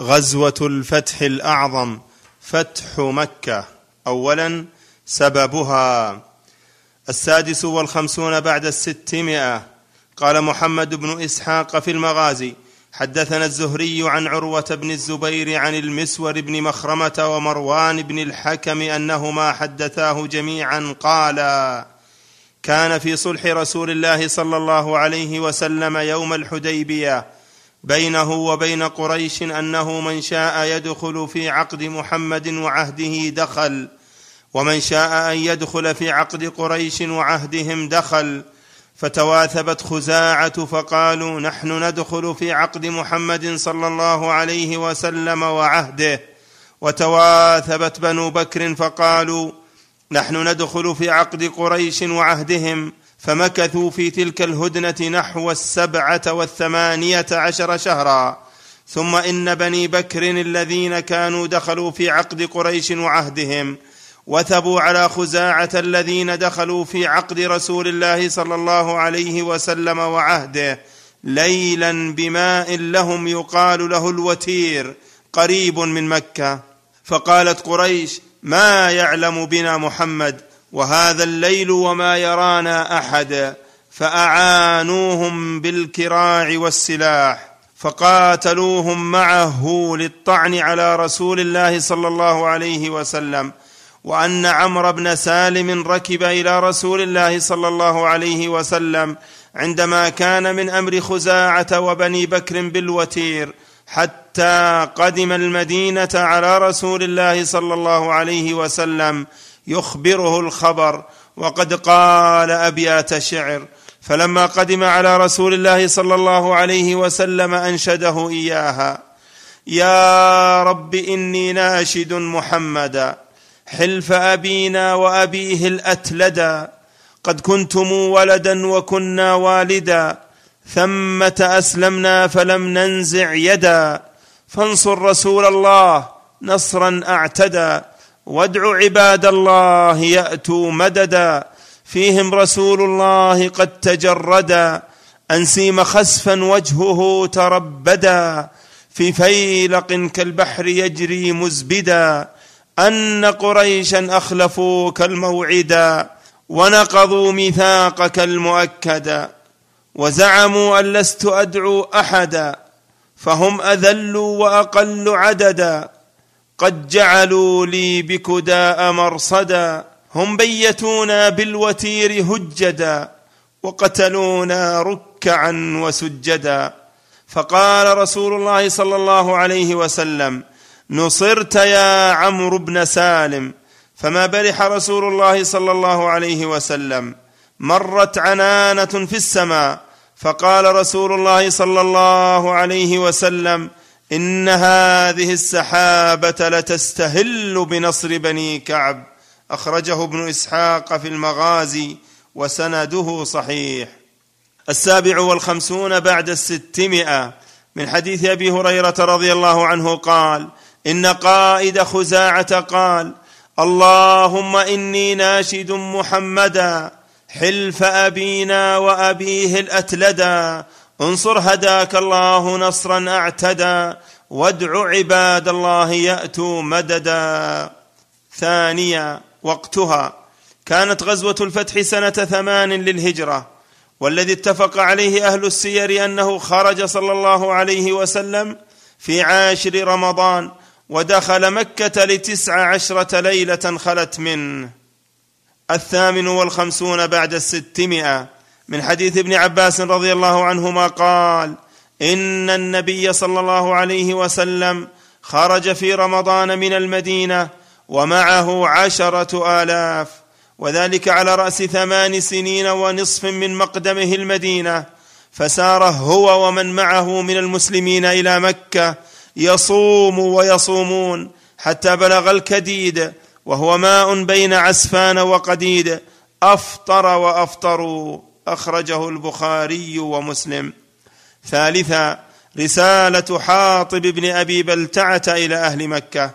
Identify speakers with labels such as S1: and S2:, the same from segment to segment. S1: غزوه الفتح الاعظم فتح مكه اولا سببها السادس والخمسون بعد الستمائه قال محمد بن اسحاق في المغازي حدثنا الزهري عن عروه بن الزبير عن المسور بن مخرمه ومروان بن الحكم انهما حدثاه جميعا قالا كان في صلح رسول الله صلى الله عليه وسلم يوم الحديبيه بينه وبين قريش انه من شاء يدخل في عقد محمد وعهده دخل ومن شاء ان يدخل في عقد قريش وعهدهم دخل فتواثبت خزاعه فقالوا نحن ندخل في عقد محمد صلى الله عليه وسلم وعهده وتواثبت بنو بكر فقالوا نحن ندخل في عقد قريش وعهدهم فمكثوا في تلك الهدنه نحو السبعه والثمانيه عشر شهرا ثم ان بني بكر الذين كانوا دخلوا في عقد قريش وعهدهم وثبوا على خزاعه الذين دخلوا في عقد رسول الله صلى الله عليه وسلم وعهده ليلا بماء لهم يقال له الوتير قريب من مكه فقالت قريش ما يعلم بنا محمد وهذا الليل وما يرانا احدا فاعانوهم بالكراع والسلاح فقاتلوهم معه للطعن على رسول الله صلى الله عليه وسلم وان عمرو بن سالم ركب الى رسول الله صلى الله عليه وسلم عندما كان من امر خزاعه وبني بكر بالوتير حتى قدم المدينه على رسول الله صلى الله عليه وسلم يخبره الخبر وقد قال ابيات شعر فلما قدم على رسول الله صلى الله عليه وسلم انشده اياها يا رب اني ناشد محمدا حلف ابينا وابيه الاتلدا قد كنتم ولدا وكنا والدا ثمه اسلمنا فلم ننزع يدا فانصر رسول الله نصرا اعتدى وادعوا عباد الله ياتوا مددا فيهم رسول الله قد تجردا انسيم خسفا وجهه تربدا في فيلق كالبحر يجري مزبدا ان قريشا اخلفوك الموعدا ونقضوا ميثاقك المؤكدا وزعموا ان لست ادعو احدا فهم اذل واقل عددا قد جعلوا لي بكداء مرصدا هم بيتونا بالوتير هجدا وقتلونا ركعا وسجدا فقال رسول الله صلى الله عليه وسلم نصرت يا عمرو بن سالم فما برح رسول الله صلى الله عليه وسلم مرت عنانه في السماء فقال رسول الله صلى الله عليه وسلم ان هذه السحابه لتستهل بنصر بني كعب اخرجه ابن اسحاق في المغازي وسنده صحيح السابع والخمسون بعد الستمائه من حديث ابي هريره رضي الله عنه قال ان قائد خزاعه قال اللهم اني ناشد محمدا حلف ابينا وابيه الاتلدا انصر هداك الله نصرا اعتدى وادع عباد الله ياتوا مددا ثانيا وقتها كانت غزوه الفتح سنه ثمان للهجره والذي اتفق عليه اهل السير انه خرج صلى الله عليه وسلم في عاشر رمضان ودخل مكه لتسع عشره ليله خلت منه الثامن والخمسون بعد الستمائه من حديث ابن عباس رضي الله عنهما قال ان النبي صلى الله عليه وسلم خرج في رمضان من المدينه ومعه عشره الاف وذلك على راس ثمان سنين ونصف من مقدمه المدينه فسار هو ومن معه من المسلمين الى مكه يصوم ويصومون حتى بلغ الكديد وهو ماء بين عسفان وقديد افطر وافطروا اخرجه البخاري ومسلم ثالثا رساله حاطب بن ابي بلتعه الى اهل مكه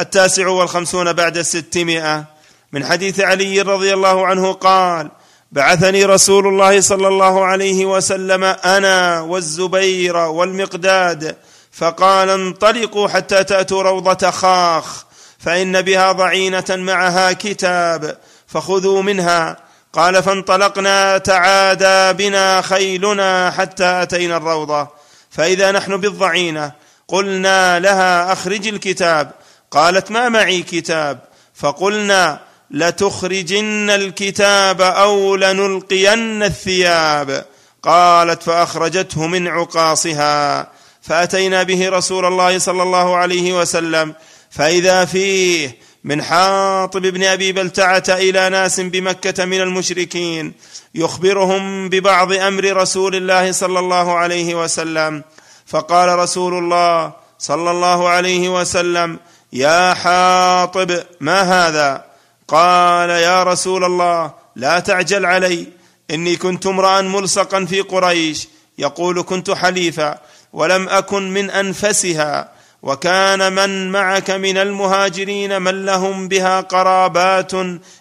S1: التاسع والخمسون بعد الستمائه من حديث علي رضي الله عنه قال بعثني رسول الله صلى الله عليه وسلم انا والزبير والمقداد فقال انطلقوا حتى تاتوا روضه خاخ فان بها ضعينه معها كتاب فخذوا منها قال فانطلقنا تعادى بنا خيلنا حتى اتينا الروضه فاذا نحن بالضعينه قلنا لها اخرج الكتاب قالت ما معي كتاب فقلنا لتخرجن الكتاب او لنلقين الثياب قالت فاخرجته من عقاصها فاتينا به رسول الله صلى الله عليه وسلم فاذا فيه من حاطب بن ابي بلتعه الى ناس بمكه من المشركين يخبرهم ببعض امر رسول الله صلى الله عليه وسلم فقال رسول الله صلى الله عليه وسلم يا حاطب ما هذا قال يا رسول الله لا تعجل علي اني كنت امرا ملصقا في قريش يقول كنت حليفا ولم اكن من انفسها وكان من معك من المهاجرين من لهم بها قرابات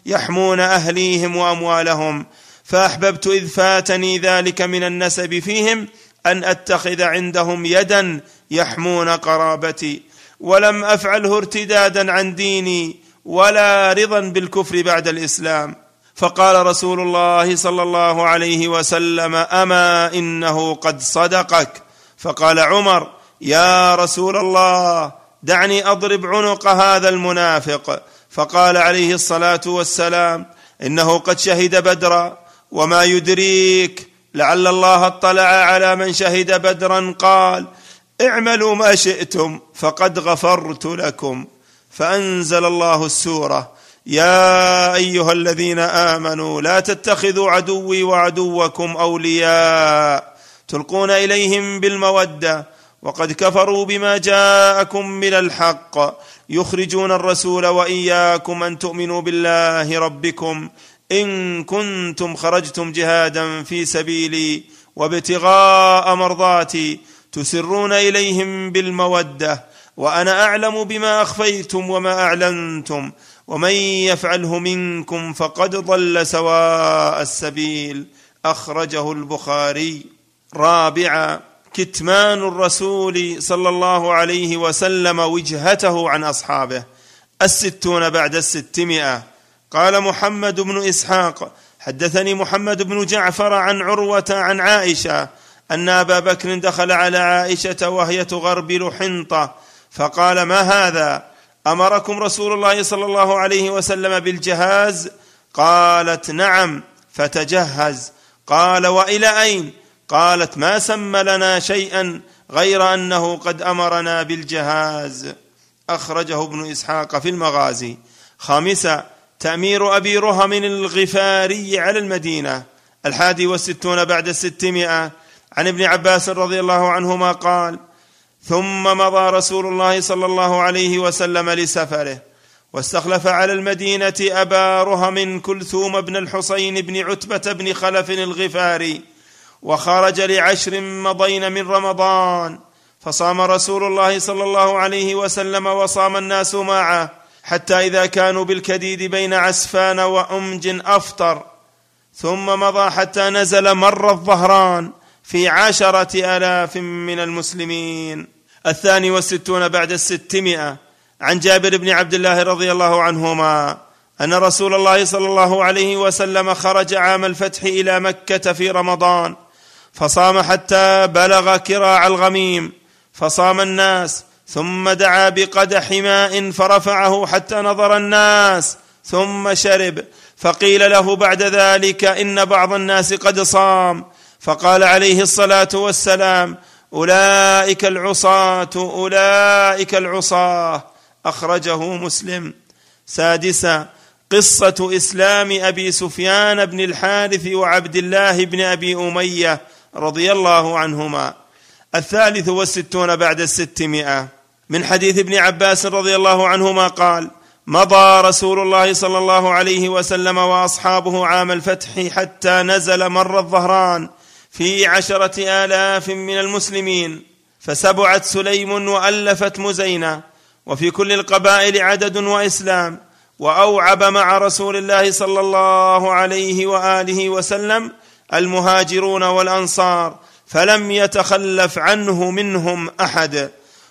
S1: يحمون اهليهم واموالهم فاحببت اذ فاتني ذلك من النسب فيهم ان اتخذ عندهم يدا يحمون قرابتي ولم افعله ارتدادا عن ديني ولا رضا بالكفر بعد الاسلام فقال رسول الله صلى الله عليه وسلم اما انه قد صدقك فقال عمر يا رسول الله دعني اضرب عنق هذا المنافق فقال عليه الصلاه والسلام انه قد شهد بدرا وما يدريك لعل الله اطلع على من شهد بدرا قال اعملوا ما شئتم فقد غفرت لكم فانزل الله السوره يا ايها الذين امنوا لا تتخذوا عدوي وعدوكم اولياء تلقون اليهم بالموده وقد كفروا بما جاءكم من الحق يخرجون الرسول واياكم ان تؤمنوا بالله ربكم ان كنتم خرجتم جهادا في سبيلي وابتغاء مرضاتي تسرون اليهم بالموده وانا اعلم بما اخفيتم وما اعلنتم ومن يفعله منكم فقد ضل سواء السبيل اخرجه البخاري رابعا كتمان الرسول صلى الله عليه وسلم وجهته عن اصحابه الستون بعد الستمائه قال محمد بن اسحاق حدثني محمد بن جعفر عن عروه عن عائشه ان ابا بكر دخل على عائشه وهي تغربل حنطه فقال ما هذا امركم رسول الله صلى الله عليه وسلم بالجهاز قالت نعم فتجهز قال والى اين قالت ما سمى لنا شيئا غير انه قد امرنا بالجهاز اخرجه ابن اسحاق في المغازي خامسا تامير ابي رهم الغفاري على المدينه الحادي والستون بعد الستمائه عن ابن عباس رضي الله عنهما قال ثم مضى رسول الله صلى الله عليه وسلم لسفره واستخلف على المدينه ابا رهم كلثوم بن الحصين بن عتبه بن خلف الغفاري وخرج لعشر مضين من رمضان فصام رسول الله صلى الله عليه وسلم وصام الناس معه حتى اذا كانوا بالكديد بين عسفان وامج افطر ثم مضى حتى نزل مر الظهران في عشره الاف من المسلمين الثاني والستون بعد الستمائه عن جابر بن عبد الله رضي الله عنهما ان رسول الله صلى الله عليه وسلم خرج عام الفتح الى مكه في رمضان فصام حتى بلغ كراع الغميم فصام الناس ثم دعا بقدح ماء فرفعه حتى نظر الناس ثم شرب فقيل له بعد ذلك ان بعض الناس قد صام فقال عليه الصلاه والسلام اولئك العصاه اولئك العصاه اخرجه مسلم سادسا قصه اسلام ابي سفيان بن الحارث وعبد الله بن ابي اميه رضي الله عنهما الثالث والستون بعد الستمائة من حديث ابن عباس رضي الله عنهما قال مضى رسول الله صلى الله عليه وسلم وأصحابه عام الفتح حتى نزل مر الظهران في عشرة آلاف من المسلمين فسبعت سليم وألفت مزينة وفي كل القبائل عدد وإسلام وأوعب مع رسول الله صلى الله عليه وآله وسلم المهاجرون والانصار فلم يتخلف عنه منهم احد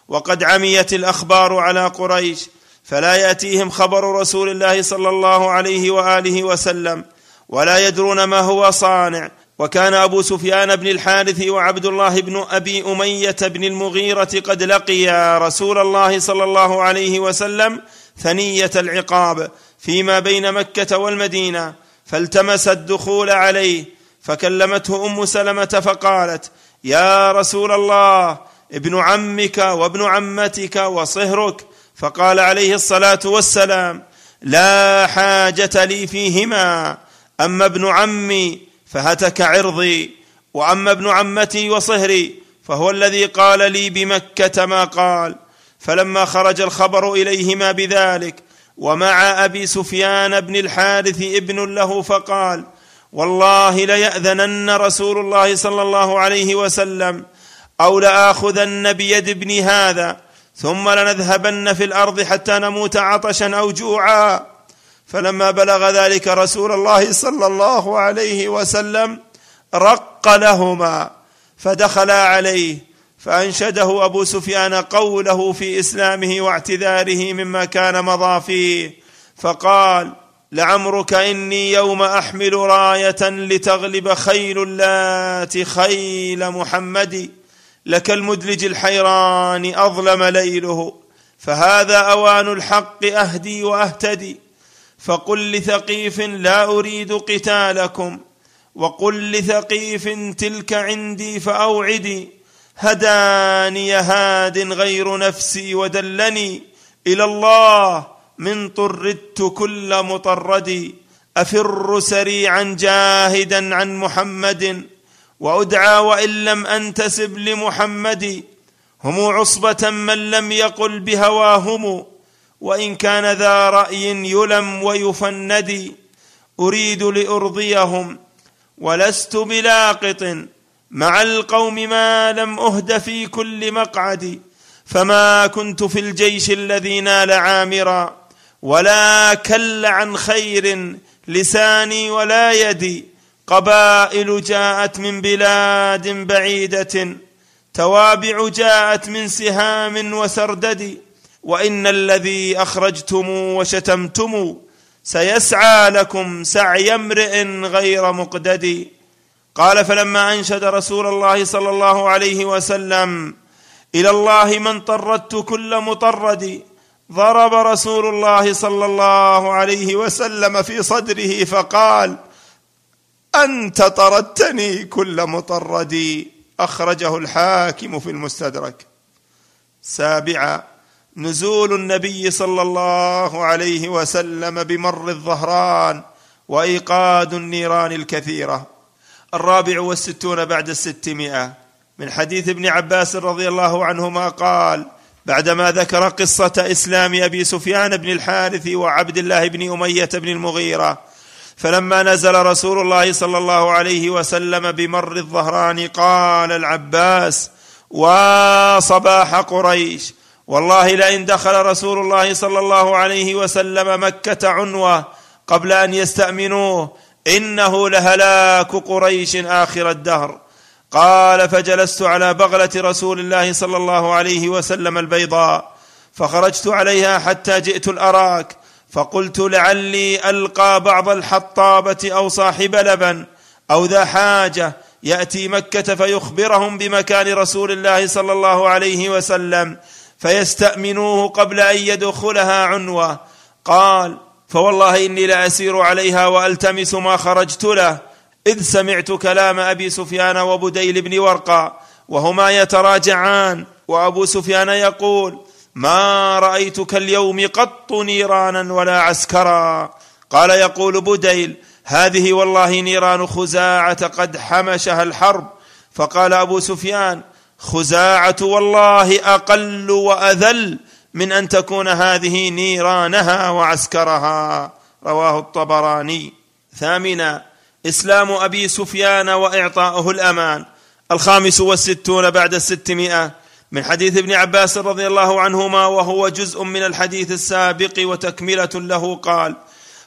S1: وقد عميت الاخبار على قريش فلا ياتيهم خبر رسول الله صلى الله عليه واله وسلم ولا يدرون ما هو صانع وكان ابو سفيان بن الحارث وعبد الله بن ابي اميه بن المغيره قد لقيا رسول الله صلى الله عليه وسلم ثنيه العقاب فيما بين مكه والمدينه فالتمس الدخول عليه فكلمته ام سلمه فقالت يا رسول الله ابن عمك وابن عمتك وصهرك فقال عليه الصلاه والسلام لا حاجه لي فيهما اما ابن عمي فهتك عرضي واما ابن عمتي وصهري فهو الذي قال لي بمكه ما قال فلما خرج الخبر اليهما بذلك ومع ابي سفيان بن الحارث ابن له فقال والله ليأذنن رسول الله صلى الله عليه وسلم أو لآخذن بيد ابن هذا ثم لنذهبن في الأرض حتى نموت عطشا أو جوعا فلما بلغ ذلك رسول الله صلى الله عليه وسلم رق لهما فدخلا عليه فانشده ابو سفيان قوله في اسلامه واعتذاره مما كان مضى فيه فقال لعمرك اني يوم احمل رايه لتغلب خيل اللات خيل محمد لك المدلج الحيران اظلم ليله فهذا اوان الحق اهدي واهتدي فقل لثقيف لا اريد قتالكم وقل لثقيف تلك عندي فاوعدي هداني هاد غير نفسي ودلني الى الله من طردت كل مطرد افر سريعا جاهدا عن محمد وادعى وان لم انتسب لمحمد هم عصبه من لم يقل بهواهم وان كان ذا راي يلم ويفند اريد لارضيهم ولست بلاقط مع القوم ما لم اهد في كل مقعد فما كنت في الجيش الذي نال عامرا ولا كل عن خير لساني ولا يدي قبائل جاءت من بلاد بعيده توابع جاءت من سهام وسردد وان الذي اخرجتم وشتمتم سيسعى لكم سعي امرئ غير مقدد قال فلما انشد رسول الله صلى الله عليه وسلم الى الله من طردت كل مطرد ضرب رسول الله صلى الله عليه وسلم في صدره فقال انت طردتني كل مطردي اخرجه الحاكم في المستدرك سابعا نزول النبي صلى الله عليه وسلم بمر الظهران وايقاد النيران الكثيره الرابع والستون بعد الستمائه من حديث ابن عباس رضي الله عنهما قال بعدما ذكر قصه اسلام ابي سفيان بن الحارث وعبد الله بن اميه بن المغيره فلما نزل رسول الله صلى الله عليه وسلم بمر الظهران قال العباس وصباح قريش والله لئن دخل رسول الله صلى الله عليه وسلم مكه عنوه قبل ان يستامنوه انه لهلاك قريش اخر الدهر قال فجلست على بغله رسول الله صلى الله عليه وسلم البيضاء فخرجت عليها حتى جئت الاراك فقلت لعلي القى بعض الحطابه او صاحب لبن او ذا حاجه ياتي مكه فيخبرهم بمكان رسول الله صلى الله عليه وسلم فيستامنوه قبل ان يدخلها عنوه قال فوالله اني لاسير عليها والتمس ما خرجت له إذ سمعت كلام أبي سفيان وبديل بن ورقة وهما يتراجعان وأبو سفيان يقول ما رأيتك اليوم قط نيرانا ولا عسكرا قال يقول بديل هذه والله نيران خزاعة قد حمشها الحرب فقال أبو سفيان خزاعة والله أقل وأذل من أن تكون هذه نيرانها وعسكرها رواه الطبراني ثامنا إسلام أبي سفيان وإعطاؤه الأمان الخامس والستون بعد الستمائة من حديث ابن عباس رضي الله عنهما وهو جزء من الحديث السابق وتكملة له قال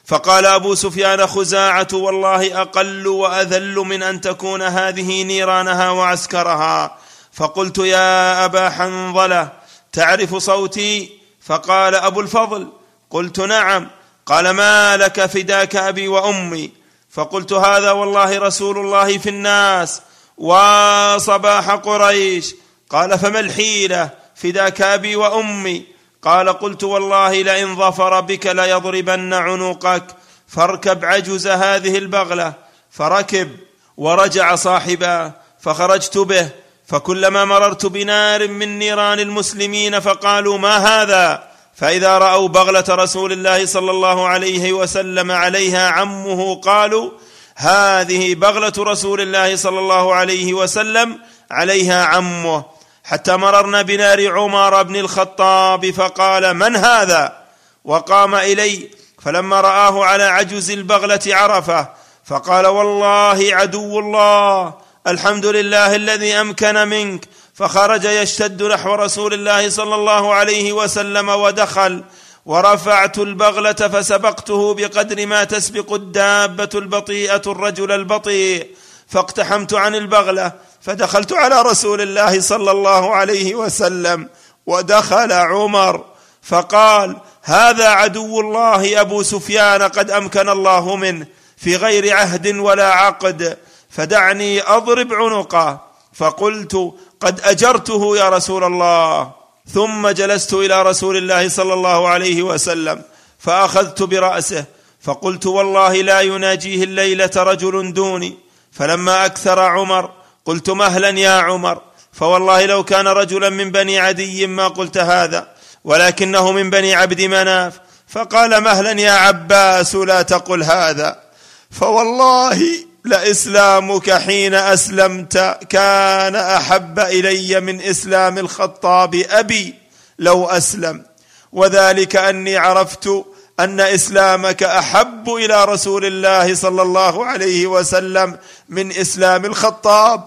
S1: فقال أبو سفيان خزاعة والله أقل وأذل من أن تكون هذه نيرانها وعسكرها فقلت يا أبا حنظلة تعرف صوتي فقال أبو الفضل قلت نعم قال ما لك فداك أبي وأمي فقلت هذا والله رسول الله في الناس وصباح قريش قال فما الحيله فداك ابي وامي قال قلت والله لئن ظفر بك ليضربن عنقك فاركب عجز هذه البغله فركب ورجع صاحبا فخرجت به فكلما مررت بنار من نيران المسلمين فقالوا ما هذا فاذا راوا بغله رسول الله صلى الله عليه وسلم عليها عمه قالوا هذه بغله رسول الله صلى الله عليه وسلم عليها عمه حتى مررنا بنار عمر بن الخطاب فقال من هذا وقام الي فلما راه على عجز البغله عرفه فقال والله عدو الله الحمد لله الذي امكن منك فخرج يشتد نحو رسول الله صلى الله عليه وسلم ودخل ورفعت البغله فسبقته بقدر ما تسبق الدابه البطيئه الرجل البطيء فاقتحمت عن البغله فدخلت على رسول الله صلى الله عليه وسلم ودخل عمر فقال هذا عدو الله ابو سفيان قد امكن الله منه في غير عهد ولا عقد فدعني اضرب عنقه فقلت قد اجرته يا رسول الله ثم جلست الى رسول الله صلى الله عليه وسلم فاخذت براسه فقلت والله لا يناجيه الليله رجل دوني فلما اكثر عمر قلت مهلا يا عمر فوالله لو كان رجلا من بني عدي ما قلت هذا ولكنه من بني عبد مناف فقال مهلا يا عباس لا تقل هذا فوالله لاسلامك حين اسلمت كان احب الي من اسلام الخطاب ابي لو اسلم وذلك اني عرفت ان اسلامك احب الى رسول الله صلى الله عليه وسلم من اسلام الخطاب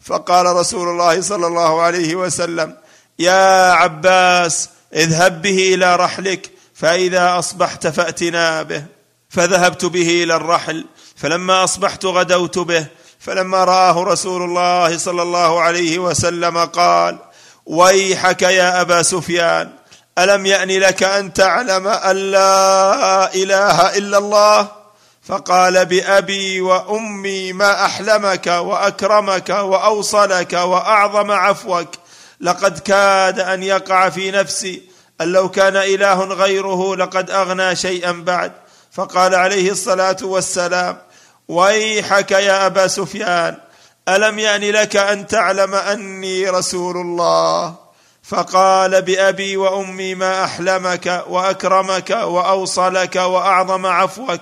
S1: فقال رسول الله صلى الله عليه وسلم يا عباس اذهب به الى رحلك فاذا اصبحت فاتنا به فذهبت به الى الرحل فلما اصبحت غدوت به فلما راه رسول الله صلى الله عليه وسلم قال ويحك يا ابا سفيان الم يان لك ان تعلم ان لا اله الا الله فقال بابي وامي ما احلمك واكرمك واوصلك واعظم عفوك لقد كاد ان يقع في نفسي ان لو كان اله غيره لقد اغنى شيئا بعد فقال عليه الصلاه والسلام ويحك يا ابا سفيان الم يان يعني لك ان تعلم اني رسول الله فقال بابي وامي ما احلمك واكرمك واوصلك واعظم عفوك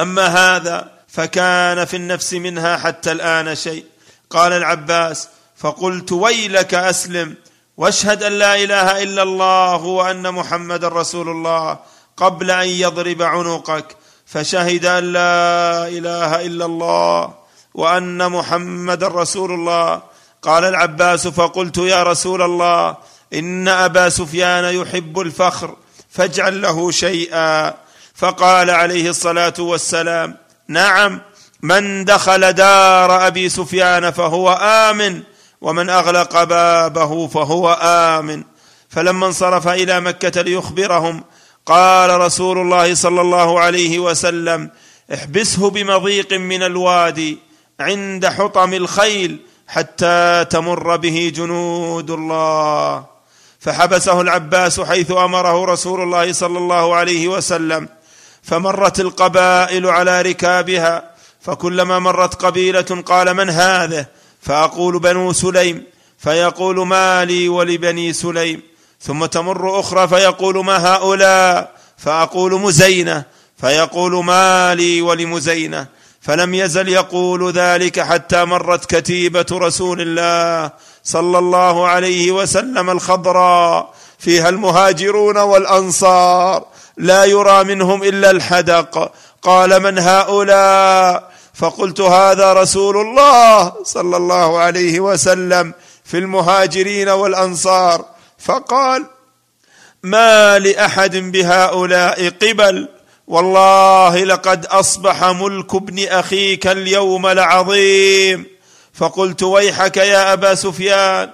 S1: اما هذا فكان في النفس منها حتى الان شيء قال العباس فقلت ويلك اسلم واشهد ان لا اله الا الله وان محمدا رسول الله قبل ان يضرب عنقك فشهد ان لا اله الا الله وان محمدا رسول الله قال العباس فقلت يا رسول الله ان ابا سفيان يحب الفخر فاجعل له شيئا فقال عليه الصلاه والسلام نعم من دخل دار ابي سفيان فهو امن ومن اغلق بابه فهو امن فلما انصرف الى مكه ليخبرهم قال رسول الله صلى الله عليه وسلم احبسه بمضيق من الوادي عند حطم الخيل حتى تمر به جنود الله فحبسه العباس حيث امره رسول الله صلى الله عليه وسلم فمرت القبائل على ركابها فكلما مرت قبيله قال من هذا فاقول بنو سليم فيقول ما لي ولبني سليم ثم تمر اخرى فيقول ما هؤلاء فاقول مزينه فيقول ما لي ولمزينه فلم يزل يقول ذلك حتى مرت كتيبه رسول الله صلى الله عليه وسلم الخضراء فيها المهاجرون والانصار لا يرى منهم الا الحدق قال من هؤلاء فقلت هذا رسول الله صلى الله عليه وسلم في المهاجرين والانصار فقال ما لاحد بهؤلاء قبل والله لقد اصبح ملك ابن اخيك اليوم لعظيم فقلت ويحك يا ابا سفيان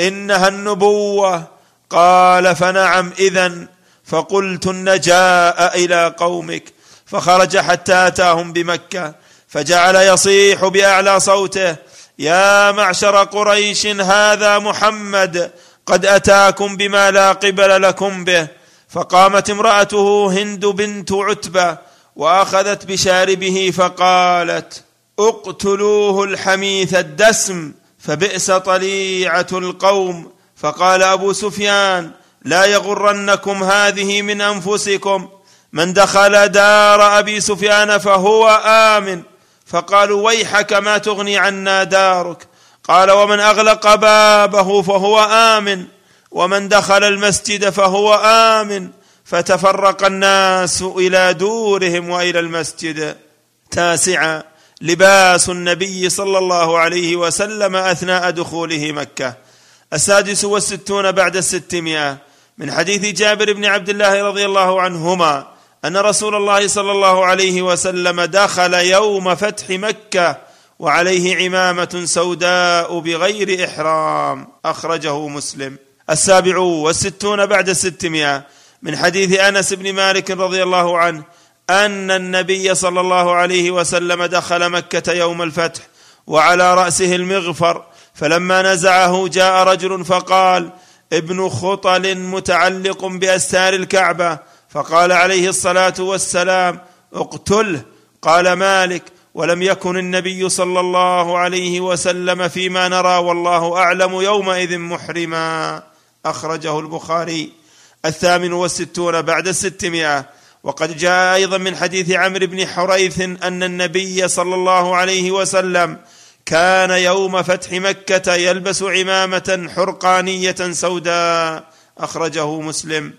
S1: انها النبوه قال فنعم اذا فقلت النجاء الى قومك فخرج حتى اتاهم بمكه فجعل يصيح باعلى صوته يا معشر قريش هذا محمد قد اتاكم بما لا قبل لكم به فقامت امراته هند بنت عتبه واخذت بشاربه فقالت اقتلوه الحميث الدسم فبئس طليعه القوم فقال ابو سفيان لا يغرنكم هذه من انفسكم من دخل دار ابي سفيان فهو امن فقالوا ويحك ما تغني عنا دارك قال ومن اغلق بابه فهو امن ومن دخل المسجد فهو امن فتفرق الناس الى دورهم والى المسجد تاسعا لباس النبي صلى الله عليه وسلم اثناء دخوله مكه السادس والستون بعد الستمائه من حديث جابر بن عبد الله رضي الله عنهما ان رسول الله صلى الله عليه وسلم دخل يوم فتح مكه وعليه عمامه سوداء بغير احرام اخرجه مسلم السابع والستون بعد الستمائه من حديث انس بن مالك رضي الله عنه ان النبي صلى الله عليه وسلم دخل مكه يوم الفتح وعلى راسه المغفر فلما نزعه جاء رجل فقال ابن خطل متعلق باستار الكعبه فقال عليه الصلاه والسلام اقتله قال مالك ولم يكن النبي صلى الله عليه وسلم فيما نرى والله اعلم يومئذ محرما اخرجه البخاري الثامن والستون بعد الستمائه وقد جاء ايضا من حديث عمرو بن حريث ان النبي صلى الله عليه وسلم كان يوم فتح مكه يلبس عمامه حرقانيه سوداء اخرجه مسلم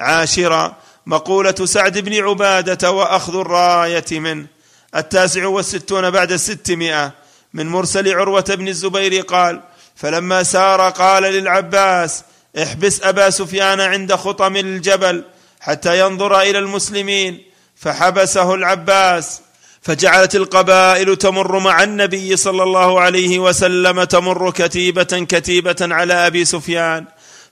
S1: عاشرا مقوله سعد بن عباده واخذ الرايه منه التاسع والستون بعد الستمائة من مرسل عروة بن الزبير قال فلما سار قال للعباس احبس أبا سفيان عند خطم الجبل حتى ينظر إلى المسلمين فحبسه العباس فجعلت القبائل تمر مع النبي صلى الله عليه وسلم تمر كتيبة كتيبة على أبي سفيان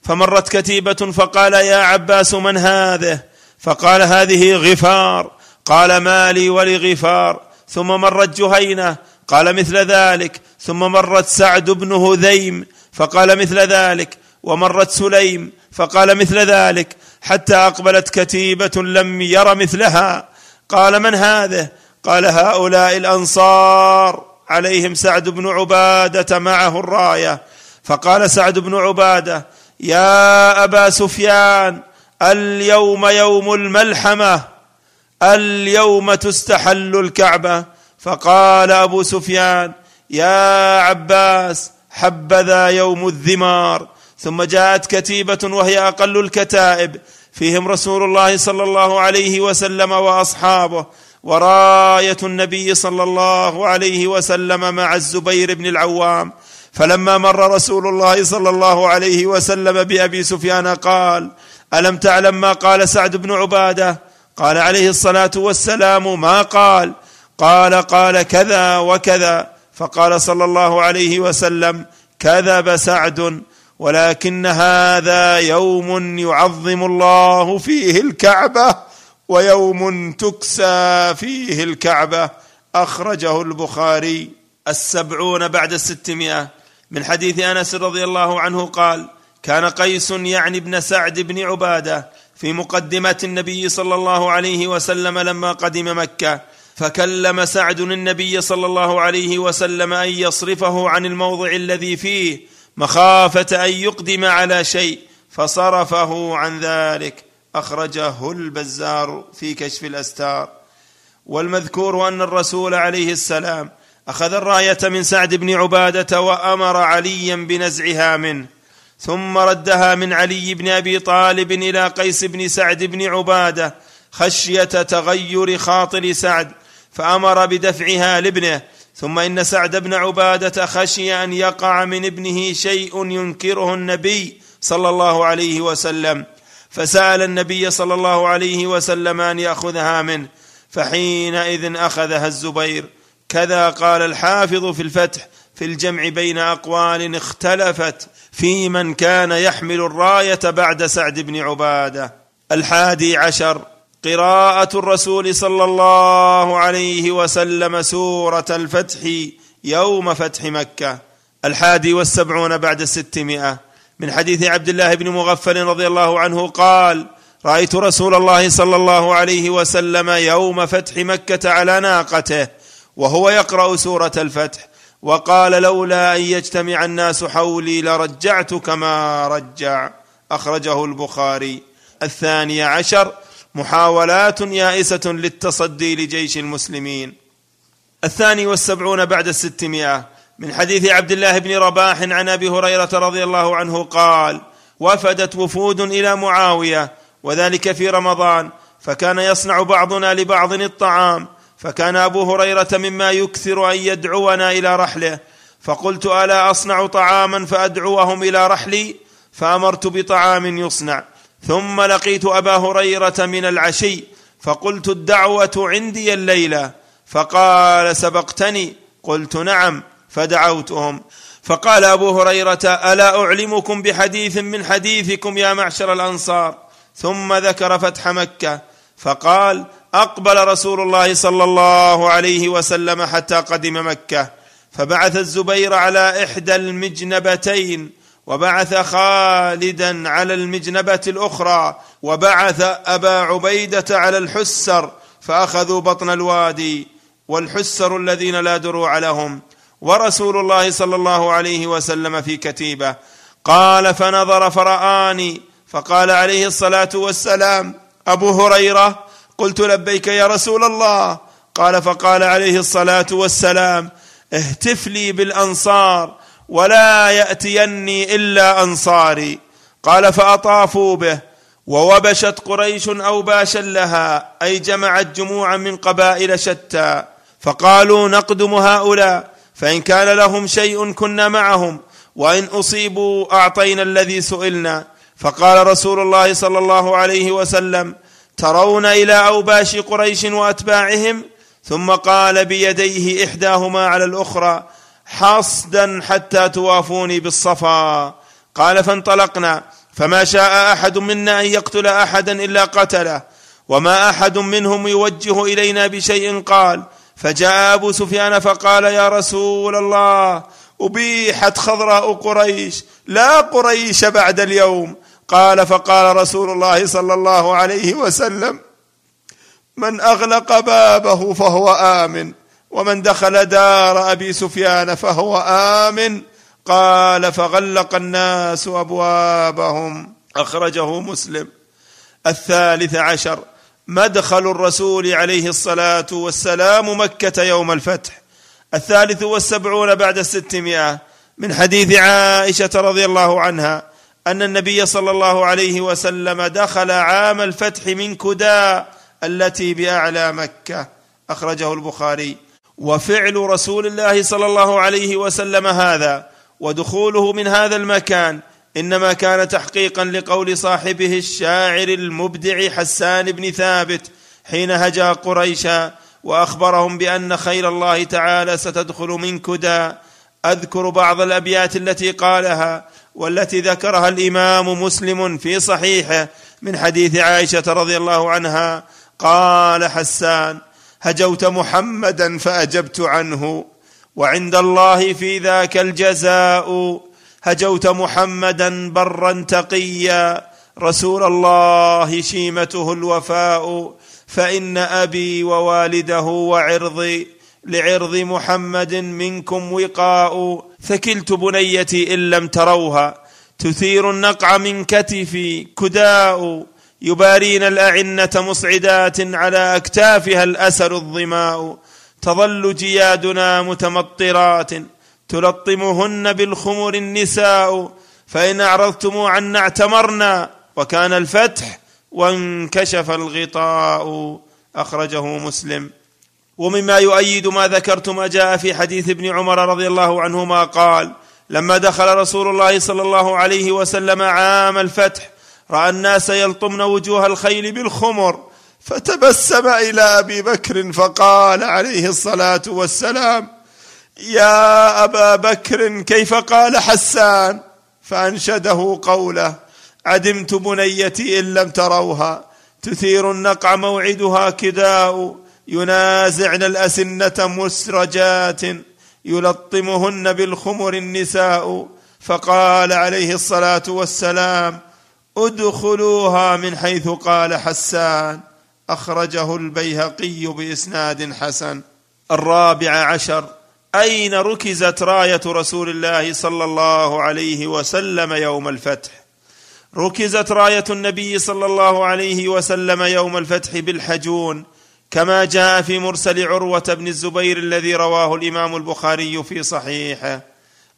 S1: فمرت كتيبة فقال يا عباس من هذه؟ فقال هذه غفار قال ما لي ولغفار ثم مرت جهينه قال مثل ذلك ثم مرت سعد بن هذيم فقال مثل ذلك ومرت سليم فقال مثل ذلك حتى اقبلت كتيبه لم ير مثلها قال من هذه قال هؤلاء الانصار عليهم سعد بن عباده معه الرايه فقال سعد بن عباده يا ابا سفيان اليوم يوم الملحمه اليوم تستحل الكعبه فقال ابو سفيان يا عباس حبذا يوم الذمار ثم جاءت كتيبه وهي اقل الكتائب فيهم رسول الله صلى الله عليه وسلم واصحابه ورايه النبي صلى الله عليه وسلم مع الزبير بن العوام فلما مر رسول الله صلى الله عليه وسلم بابي سفيان قال الم تعلم ما قال سعد بن عباده قال عليه الصلاه والسلام ما قال قال قال كذا وكذا فقال صلى الله عليه وسلم كذب سعد ولكن هذا يوم يعظم الله فيه الكعبه ويوم تكسى فيه الكعبه اخرجه البخاري السبعون بعد الستمائه من حديث انس رضي الله عنه قال كان قيس يعني ابن سعد بن عباده في مقدمه النبي صلى الله عليه وسلم لما قدم مكه فكلم سعد النبي صلى الله عليه وسلم ان يصرفه عن الموضع الذي فيه مخافه ان يقدم على شيء فصرفه عن ذلك اخرجه البزار في كشف الاستار والمذكور ان الرسول عليه السلام اخذ الرايه من سعد بن عباده وامر عليا بنزعها منه ثم ردها من علي بن ابي طالب الى قيس بن سعد بن عباده خشيه تغير خاطر سعد فامر بدفعها لابنه ثم ان سعد بن عباده خشي ان يقع من ابنه شيء ينكره النبي صلى الله عليه وسلم فسال النبي صلى الله عليه وسلم ان ياخذها منه فحينئذ اخذها الزبير كذا قال الحافظ في الفتح في الجمع بين اقوال اختلفت في من كان يحمل الرايه بعد سعد بن عباده الحادي عشر قراءه الرسول صلى الله عليه وسلم سوره الفتح يوم فتح مكه الحادي والسبعون بعد الستمائه من حديث عبد الله بن مغفل رضي الله عنه قال رايت رسول الله صلى الله عليه وسلم يوم فتح مكه على ناقته وهو يقرا سوره الفتح وقال لولا ان يجتمع الناس حولي لرجعت كما رجع اخرجه البخاري الثاني عشر محاولات يائسه للتصدي لجيش المسلمين الثاني والسبعون بعد الستمائه من حديث عبد الله بن رباح عن ابي هريره رضي الله عنه قال وفدت وفود الى معاويه وذلك في رمضان فكان يصنع بعضنا لبعض الطعام فكان ابو هريره مما يكثر ان يدعونا الى رحله فقلت الا اصنع طعاما فادعوهم الى رحلي فامرت بطعام يصنع ثم لقيت ابا هريره من العشي فقلت الدعوه عندي الليله فقال سبقتني قلت نعم فدعوتهم فقال ابو هريره الا اعلمكم بحديث من حديثكم يا معشر الانصار ثم ذكر فتح مكه فقال اقبل رسول الله صلى الله عليه وسلم حتى قدم مكه فبعث الزبير على احدى المجنبتين وبعث خالدا على المجنبه الاخرى وبعث ابا عبيده على الحسر فاخذوا بطن الوادي والحسر الذين لا دروع لهم ورسول الله صلى الله عليه وسلم في كتيبه قال فنظر فرآني فقال عليه الصلاه والسلام ابو هريره قلت لبيك يا رسول الله قال فقال عليه الصلاه والسلام اهتف لي بالانصار ولا ياتيني الا انصاري قال فاطافوا به ووبشت قريش اوباشا لها اي جمعت جموعا من قبائل شتى فقالوا نقدم هؤلاء فان كان لهم شيء كنا معهم وان اصيبوا اعطينا الذي سئلنا فقال رسول الله صلى الله عليه وسلم ترون الى اوباش قريش واتباعهم ثم قال بيديه احداهما على الاخرى حصدا حتى توافوني بالصفا قال فانطلقنا فما شاء احد منا ان يقتل احدا الا قتله وما احد منهم يوجه الينا بشيء قال فجاء ابو سفيان فقال يا رسول الله ابيحت خضراء قريش لا قريش بعد اليوم قال فقال رسول الله صلى الله عليه وسلم من اغلق بابه فهو امن ومن دخل دار ابي سفيان فهو امن قال فغلق الناس ابوابهم اخرجه مسلم الثالث عشر مدخل الرسول عليه الصلاه والسلام مكه يوم الفتح الثالث والسبعون بعد الستمائه من حديث عائشه رضي الله عنها ان النبي صلى الله عليه وسلم دخل عام الفتح من كداء التي باعلى مكه اخرجه البخاري وفعل رسول الله صلى الله عليه وسلم هذا ودخوله من هذا المكان انما كان تحقيقا لقول صاحبه الشاعر المبدع حسان بن ثابت حين هجا قريشا واخبرهم بان خير الله تعالى ستدخل من كدى اذكر بعض الابيات التي قالها والتي ذكرها الامام مسلم في صحيحه من حديث عائشه رضي الله عنها قال حسان هجوت محمدا فاجبت عنه وعند الله في ذاك الجزاء هجوت محمدا برا تقيا رسول الله شيمته الوفاء فان ابي ووالده وعرضي لعرض محمد منكم وقاء ثكلت بنيتي إن لم تروها تثير النقع من كتفي كداء يبارين الأعنة مصعدات على أكتافها الأسر الظماء تظل جيادنا متمطرات تلطمهن بالخمر النساء فإن أعرضتم عنا اعتمرنا وكان الفتح وانكشف الغطاء أخرجه مسلم ومما يؤيد ما ذكرت ما جاء في حديث ابن عمر رضي الله عنهما قال لما دخل رسول الله صلى الله عليه وسلم عام الفتح راى الناس يلطمن وجوه الخيل بالخمر فتبسم الى ابي بكر فقال عليه الصلاه والسلام يا ابا بكر كيف قال حسان فانشده قوله عدمت بنيتي ان لم تروها تثير النقع موعدها كداء ينازعن الأسنة مسرجات يلطمهن بالخمر النساء فقال عليه الصلاة والسلام ادخلوها من حيث قال حسان أخرجه البيهقي بإسناد حسن الرابع عشر أين ركزت راية رسول الله صلى الله عليه وسلم يوم الفتح ركزت راية النبي صلى الله عليه وسلم يوم الفتح بالحجون كما جاء في مرسل عروه بن الزبير الذي رواه الامام البخاري في صحيحه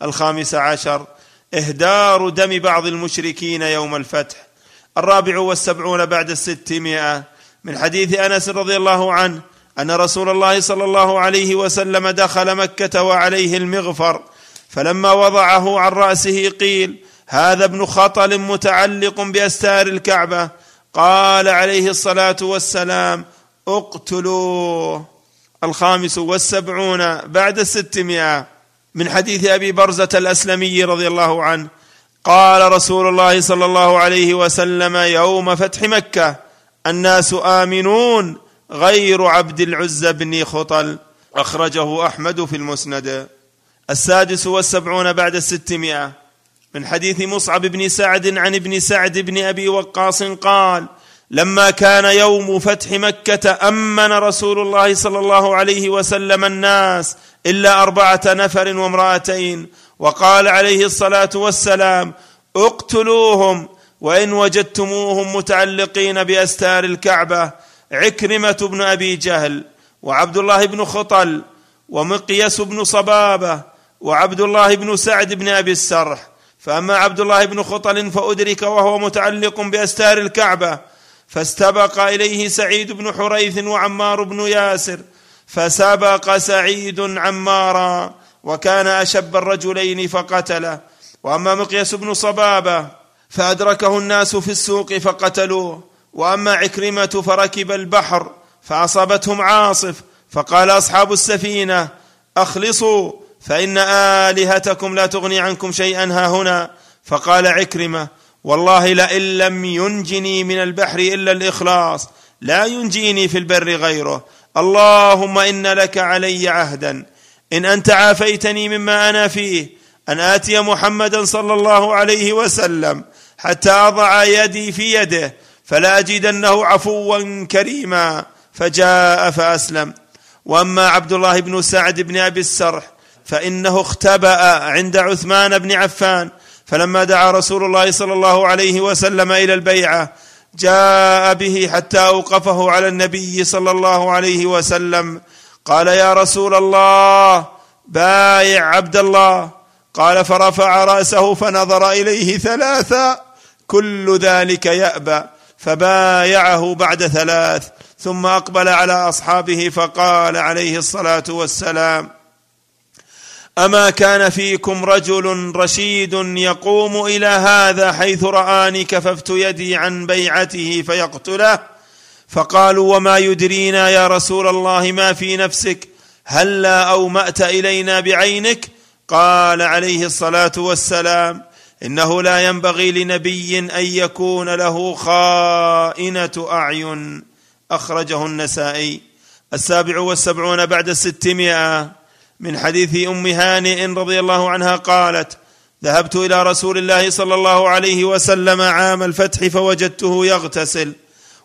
S1: الخامس عشر اهدار دم بعض المشركين يوم الفتح الرابع والسبعون بعد الستمائه من حديث انس رضي الله عنه ان رسول الله صلى الله عليه وسلم دخل مكه وعليه المغفر فلما وضعه عن راسه قيل هذا ابن خطل متعلق باستار الكعبه قال عليه الصلاه والسلام اقتلوه الخامس والسبعون بعد الستمائة من حديث أبي برزة الأسلمي رضي الله عنه قال رسول الله صلى الله عليه وسلم يوم فتح مكة الناس آمنون غير عبد العزى بن خطل أخرجه أحمد في المسند السادس والسبعون بعد الستمائة من حديث مصعب بن سعد عن ابن سعد بن أبي وقاص قال لما كان يوم فتح مكه امن رسول الله صلى الله عليه وسلم الناس الا اربعه نفر وامراتين وقال عليه الصلاه والسلام اقتلوهم وان وجدتموهم متعلقين باستار الكعبه عكرمه بن ابي جهل وعبد الله بن خطل ومقيس بن صبابه وعبد الله بن سعد بن ابي السرح فاما عبد الله بن خطل فادرك وهو متعلق باستار الكعبه فاستبق اليه سعيد بن حريث وعمار بن ياسر فسبق سعيد عمارا وكان اشب الرجلين فقتله واما مقياس بن صبابه فادركه الناس في السوق فقتلوه واما عكرمه فركب البحر فاصابتهم عاصف فقال اصحاب السفينه اخلصوا فان الهتكم لا تغني عنكم شيئا ها هنا فقال عكرمه والله لئن لم ينجني من البحر الا الاخلاص لا ينجيني في البر غيره اللهم ان لك علي عهدا ان انت عافيتني مما انا فيه ان اتي محمدا صلى الله عليه وسلم حتى اضع يدي في يده فلا اجدنه عفوا كريما فجاء فاسلم واما عبد الله بن سعد بن ابي السرح فانه اختبا عند عثمان بن عفان فلما دعا رسول الله صلى الله عليه وسلم الى البيعه جاء به حتى اوقفه على النبي صلى الله عليه وسلم قال يا رسول الله بايع عبد الله قال فرفع راسه فنظر اليه ثلاثا كل ذلك يابى فبايعه بعد ثلاث ثم اقبل على اصحابه فقال عليه الصلاه والسلام اما كان فيكم رجل رشيد يقوم الى هذا حيث راني كففت يدي عن بيعته فيقتله فقالوا وما يدرينا يا رسول الله ما في نفسك هلا هل اومات الينا بعينك قال عليه الصلاه والسلام انه لا ينبغي لنبي ان يكون له خائنه اعين اخرجه النسائي السابع والسبعون بعد الستمائه من حديث ام هانئ رضي الله عنها قالت ذهبت الى رسول الله صلى الله عليه وسلم عام الفتح فوجدته يغتسل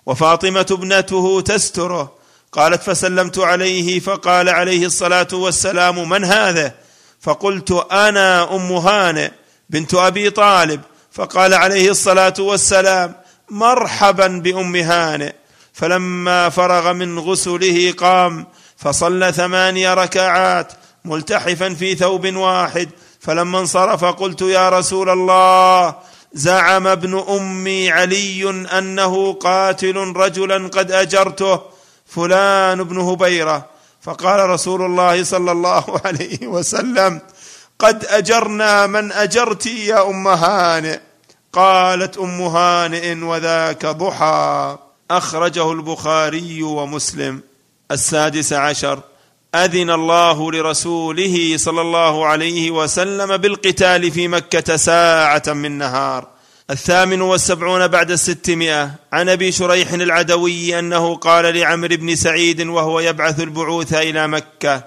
S1: وفاطمه ابنته تستره قالت فسلمت عليه فقال عليه الصلاه والسلام من هذا فقلت انا ام هانئ بنت ابي طالب فقال عليه الصلاه والسلام مرحبا بام هانئ فلما فرغ من غسله قام فصلى ثماني ركعات ملتحفا في ثوب واحد فلما انصرف قلت يا رسول الله زعم ابن امي علي انه قاتل رجلا قد اجرته فلان بن هبيره فقال رسول الله صلى الله عليه وسلم قد اجرنا من اجرت يا ام هانئ قالت ام هانئ وذاك ضحى اخرجه البخاري ومسلم السادس عشر اذن الله لرسوله صلى الله عليه وسلم بالقتال في مكه ساعه من نهار الثامن والسبعون بعد الستمائه عن ابي شريح العدوي انه قال لعمرو بن سعيد وهو يبعث البعوث الى مكه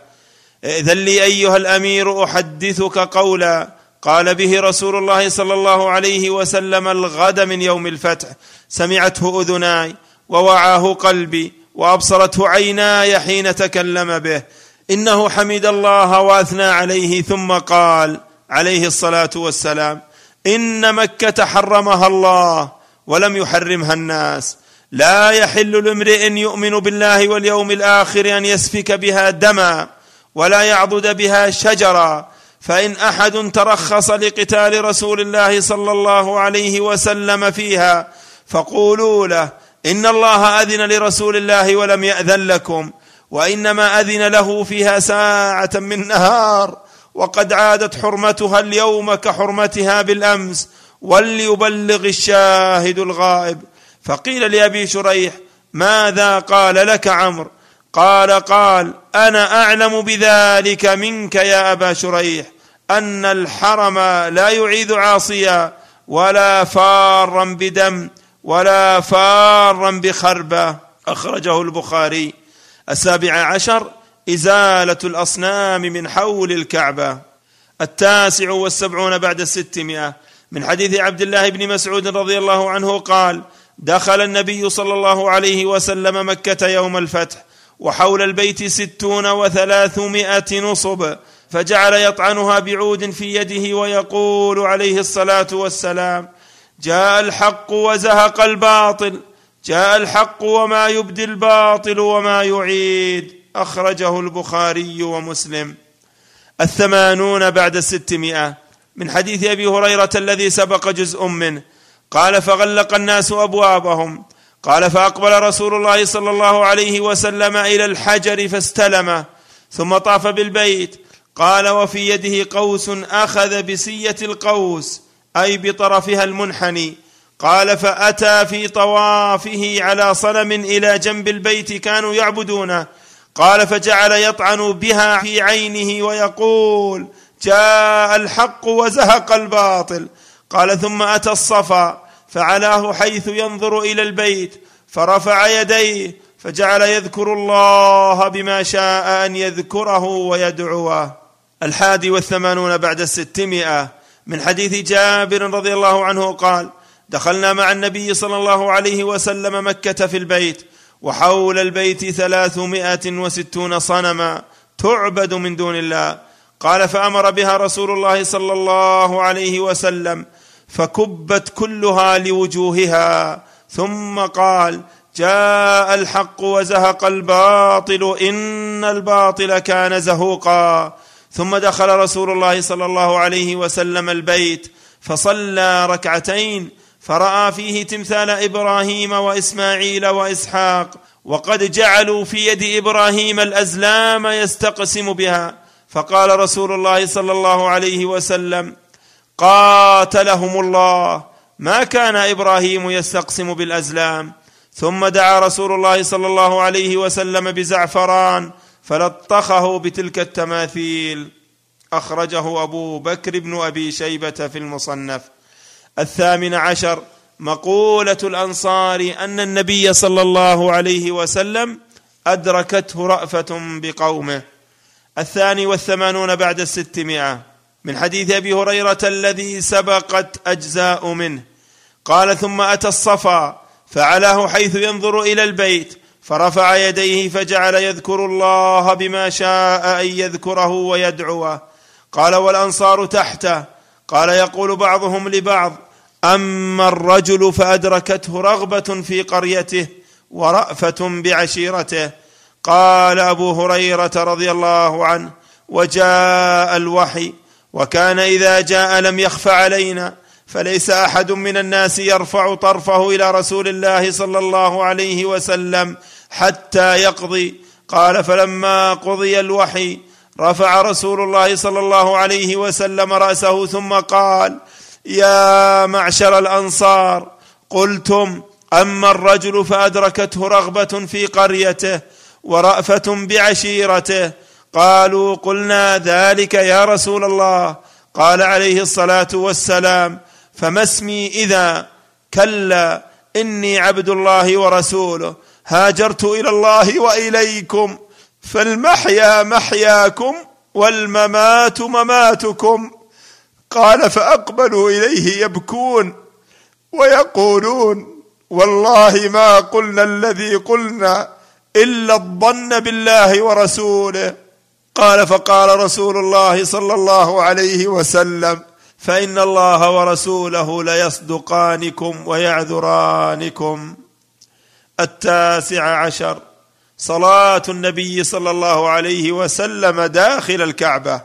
S1: ائذن لي ايها الامير احدثك قولا قال به رسول الله صلى الله عليه وسلم الغد من يوم الفتح سمعته اذناي ووعاه قلبي وابصرته عيناي حين تكلم به انه حمد الله واثنى عليه ثم قال عليه الصلاه والسلام ان مكه حرمها الله ولم يحرمها الناس لا يحل لامرئ يؤمن بالله واليوم الاخر ان يسفك بها دما ولا يعضد بها شجرا فان احد ترخص لقتال رسول الله صلى الله عليه وسلم فيها فقولوا له ان الله اذن لرسول الله ولم ياذن لكم وانما اذن له فيها ساعه من نهار وقد عادت حرمتها اليوم كحرمتها بالامس وليبلغ الشاهد الغائب فقيل لابي شريح ماذا قال لك عمرو قال قال انا اعلم بذلك منك يا ابا شريح ان الحرم لا يعيد عاصيا ولا فارا بدم ولا فارا بخربة أخرجه البخاري السابع عشر إزالة الأصنام من حول الكعبة التاسع والسبعون بعد الستمائة من حديث عبد الله بن مسعود رضي الله عنه قال دخل النبي صلى الله عليه وسلم مكة يوم الفتح وحول البيت ستون وثلاثمائة نصب فجعل يطعنها بعود في يده ويقول عليه الصلاة والسلام جاء الحق وزهق الباطل جاء الحق وما يبدي الباطل وما يعيد اخرجه البخاري ومسلم الثمانون بعد الستمائه من حديث ابي هريره الذي سبق جزء منه قال فغلق الناس ابوابهم قال فاقبل رسول الله صلى الله عليه وسلم الى الحجر فاستلمه ثم طاف بالبيت قال وفي يده قوس اخذ بسيه القوس اي بطرفها المنحني قال فاتى في طوافه على صنم الى جنب البيت كانوا يعبدونه قال فجعل يطعن بها في عينه ويقول جاء الحق وزهق الباطل قال ثم اتى الصفا فعلاه حيث ينظر الى البيت فرفع يديه فجعل يذكر الله بما شاء ان يذكره ويدعوه الحادي والثمانون بعد الستمائه من حديث جابر رضي الله عنه قال دخلنا مع النبي صلى الله عليه وسلم مكه في البيت وحول البيت ثلاثمائه وستون صنما تعبد من دون الله قال فامر بها رسول الله صلى الله عليه وسلم فكبت كلها لوجوهها ثم قال جاء الحق وزهق الباطل ان الباطل كان زهوقا ثم دخل رسول الله صلى الله عليه وسلم البيت فصلى ركعتين فراى فيه تمثال ابراهيم واسماعيل واسحاق وقد جعلوا في يد ابراهيم الازلام يستقسم بها فقال رسول الله صلى الله عليه وسلم قاتلهم الله ما كان ابراهيم يستقسم بالازلام ثم دعا رسول الله صلى الله عليه وسلم بزعفران فلطخه بتلك التماثيل اخرجه ابو بكر بن ابي شيبه في المصنف الثامن عشر مقوله الانصار ان النبي صلى الله عليه وسلم ادركته رافه بقومه الثاني والثمانون بعد الستمائه من حديث ابي هريره الذي سبقت اجزاء منه قال ثم اتى الصفا فعلاه حيث ينظر الى البيت فرفع يديه فجعل يذكر الله بما شاء ان يذكره ويدعوه قال والانصار تحته قال يقول بعضهم لبعض اما الرجل فادركته رغبه في قريته ورافه بعشيرته قال ابو هريره رضي الله عنه وجاء الوحي وكان اذا جاء لم يخف علينا فليس احد من الناس يرفع طرفه الى رسول الله صلى الله عليه وسلم حتى يقضي قال فلما قضي الوحي رفع رسول الله صلى الله عليه وسلم راسه ثم قال يا معشر الانصار قلتم اما الرجل فادركته رغبه في قريته ورافه بعشيرته قالوا قلنا ذلك يا رسول الله قال عليه الصلاه والسلام فما اسمي اذا كلا اني عبد الله ورسوله هاجرت الى الله واليكم فالمحيا محياكم والممات مماتكم قال فاقبلوا اليه يبكون ويقولون والله ما قلنا الذي قلنا الا الظن بالله ورسوله قال فقال رسول الله صلى الله عليه وسلم فان الله ورسوله ليصدقانكم ويعذرانكم التاسع عشر صلاه النبي صلى الله عليه وسلم داخل الكعبه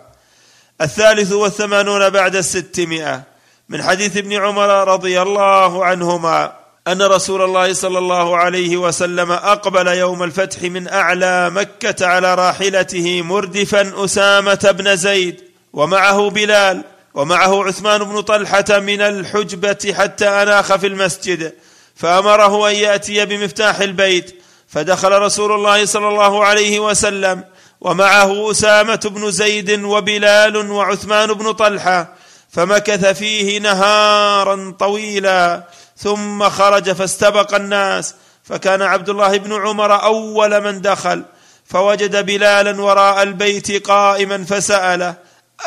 S1: الثالث والثمانون بعد الستمائه من حديث ابن عمر رضي الله عنهما ان رسول الله صلى الله عليه وسلم اقبل يوم الفتح من اعلى مكه على راحلته مردفا اسامه بن زيد ومعه بلال ومعه عثمان بن طلحه من الحجبه حتى اناخ في المسجد فامره ان ياتي بمفتاح البيت فدخل رسول الله صلى الله عليه وسلم ومعه اسامه بن زيد وبلال وعثمان بن طلحه فمكث فيه نهارا طويلا ثم خرج فاستبق الناس فكان عبد الله بن عمر اول من دخل فوجد بلالا وراء البيت قائما فساله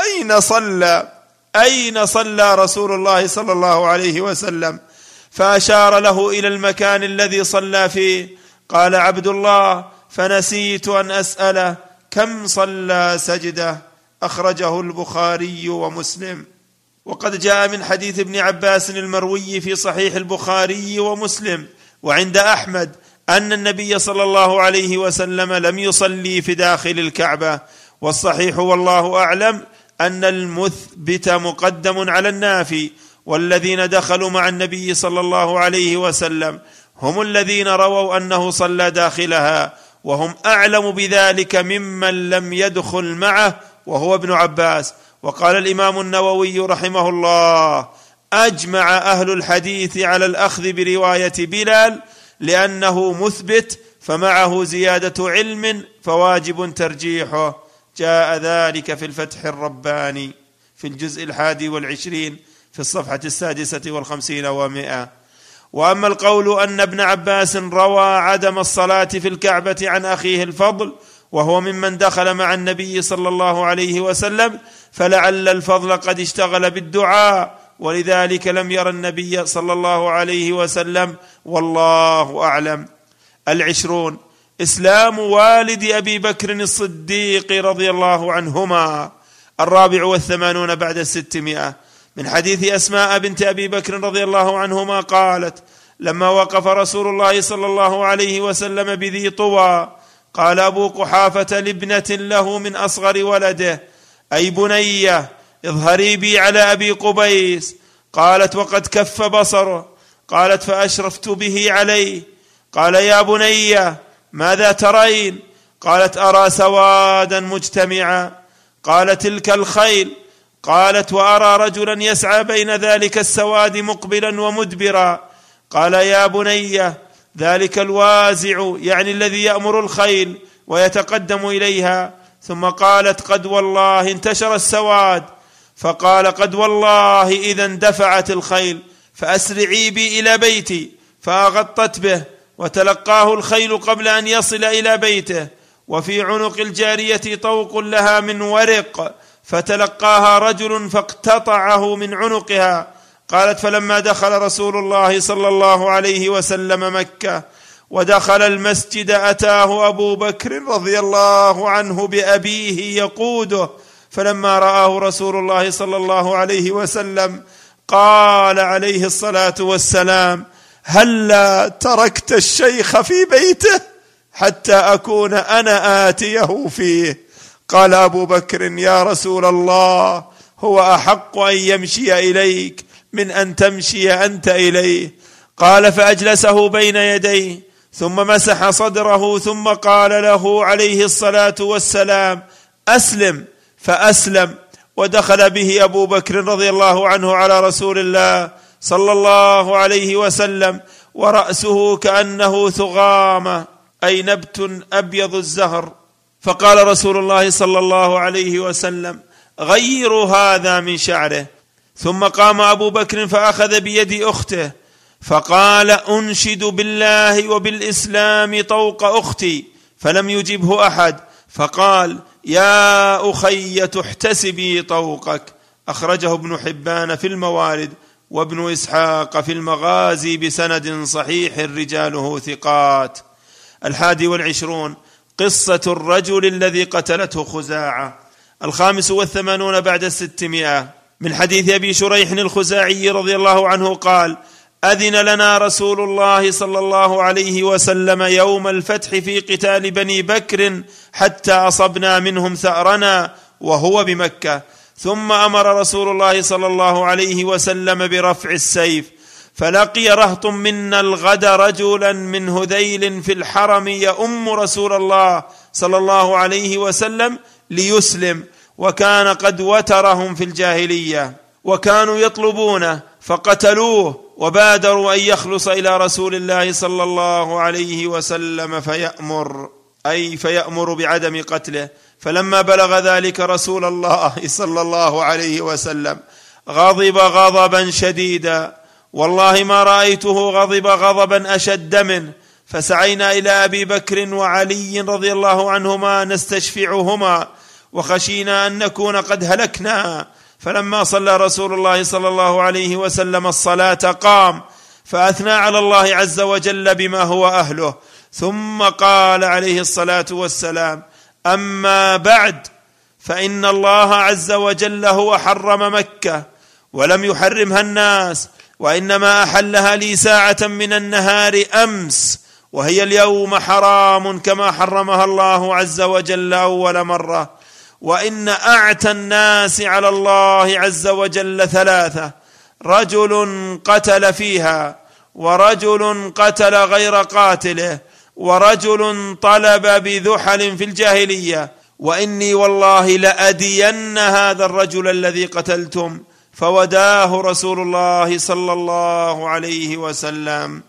S1: اين صلى اين صلى رسول الله صلى الله عليه وسلم فاشار له الى المكان الذي صلى فيه قال عبد الله فنسيت ان اساله كم صلى سجده اخرجه البخاري ومسلم وقد جاء من حديث ابن عباس المروي في صحيح البخاري ومسلم وعند احمد ان النبي صلى الله عليه وسلم لم يصلي في داخل الكعبه والصحيح والله اعلم ان المثبت مقدم على النافي والذين دخلوا مع النبي صلى الله عليه وسلم هم الذين رووا انه صلى داخلها وهم اعلم بذلك ممن لم يدخل معه وهو ابن عباس وقال الامام النووي رحمه الله اجمع اهل الحديث على الاخذ بروايه بلال لانه مثبت فمعه زياده علم فواجب ترجيحه جاء ذلك في الفتح الرباني في الجزء الحادي والعشرين في الصفحة السادسة والخمسين ومائة وأما القول أن ابن عباس روى عدم الصلاة في الكعبة عن أخيه الفضل وهو ممن دخل مع النبي صلى الله عليه وسلم فلعل الفضل قد اشتغل بالدعاء ولذلك لم ير النبي صلى الله عليه وسلم والله اعلم العشرون اسلام والد ابي بكر الصديق رضي الله عنهما الرابع والثمانون بعد الستمائه من حديث اسماء بنت ابي بكر رضي الله عنهما قالت لما وقف رسول الله صلى الله عليه وسلم بذي طوى قال ابو قحافه لابنه له من اصغر ولده اي بنيه اظهري بي على ابي قبيس قالت وقد كف بصره قالت فاشرفت به عليه قال يا بنيه ماذا ترين قالت ارى سوادا مجتمعا قال تلك الخيل قالت وارى رجلا يسعى بين ذلك السواد مقبلا ومدبرا قال يا بني ذلك الوازع يعني الذي يامر الخيل ويتقدم اليها ثم قالت قد والله انتشر السواد فقال قد والله اذا اندفعت الخيل فاسرعي بي الى بيتي فاغطت به وتلقاه الخيل قبل ان يصل الى بيته وفي عنق الجاريه طوق لها من ورق فتلقاها رجل فاقتطعه من عنقها قالت فلما دخل رسول الله صلى الله عليه وسلم مكه ودخل المسجد اتاه ابو بكر رضي الله عنه بابيه يقوده فلما راه رسول الله صلى الله عليه وسلم قال عليه الصلاه والسلام هلا هل تركت الشيخ في بيته حتى اكون انا اتيه فيه قال ابو بكر يا رسول الله هو احق ان يمشي اليك من ان تمشي انت اليه قال فاجلسه بين يديه ثم مسح صدره ثم قال له عليه الصلاه والسلام اسلم فاسلم ودخل به ابو بكر رضي الله عنه على رسول الله صلى الله عليه وسلم وراسه كانه ثغامه اي نبت ابيض الزهر فقال رسول الله صلى الله عليه وسلم غيروا هذا من شعره ثم قام ابو بكر فاخذ بيد اخته فقال انشد بالله وبالاسلام طوق اختي فلم يجبه احد فقال يا اخي احتسبي طوقك اخرجه ابن حبان في الموارد وابن اسحاق في المغازي بسند صحيح رجاله ثقات الحادي والعشرون قصة الرجل الذي قتلته خزاعة الخامس والثمانون بعد الستمائة من حديث أبي شريح الخزاعي رضي الله عنه قال أذن لنا رسول الله صلى الله عليه وسلم يوم الفتح في قتال بني بكر حتى أصبنا منهم ثأرنا وهو بمكة ثم أمر رسول الله صلى الله عليه وسلم برفع السيف فلقي رهط منا الغد رجلا من هذيل في الحرم يؤم رسول الله صلى الله عليه وسلم ليسلم وكان قد وترهم في الجاهليه وكانوا يطلبونه فقتلوه وبادروا ان يخلص الى رسول الله صلى الله عليه وسلم فيامر اي فيامر بعدم قتله فلما بلغ ذلك رسول الله صلى الله عليه وسلم غضب غضبا شديدا والله ما رايته غضب غضبا اشد منه فسعينا الى ابي بكر وعلي رضي الله عنهما نستشفعهما وخشينا ان نكون قد هلكنا فلما صلى رسول الله صلى الله عليه وسلم الصلاه قام فاثنى على الله عز وجل بما هو اهله ثم قال عليه الصلاه والسلام اما بعد فان الله عز وجل هو حرم مكه ولم يحرمها الناس وانما احلها لي ساعه من النهار امس وهي اليوم حرام كما حرمها الله عز وجل اول مره وان اعتى الناس على الله عز وجل ثلاثه رجل قتل فيها ورجل قتل غير قاتله ورجل طلب بذحل في الجاهليه واني والله لادين هذا الرجل الذي قتلتم فوداه رسول الله صلى الله عليه وسلم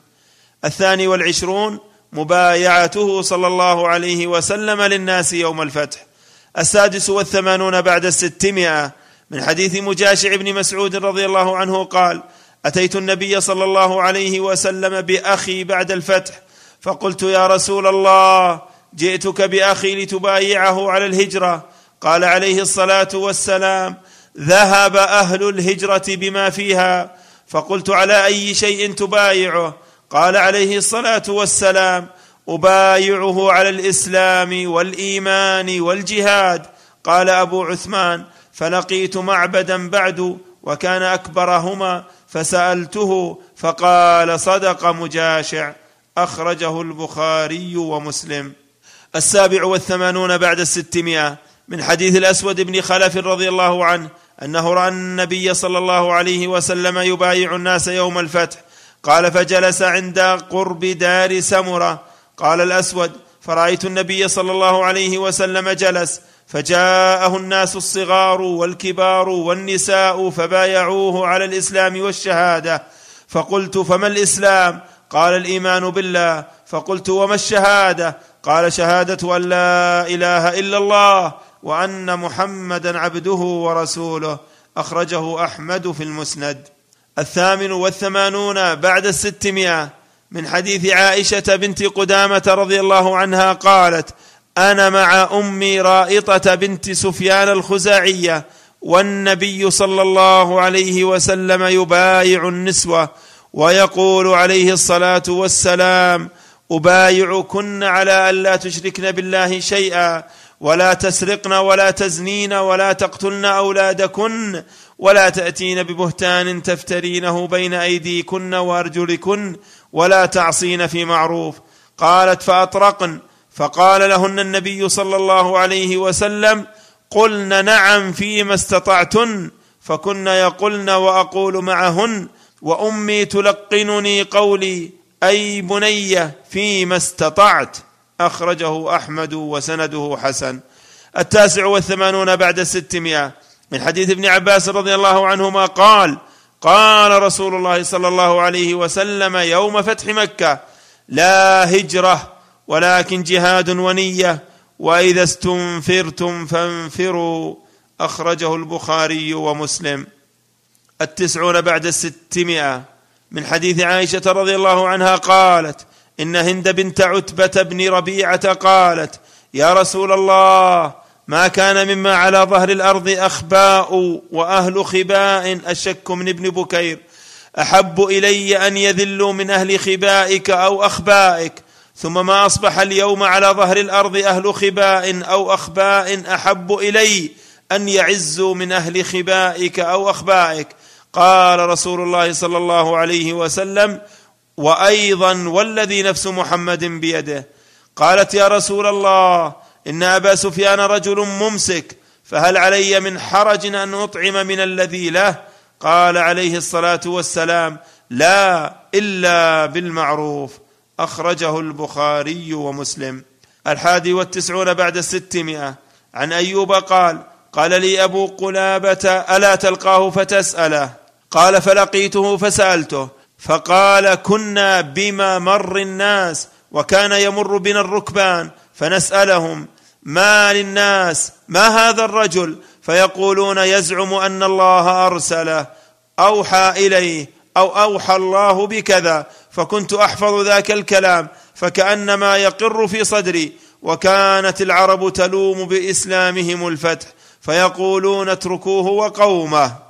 S1: الثاني والعشرون مبايعته صلى الله عليه وسلم للناس يوم الفتح السادس والثمانون بعد الستمائة من حديث مجاشع بن مسعود رضي الله عنه قال أتيت النبي صلى الله عليه وسلم بأخي بعد الفتح فقلت يا رسول الله جئتك بأخي لتبايعه على الهجرة قال عليه الصلاة والسلام ذهب اهل الهجره بما فيها فقلت على اي شيء تبايعه قال عليه الصلاه والسلام ابايعه على الاسلام والايمان والجهاد قال ابو عثمان فلقيت معبدا بعد وكان اكبرهما فسالته فقال صدق مجاشع اخرجه البخاري ومسلم السابع والثمانون بعد الستمائه من حديث الاسود بن خلف رضي الله عنه انه راى النبي صلى الله عليه وسلم يبايع الناس يوم الفتح قال فجلس عند قرب دار سمره قال الاسود فرايت النبي صلى الله عليه وسلم جلس فجاءه الناس الصغار والكبار والنساء فبايعوه على الاسلام والشهاده فقلت فما الاسلام قال الايمان بالله فقلت وما الشهاده قال شهاده ان لا اله الا الله وان محمدا عبده ورسوله اخرجه احمد في المسند الثامن والثمانون بعد الستمائه من حديث عائشه بنت قدامه رضي الله عنها قالت انا مع امي رائطه بنت سفيان الخزاعيه والنبي صلى الله عليه وسلم يبايع النسوه ويقول عليه الصلاه والسلام ابايعكن على ان لا تشركن بالله شيئا ولا تسرقن ولا تزنين ولا تقتلن اولادكن ولا تاتين ببهتان تفترينه بين ايديكن وارجلكن ولا تعصين في معروف قالت فاطرقن فقال لهن النبي صلى الله عليه وسلم قلن نعم فيما استطعتن فكن يقلن واقول معهن وامي تلقنني قولي اي بنيه فيما استطعت أخرجه أحمد وسنده حسن التاسع والثمانون بعد الستمائة من حديث ابن عباس رضي الله عنهما قال قال رسول الله صلى الله عليه وسلم يوم فتح مكة لا هجرة ولكن جهاد ونية وإذا استنفرتم فانفروا أخرجه البخاري ومسلم التسعون بعد الستمائة من حديث عائشة رضي الله عنها قالت ان هند بنت عتبه بن ربيعه قالت يا رسول الله ما كان مما على ظهر الارض اخباء واهل خباء اشك من ابن بكير احب الي ان يذلوا من اهل خبائك او اخبائك ثم ما اصبح اليوم على ظهر الارض اهل خباء او اخباء احب الي ان يعزوا من اهل خبائك او اخبائك قال رسول الله صلى الله عليه وسلم وايضا والذي نفس محمد بيده قالت يا رسول الله ان ابا سفيان رجل ممسك فهل علي من حرج ان اطعم من الذي له قال عليه الصلاه والسلام لا الا بالمعروف اخرجه البخاري ومسلم الحادي والتسعون بعد الستمائه عن ايوب قال قال لي ابو قلابه الا تلقاه فتساله قال فلقيته فسالته فقال كنا بما مر الناس وكان يمر بنا الركبان فنسالهم ما للناس ما هذا الرجل فيقولون يزعم ان الله ارسله اوحى اليه او اوحى الله بكذا فكنت احفظ ذاك الكلام فكانما يقر في صدري وكانت العرب تلوم باسلامهم الفتح فيقولون اتركوه وقومه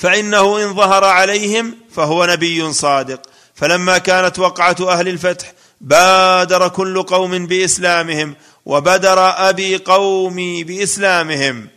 S1: فانه ان ظهر عليهم فهو نبي صادق فلما كانت وقعه اهل الفتح بادر كل قوم باسلامهم وبدر ابي قومي باسلامهم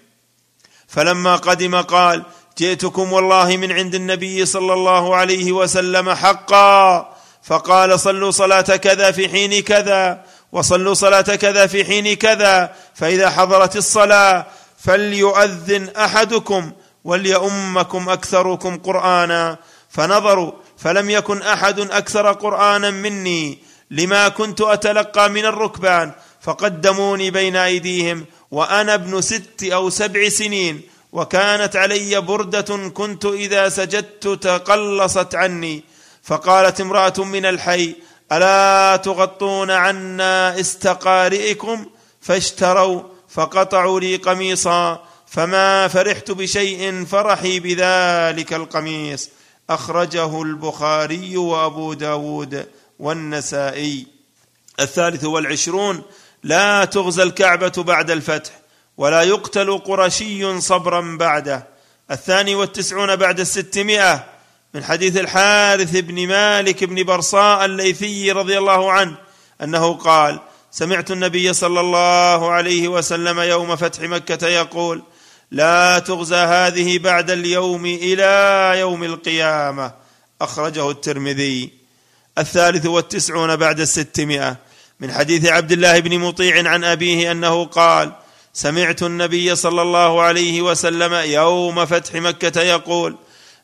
S1: فلما قدم قال جئتكم والله من عند النبي صلى الله عليه وسلم حقا فقال صلوا صلاه كذا في حين كذا وصلوا صلاه كذا في حين كذا فاذا حضرت الصلاه فليؤذن احدكم وليؤمكم اكثركم قرانا فنظروا فلم يكن احد اكثر قرانا مني لما كنت اتلقى من الركبان فقدموني بين ايديهم وانا ابن ست او سبع سنين وكانت علي برده كنت اذا سجدت تقلصت عني فقالت امراه من الحي الا تغطون عنا استقارئكم فاشتروا فقطعوا لي قميصا فما فرحت بشيء فرحي بذلك القميص أخرجه البخاري وأبو داود والنسائي الثالث والعشرون لا تغزى الكعبة بعد الفتح ولا يقتل قرشي صبرا بعده الثاني والتسعون بعد الستمائة من حديث الحارث بن مالك بن برصاء الليثي رضي الله عنه أنه قال سمعت النبي صلى الله عليه وسلم يوم فتح مكة يقول لا تغزى هذه بعد اليوم الى يوم القيامه اخرجه الترمذي الثالث والتسعون بعد الستمائه من حديث عبد الله بن مطيع عن ابيه انه قال سمعت النبي صلى الله عليه وسلم يوم فتح مكه يقول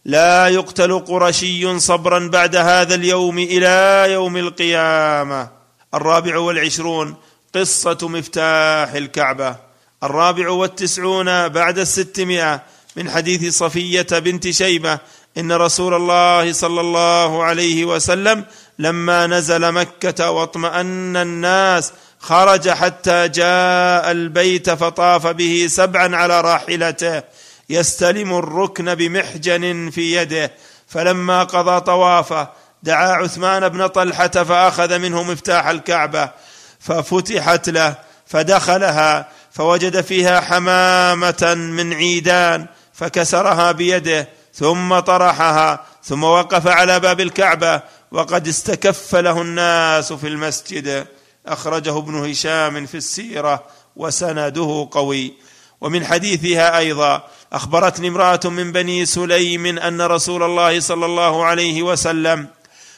S1: لا يقتل قرشي صبرا بعد هذا اليوم الى يوم القيامه الرابع والعشرون قصه مفتاح الكعبه الرابع والتسعون بعد الستمائة من حديث صفية بنت شيبة إن رسول الله صلى الله عليه وسلم لما نزل مكة واطمأن الناس خرج حتى جاء البيت فطاف به سبعا على راحلته يستلم الركن بمحجن في يده فلما قضى طوافه دعا عثمان بن طلحه فاخذ منه مفتاح الكعبه ففتحت له فدخلها فوجد فيها حمامه من عيدان فكسرها بيده ثم طرحها ثم وقف على باب الكعبه وقد استكف له الناس في المسجد اخرجه ابن هشام في السيره وسنده قوي ومن حديثها ايضا اخبرتني امراه من بني سليم ان رسول الله صلى الله عليه وسلم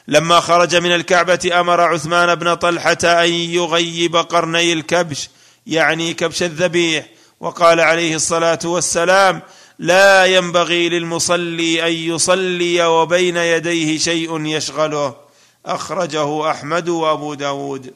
S1: لما خرج من الكعبه امر عثمان بن طلحه ان يغيب قرني الكبش يعني كبش الذبيح وقال عليه الصلاه والسلام لا ينبغي للمصلي ان يصلي وبين يديه شيء يشغله اخرجه احمد وابو داود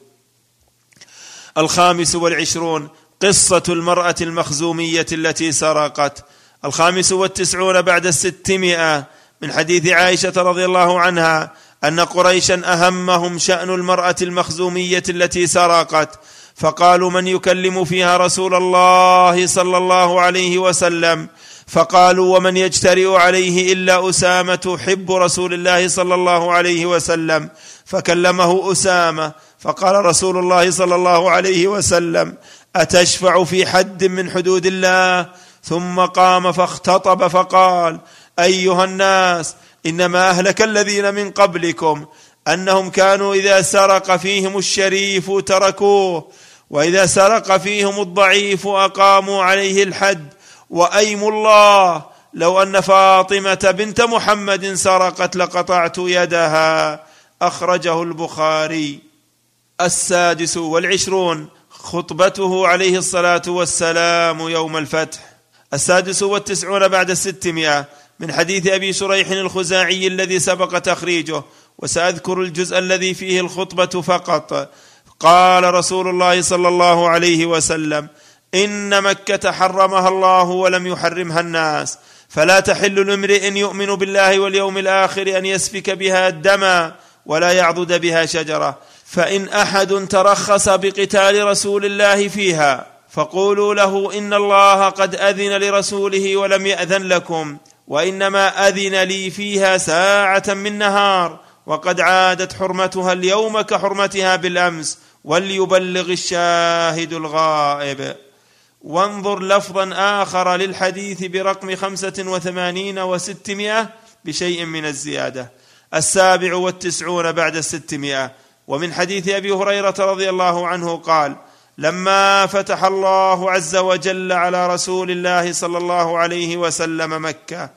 S1: الخامس والعشرون قصه المراه المخزوميه التي سرقت الخامس والتسعون بعد الستمائه من حديث عائشه رضي الله عنها ان قريشا اهمهم شان المراه المخزوميه التي سرقت فقالوا من يكلم فيها رسول الله صلى الله عليه وسلم فقالوا ومن يجترئ عليه الا اسامه حب رسول الله صلى الله عليه وسلم فكلمه اسامه فقال رسول الله صلى الله عليه وسلم اتشفع في حد من حدود الله ثم قام فاختطب فقال ايها الناس انما اهلك الذين من قبلكم انهم كانوا اذا سرق فيهم الشريف تركوه واذا سرق فيهم الضعيف اقاموا عليه الحد وايم الله لو ان فاطمه بنت محمد سرقت لقطعت يدها اخرجه البخاري السادس والعشرون خطبته عليه الصلاه والسلام يوم الفتح السادس والتسعون بعد الستمائه من حديث ابي شريح الخزاعي الذي سبق تخريجه وساذكر الجزء الذي فيه الخطبه فقط قال رسول الله صلى الله عليه وسلم ان مكه حرمها الله ولم يحرمها الناس فلا تحل لامرئ يؤمن بالله واليوم الاخر ان يسفك بها دما ولا يعضد بها شجره فان احد ترخص بقتال رسول الله فيها فقولوا له ان الله قد اذن لرسوله ولم ياذن لكم وانما اذن لي فيها ساعه من نهار وقد عادت حرمتها اليوم كحرمتها بالامس وليبلغ الشاهد الغائب وانظر لفظا آخر للحديث برقم خمسة وثمانين وستمائة بشيء من الزيادة السابع والتسعون بعد الستمائة ومن حديث أبي هريرة رضي الله عنه قال لما فتح الله عز وجل على رسول الله صلى الله عليه وسلم مكة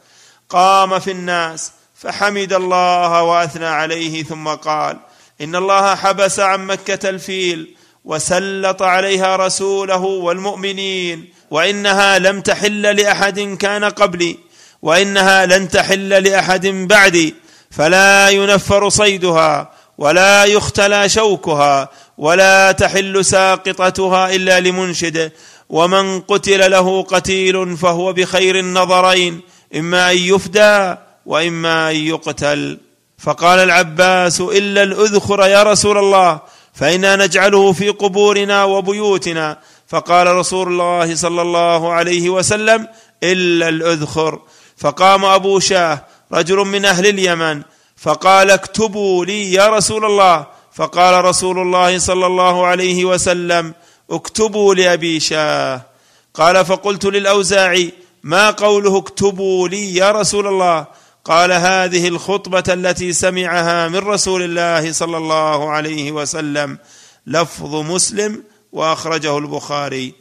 S1: قام في الناس فحمد الله وأثنى عليه ثم قال ان الله حبس عن مكه الفيل وسلط عليها رسوله والمؤمنين وانها لم تحل لاحد كان قبلي وانها لن تحل لاحد بعدي فلا ينفر صيدها ولا يختلى شوكها ولا تحل ساقطتها الا لمنشده ومن قتل له قتيل فهو بخير النظرين اما ان يفدى واما ان يقتل فقال العباس الا الاذخر يا رسول الله فانا نجعله في قبورنا وبيوتنا فقال رسول الله صلى الله عليه وسلم الا الاذخر فقام ابو شاه رجل من اهل اليمن فقال اكتبوا لي يا رسول الله فقال رسول الله صلى الله عليه وسلم اكتبوا لابي شاه قال فقلت للاوزاعي ما قوله اكتبوا لي يا رسول الله قال هذه الخطبه التي سمعها من رسول الله صلى الله عليه وسلم لفظ مسلم واخرجه البخاري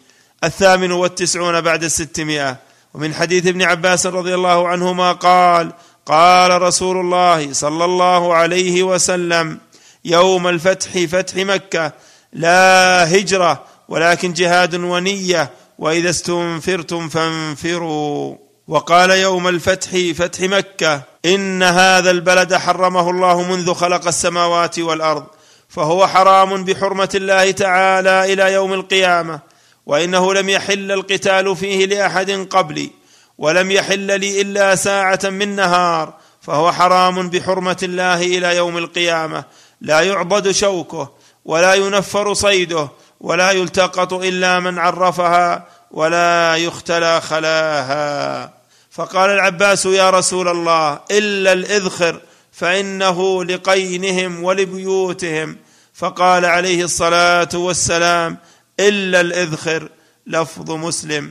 S1: الثامن والتسعون بعد الستمائه ومن حديث ابن عباس رضي الله عنهما قال قال رسول الله صلى الله عليه وسلم يوم الفتح فتح مكه لا هجره ولكن جهاد ونيه واذا استنفرتم فانفروا وقال يوم الفتح فتح مكه ان هذا البلد حرمه الله منذ خلق السماوات والارض فهو حرام بحرمه الله تعالى الى يوم القيامه وانه لم يحل القتال فيه لاحد قبلي ولم يحل لي الا ساعه من نهار فهو حرام بحرمه الله الى يوم القيامه لا يعبد شوكه ولا ينفر صيده ولا يلتقط الا من عرفها ولا يختلى خلاها فقال العباس يا رسول الله الا الاذخر فانه لقينهم ولبيوتهم فقال عليه الصلاه والسلام الا الاذخر لفظ مسلم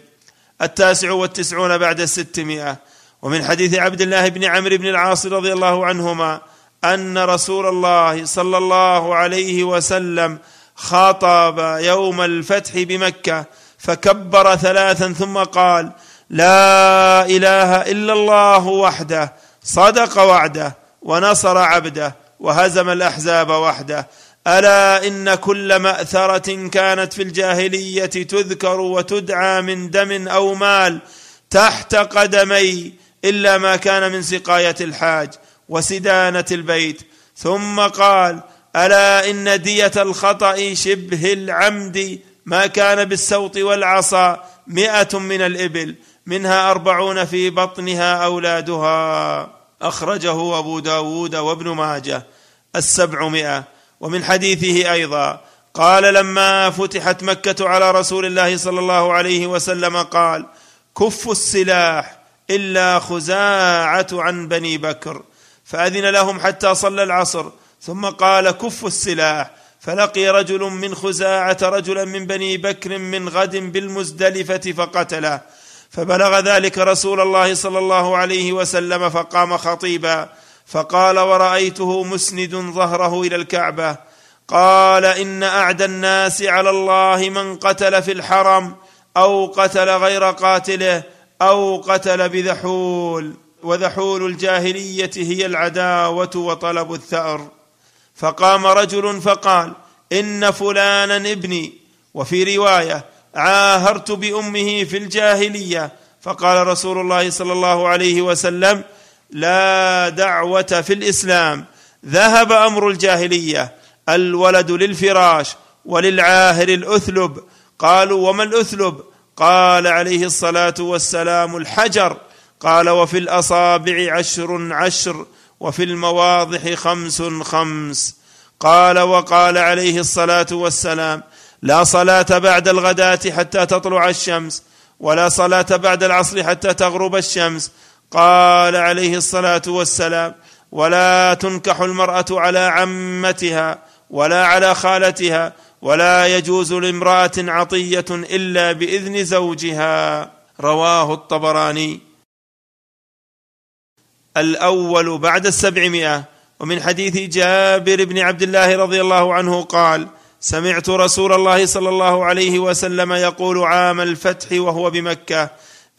S1: التاسع والتسعون بعد الستمائه ومن حديث عبد الله بن عمرو بن العاص رضي الله عنهما ان رسول الله صلى الله عليه وسلم خاطب يوم الفتح بمكه فكبر ثلاثا ثم قال لا اله الا الله وحده صدق وعده ونصر عبده وهزم الاحزاب وحده الا ان كل ماثره كانت في الجاهليه تذكر وتدعى من دم او مال تحت قدمي الا ما كان من سقايه الحاج وسدانه البيت ثم قال الا ان ديه الخطا شبه العمد ما كان بالسوط والعصا مئه من الابل منها أربعون في بطنها أولادها أخرجه أبو داود وابن ماجة السبعمائة ومن حديثه أيضا قال لما فتحت مكة على رسول الله صلى الله عليه وسلم قال كفوا السلاح إلا خزاعة عن بني بكر فأذن لهم حتى صلى العصر ثم قال كفوا السلاح فلقي رجل من خزاعة رجلا من بني بكر من غد بالمزدلفة فقتله فبلغ ذلك رسول الله صلى الله عليه وسلم فقام خطيبا فقال ورايته مسند ظهره الى الكعبه قال ان اعدى الناس على الله من قتل في الحرم او قتل غير قاتله او قتل بذحول وذحول الجاهليه هي العداوه وطلب الثار فقام رجل فقال ان فلانا ابني وفي روايه عاهرت بامه في الجاهليه فقال رسول الله صلى الله عليه وسلم لا دعوه في الاسلام ذهب امر الجاهليه الولد للفراش وللعاهر الاثلب قالوا وما الاثلب قال عليه الصلاه والسلام الحجر قال وفي الاصابع عشر عشر وفي المواضح خمس خمس قال وقال عليه الصلاه والسلام لا صلاه بعد الغداه حتى تطلع الشمس ولا صلاه بعد العصر حتى تغرب الشمس قال عليه الصلاه والسلام ولا تنكح المراه على عمتها ولا على خالتها ولا يجوز لامراه عطيه الا باذن زوجها رواه الطبراني الاول بعد السبعمائه ومن حديث جابر بن عبد الله رضي الله عنه قال سمعت رسول الله صلى الله عليه وسلم يقول عام الفتح وهو بمكه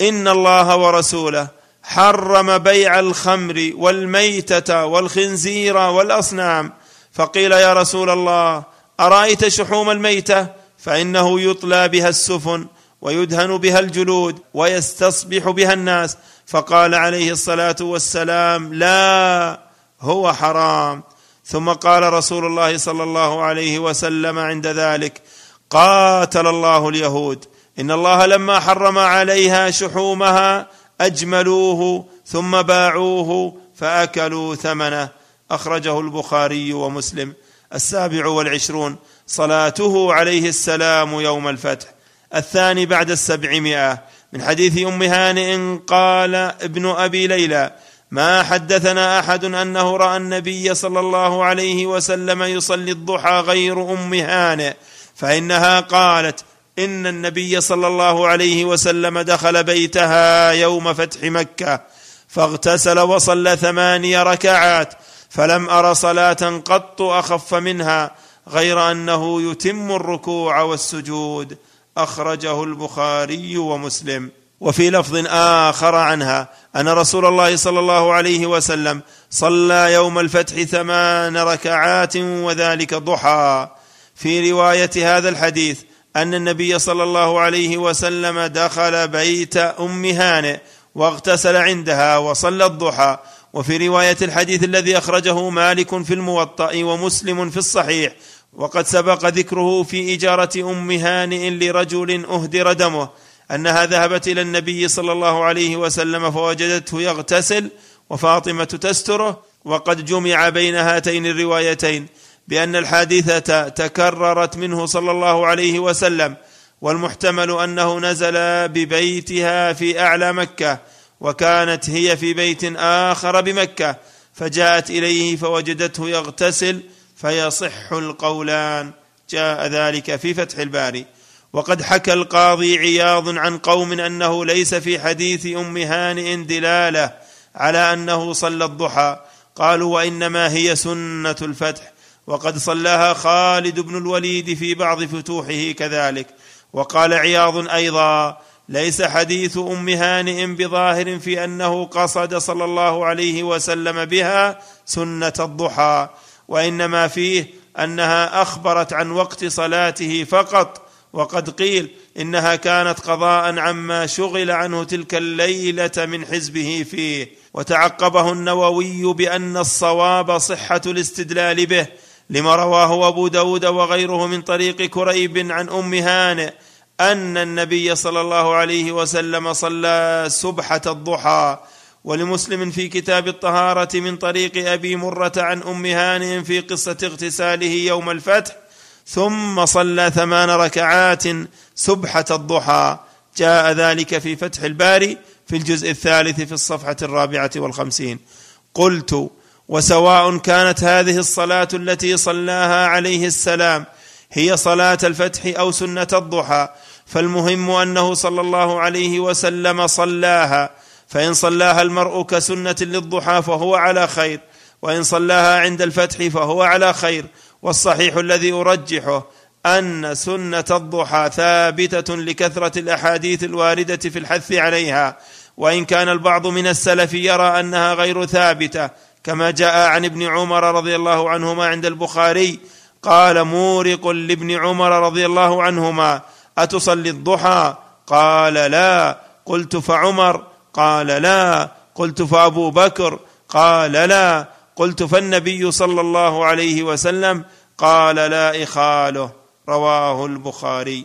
S1: ان الله ورسوله حرم بيع الخمر والميته والخنزير والاصنام فقيل يا رسول الله ارايت شحوم الميته فانه يطلى بها السفن ويدهن بها الجلود ويستصبح بها الناس فقال عليه الصلاه والسلام لا هو حرام ثم قال رسول الله صلى الله عليه وسلم عند ذلك قاتل الله اليهود ان الله لما حرم عليها شحومها اجملوه ثم باعوه فاكلوا ثمنه اخرجه البخاري ومسلم السابع والعشرون صلاته عليه السلام يوم الفتح الثاني بعد السبعمائه من حديث ام هانئ قال ابن ابي ليلى ما حدثنا احد انه راى النبي صلى الله عليه وسلم يصلي الضحى غير ام هانئ فانها قالت ان النبي صلى الله عليه وسلم دخل بيتها يوم فتح مكه فاغتسل وصلى ثماني ركعات فلم ار صلاه قط اخف منها غير انه يتم الركوع والسجود اخرجه البخاري ومسلم وفي لفظ اخر عنها ان رسول الله صلى الله عليه وسلم صلى يوم الفتح ثمان ركعات وذلك ضحى في روايه هذا الحديث ان النبي صلى الله عليه وسلم دخل بيت ام هانئ واغتسل عندها وصلى الضحى وفي روايه الحديث الذي اخرجه مالك في الموطا ومسلم في الصحيح وقد سبق ذكره في اجاره ام هانئ لرجل اهدر دمه انها ذهبت الى النبي صلى الله عليه وسلم فوجدته يغتسل وفاطمه تستره وقد جمع بين هاتين الروايتين بان الحادثه تكررت منه صلى الله عليه وسلم والمحتمل انه نزل ببيتها في اعلى مكه وكانت هي في بيت اخر بمكه فجاءت اليه فوجدته يغتسل فيصح القولان جاء ذلك في فتح الباري وقد حكى القاضي عياض عن قوم انه ليس في حديث ام هانئ دلاله على انه صلى الضحى قالوا وانما هي سنه الفتح وقد صلاها خالد بن الوليد في بعض فتوحه كذلك وقال عياض ايضا ليس حديث ام هانئ بظاهر في انه قصد صلى الله عليه وسلم بها سنه الضحى وانما فيه انها اخبرت عن وقت صلاته فقط وقد قيل انها كانت قضاء عما شغل عنه تلك الليله من حزبه فيه وتعقبه النووي بان الصواب صحه الاستدلال به لما رواه ابو داود وغيره من طريق كريب عن ام هانئ ان النبي صلى الله عليه وسلم صلى سبحه الضحى ولمسلم في كتاب الطهاره من طريق ابي مره عن ام هانئ في قصه اغتساله يوم الفتح ثم صلى ثمان ركعات سبحة الضحى جاء ذلك في فتح الباري في الجزء الثالث في الصفحة الرابعة والخمسين قلت وسواء كانت هذه الصلاة التي صلاها عليه السلام هي صلاة الفتح أو سنة الضحى فالمهم أنه صلى الله عليه وسلم صلاها فإن صلاها المرء كسنة للضحى فهو على خير وإن صلاها عند الفتح فهو على خير والصحيح الذي ارجحه ان سنه الضحى ثابته لكثره الاحاديث الوارده في الحث عليها وان كان البعض من السلف يرى انها غير ثابته كما جاء عن ابن عمر رضي الله عنهما عند البخاري قال مورق لابن عمر رضي الله عنهما اتصلي الضحى قال لا قلت فعمر قال لا قلت فابو بكر قال لا قلت فالنبي صلى الله عليه وسلم قال لا إخاله رواه البخاري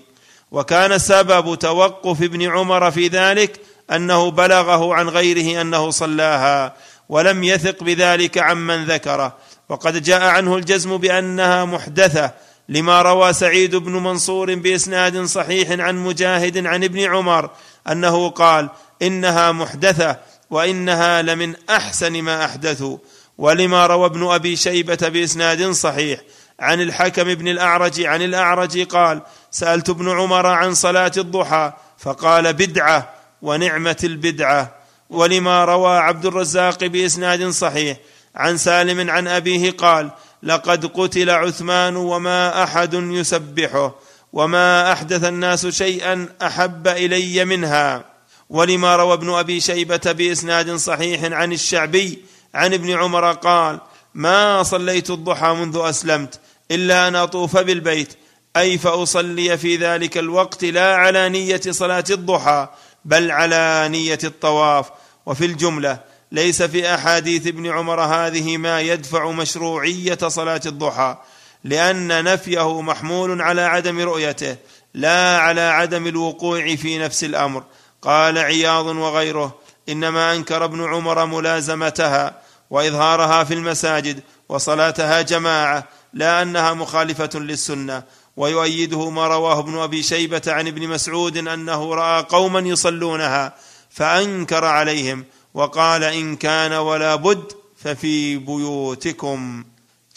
S1: وكان سبب توقف ابن عمر في ذلك أنه بلغه عن غيره أنه صلاها ولم يثق بذلك عمن ذكره وقد جاء عنه الجزم بأنها محدثة لما روى سعيد بن منصور بإسناد صحيح عن مجاهد عن ابن عمر أنه قال إنها محدثة وإنها لمن أحسن ما أحدثوا ولما روى ابن ابي شيبه باسناد صحيح عن الحكم بن الاعرج عن الاعرج قال سالت ابن عمر عن صلاه الضحى فقال بدعه ونعمه البدعه ولما روى عبد الرزاق باسناد صحيح عن سالم عن ابيه قال لقد قتل عثمان وما احد يسبحه وما احدث الناس شيئا احب الي منها ولما روى ابن ابي شيبه باسناد صحيح عن الشعبي عن ابن عمر قال ما صليت الضحى منذ اسلمت الا ان اطوف بالبيت اي فاصلي في ذلك الوقت لا على نيه صلاه الضحى بل على نيه الطواف وفي الجمله ليس في احاديث ابن عمر هذه ما يدفع مشروعيه صلاه الضحى لان نفيه محمول على عدم رؤيته لا على عدم الوقوع في نفس الامر قال عياض وغيره انما انكر ابن عمر ملازمتها واظهارها في المساجد وصلاتها جماعه لا انها مخالفه للسنه ويؤيده ما رواه ابن ابي شيبه عن ابن مسعود انه راى قوما يصلونها فانكر عليهم وقال ان كان ولا بد ففي بيوتكم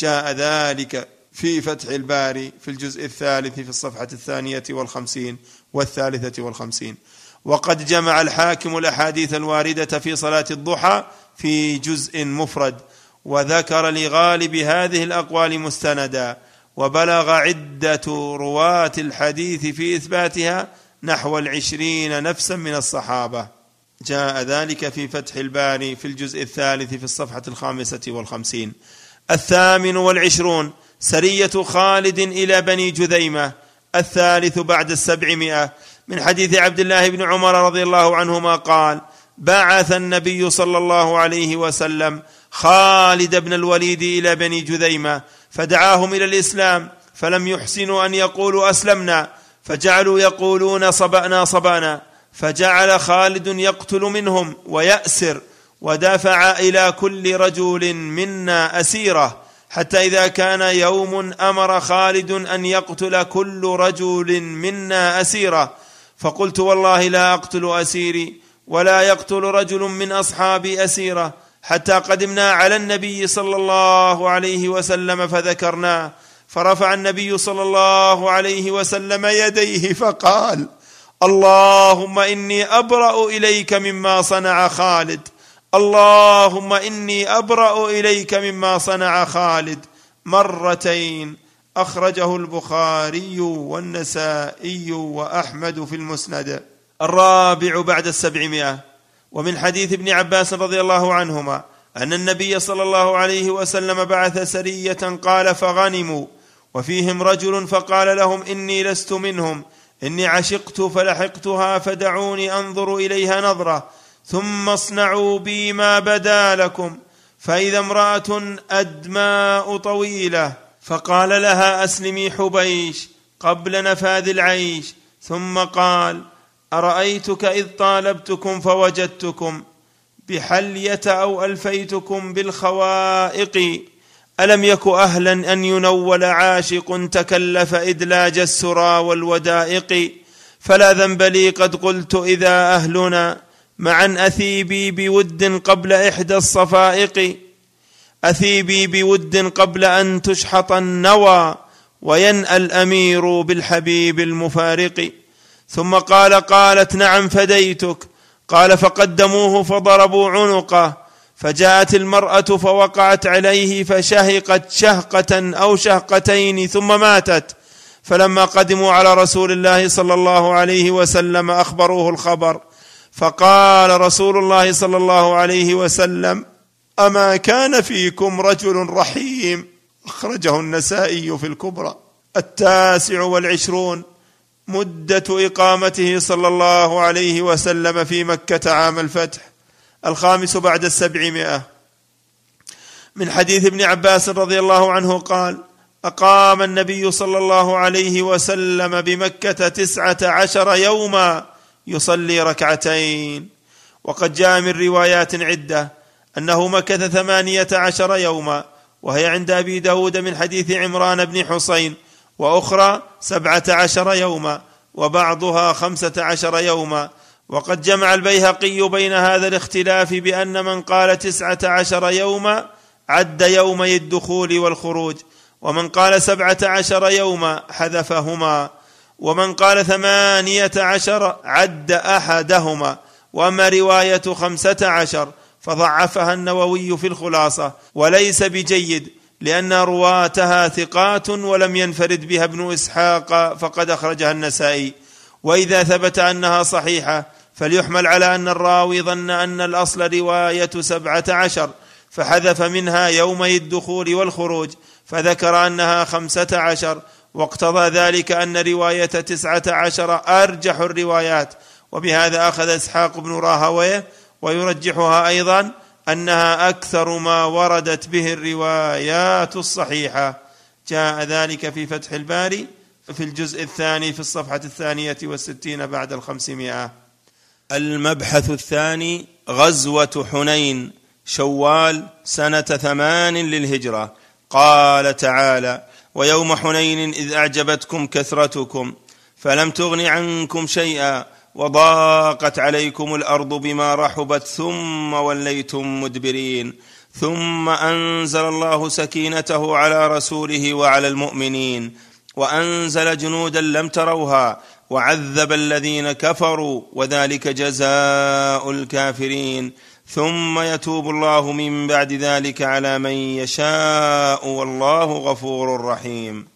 S1: جاء ذلك في فتح الباري في الجزء الثالث في الصفحه الثانيه والخمسين والثالثه والخمسين وقد جمع الحاكم الاحاديث الوارده في صلاه الضحى في جزء مفرد وذكر لغالب هذه الاقوال مستندا وبلغ عده رواه الحديث في اثباتها نحو العشرين نفسا من الصحابه جاء ذلك في فتح الباري في الجزء الثالث في الصفحه الخامسه والخمسين الثامن والعشرون سريه خالد الى بني جذيمه الثالث بعد السبعمائه من حديث عبد الله بن عمر رضي الله عنهما قال بعث النبي صلى الله عليه وسلم خالد بن الوليد الى بني جذيمه فدعاهم الى الاسلام فلم يحسنوا ان يقولوا اسلمنا فجعلوا يقولون صبأنا صبأنا فجعل خالد يقتل منهم ويأسر ودافع الى كل رجل منا اسيره حتى اذا كان يوم امر خالد ان يقتل كل رجل منا اسيره فقلت والله لا اقتل اسيري ولا يقتل رجل من اصحابي اسيره حتى قدمنا على النبي صلى الله عليه وسلم فذكرناه فرفع النبي صلى الله عليه وسلم يديه فقال اللهم اني ابرا اليك مما صنع خالد اللهم اني ابرا اليك مما صنع خالد مرتين اخرجه البخاري والنسائي واحمد في المسند الرابع بعد السبعمائة ومن حديث ابن عباس رضي الله عنهما أن النبي صلى الله عليه وسلم بعث سرية قال فغنموا وفيهم رجل فقال لهم إني لست منهم إني عشقت فلحقتها فدعوني أنظر إليها نظرة ثم اصنعوا بي ما بدا لكم فإذا امرأة أدماء طويلة فقال لها أسلمي حبيش قبل نفاذ العيش ثم قال ارايتك اذ طالبتكم فوجدتكم بحليه او الفيتكم بالخوائق الم يك اهلا ان ينول عاشق تكلف ادلاج السرى والودائق فلا ذنب لي قد قلت اذا اهلنا معا اثيبي بود قبل احدى الصفائق اثيبي بود قبل ان تشحط النوى وينأى الامير بالحبيب المفارق ثم قال قالت نعم فديتك قال فقدموه فضربوا عنقه فجاءت المراه فوقعت عليه فشهقت شهقه او شهقتين ثم ماتت فلما قدموا على رسول الله صلى الله عليه وسلم اخبروه الخبر فقال رسول الله صلى الله عليه وسلم اما كان فيكم رجل رحيم اخرجه النسائي في الكبرى التاسع والعشرون مده اقامته صلى الله عليه وسلم في مكه عام الفتح الخامس بعد السبعمائه من حديث ابن عباس رضي الله عنه قال اقام النبي صلى الله عليه وسلم بمكه تسعه عشر يوما يصلي ركعتين وقد جاء من روايات عده انه مكث ثمانيه عشر يوما وهي عند ابي داود من حديث عمران بن حسين وأخرى سبعة عشر يوما وبعضها خمسة عشر يوما وقد جمع البيهقي بين هذا الاختلاف بأن من قال تسعة عشر يوما عد يومي الدخول والخروج ومن قال سبعة عشر يوما حذفهما ومن قال ثمانية عشر عد أحدهما وأما رواية خمسة عشر فضعفها النووي في الخلاصة وليس بجيد لأن رواتها ثقات ولم ينفرد بها ابن إسحاق فقد أخرجها النسائي وإذا ثبت أنها صحيحة فليحمل على أن الراوي ظن أن الأصل رواية سبعة عشر فحذف منها يومي الدخول والخروج فذكر أنها خمسة عشر واقتضى ذلك أن رواية تسعة عشر أرجح الروايات وبهذا أخذ إسحاق بن راهويه ويرجحها أيضا انها اكثر ما وردت به الروايات الصحيحه جاء ذلك في فتح الباري في الجزء الثاني في الصفحه الثانيه والستين بعد الخمسمائه المبحث الثاني غزوه حنين شوال سنه ثمان للهجره قال تعالى ويوم حنين اذ اعجبتكم كثرتكم فلم تغن عنكم شيئا وضاقت عليكم الارض بما رحبت ثم وليتم مدبرين ثم انزل الله سكينته على رسوله وعلى المؤمنين وانزل جنودا لم تروها وعذب الذين كفروا وذلك جزاء الكافرين ثم يتوب الله من بعد ذلك على من يشاء والله غفور رحيم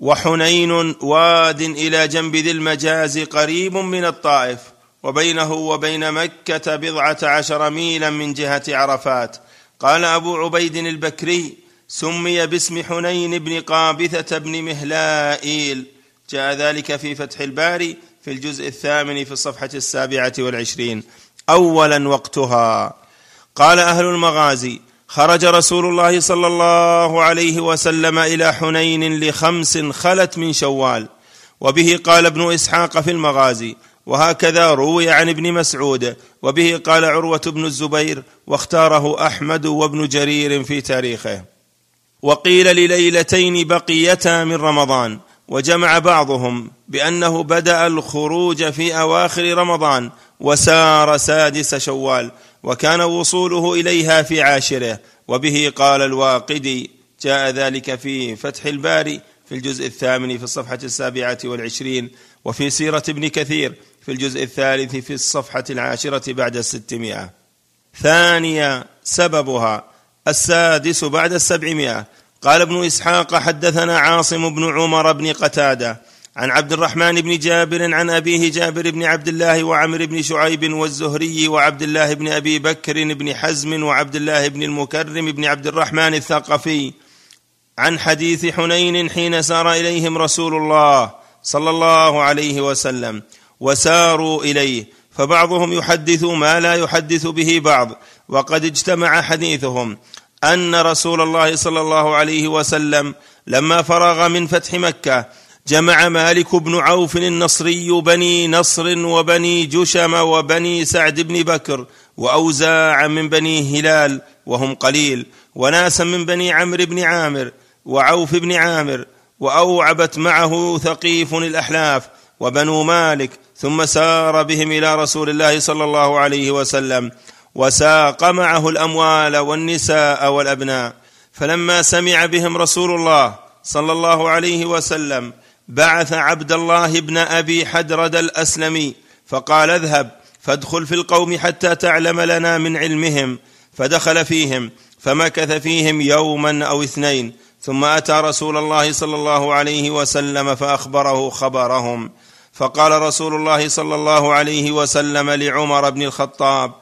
S1: وحنين واد الى جنب ذي المجاز قريب من الطائف وبينه وبين مكه بضعه عشر ميلا من جهه عرفات قال ابو عبيد البكري سمي باسم حنين بن قابثه بن مهلائيل جاء ذلك في فتح الباري في الجزء الثامن في الصفحه السابعه والعشرين اولا وقتها قال اهل المغازي خرج رسول الله صلى الله عليه وسلم الى حنين لخمس خلت من شوال وبه قال ابن اسحاق في المغازي وهكذا روي عن ابن مسعود وبه قال عروه بن الزبير واختاره احمد وابن جرير في تاريخه وقيل لليلتين بقيتا من رمضان وجمع بعضهم بانه بدا الخروج في اواخر رمضان وسار سادس شوال وكان وصوله اليها في عاشره وبه قال الواقدي جاء ذلك في فتح الباري في الجزء الثامن في الصفحه السابعه والعشرين وفي سيره ابن كثير في الجزء الثالث في الصفحه العاشره بعد الستمائه ثانيا سببها السادس بعد السبعمائه قال ابن اسحاق حدثنا عاصم بن عمر بن قتاده عن عبد الرحمن بن جابر عن أبيه جابر بن عبد الله وعمر بن شعيب والزهري وعبد الله بن أبي بكر بن حزم وعبد الله بن المكرم بن عبد الرحمن الثقفي عن حديث حنين حين سار إليهم رسول الله صلى الله عليه وسلم وساروا إليه فبعضهم يحدث ما لا يحدث به بعض وقد اجتمع حديثهم أن رسول الله صلى الله عليه وسلم لما فرغ من فتح مكة جمع مالك بن عوف النصري بني نصر وبني جشم وبني سعد بن بكر واوزاعا من بني هلال وهم قليل وناسا من بني عمرو بن عامر وعوف بن عامر واوعبت معه ثقيف الاحلاف وبنو مالك ثم سار بهم الى رسول الله صلى الله عليه وسلم وساق معه الاموال والنساء والابناء فلما سمع بهم رسول الله صلى الله عليه وسلم بعث عبد الله بن ابي حدرد الاسلمي فقال اذهب فادخل في القوم حتى تعلم لنا من علمهم فدخل فيهم فمكث فيهم يوما او اثنين ثم اتى رسول الله صلى الله عليه وسلم فاخبره خبرهم فقال رسول الله صلى الله عليه وسلم لعمر بن الخطاب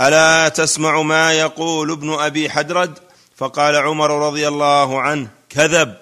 S1: الا تسمع ما يقول ابن ابي حدرد فقال عمر رضي الله عنه كذب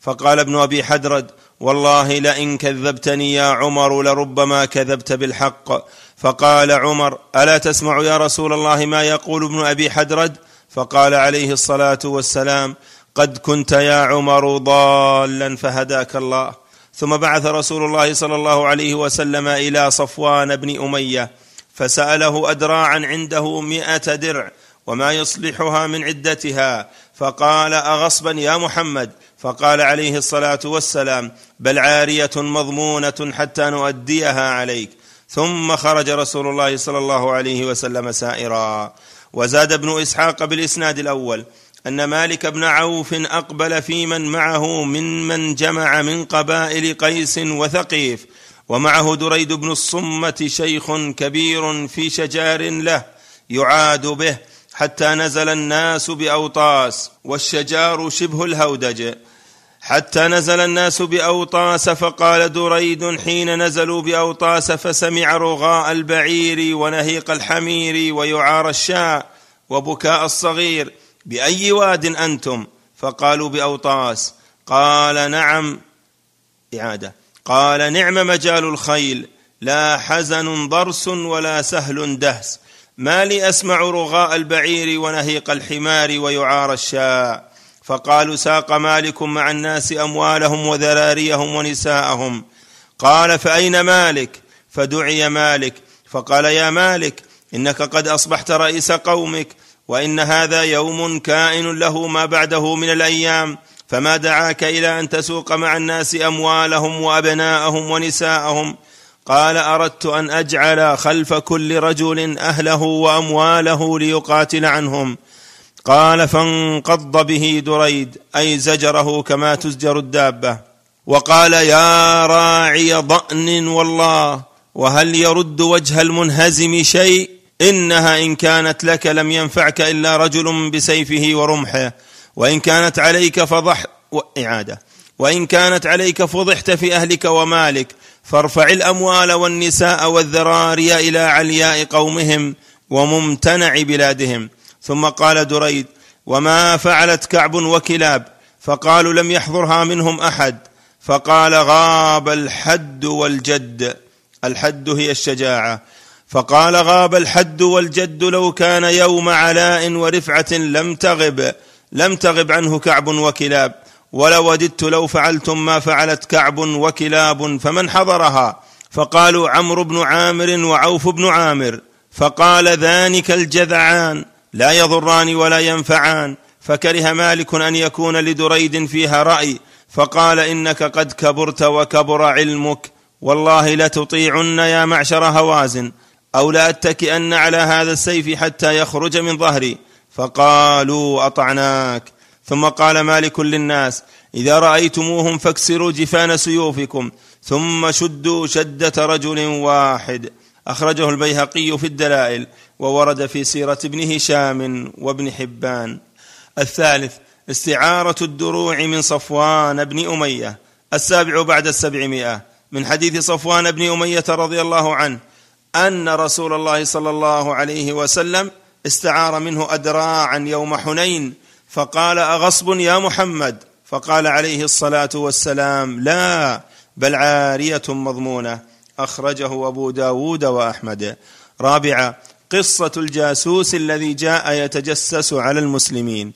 S1: فقال ابن ابي حدرد والله لئن كذبتني يا عمر لربما كذبت بالحق فقال عمر الا تسمع يا رسول الله ما يقول ابن ابي حدرد فقال عليه الصلاه والسلام قد كنت يا عمر ضالا فهداك الله ثم بعث رسول الله صلى الله عليه وسلم الى صفوان بن اميه فساله ادراعا عنده مائه درع وما يصلحها من عدتها فقال اغصبا يا محمد فقال عليه الصلاه والسلام بل عاريه مضمونه حتى نؤديها عليك ثم خرج رسول الله صلى الله عليه وسلم سائرا وزاد ابن اسحاق بالاسناد الاول ان مالك بن عوف اقبل في من معه ممن جمع من قبائل قيس وثقيف ومعه دريد بن الصمه شيخ كبير في شجار له يعاد به حتى نزل الناس باوطاس والشجار شبه الهودج حتى نزل الناس باوطاس فقال دريد حين نزلوا باوطاس فسمع رغاء البعير ونهيق الحمير ويعار الشاء وبكاء الصغير باي واد انتم فقالوا باوطاس قال نعم اعاده قال نعم مجال الخيل لا حزن ضرس ولا سهل دهس ما لي اسمع رغاء البعير ونهيق الحمار ويعار الشاء فقالوا ساق مالك مع الناس اموالهم وذراريهم ونساءهم قال فاين مالك فدعي مالك فقال يا مالك انك قد اصبحت رئيس قومك وان هذا يوم كائن له ما بعده من الايام فما دعاك الى ان تسوق مع الناس اموالهم وابناءهم ونساءهم قال اردت ان اجعل خلف كل رجل اهله وامواله ليقاتل عنهم قال فانقض به دريد اي زجره كما تزجر الدابه وقال يا راعي ضأن والله وهل يرد وجه المنهزم شيء انها ان كانت لك لم ينفعك الا رجل بسيفه ورمحه وان كانت عليك فضح واعاده وان كانت عليك فضحت في اهلك ومالك فارفع الاموال والنساء والذراري الى علياء قومهم وممتنع بلادهم ثم قال دريد وما فعلت كعب وكلاب فقالوا لم يحضرها منهم احد فقال غاب الحد والجد الحد هي الشجاعه فقال غاب الحد والجد لو كان يوم علاء ورفعه لم تغب لم تغب عنه كعب وكلاب ولوددت لو فعلتم ما فعلت كعب وكلاب فمن حضرها فقالوا عمرو بن عامر وعوف بن عامر فقال ذانك الجذعان لا يضران ولا ينفعان فكره مالك ان يكون لدريد فيها راي فقال انك قد كبرت وكبر علمك والله لتطيعن يا معشر هوازن او لاتكئن على هذا السيف حتى يخرج من ظهري فقالوا اطعناك ثم قال مالك للناس اذا رايتموهم فاكسروا جفان سيوفكم ثم شدوا شده رجل واحد اخرجه البيهقي في الدلائل وورد في سيره ابن هشام وابن حبان الثالث استعاره الدروع من صفوان بن اميه السابع بعد السبعمائه من حديث صفوان بن اميه رضي الله عنه ان رسول الله صلى الله عليه وسلم استعار منه ادراعا يوم حنين فقال اغصب يا محمد فقال عليه الصلاه والسلام لا بل عاريه مضمونه اخرجه ابو داود واحمد رابعا قصه الجاسوس الذي جاء يتجسس على المسلمين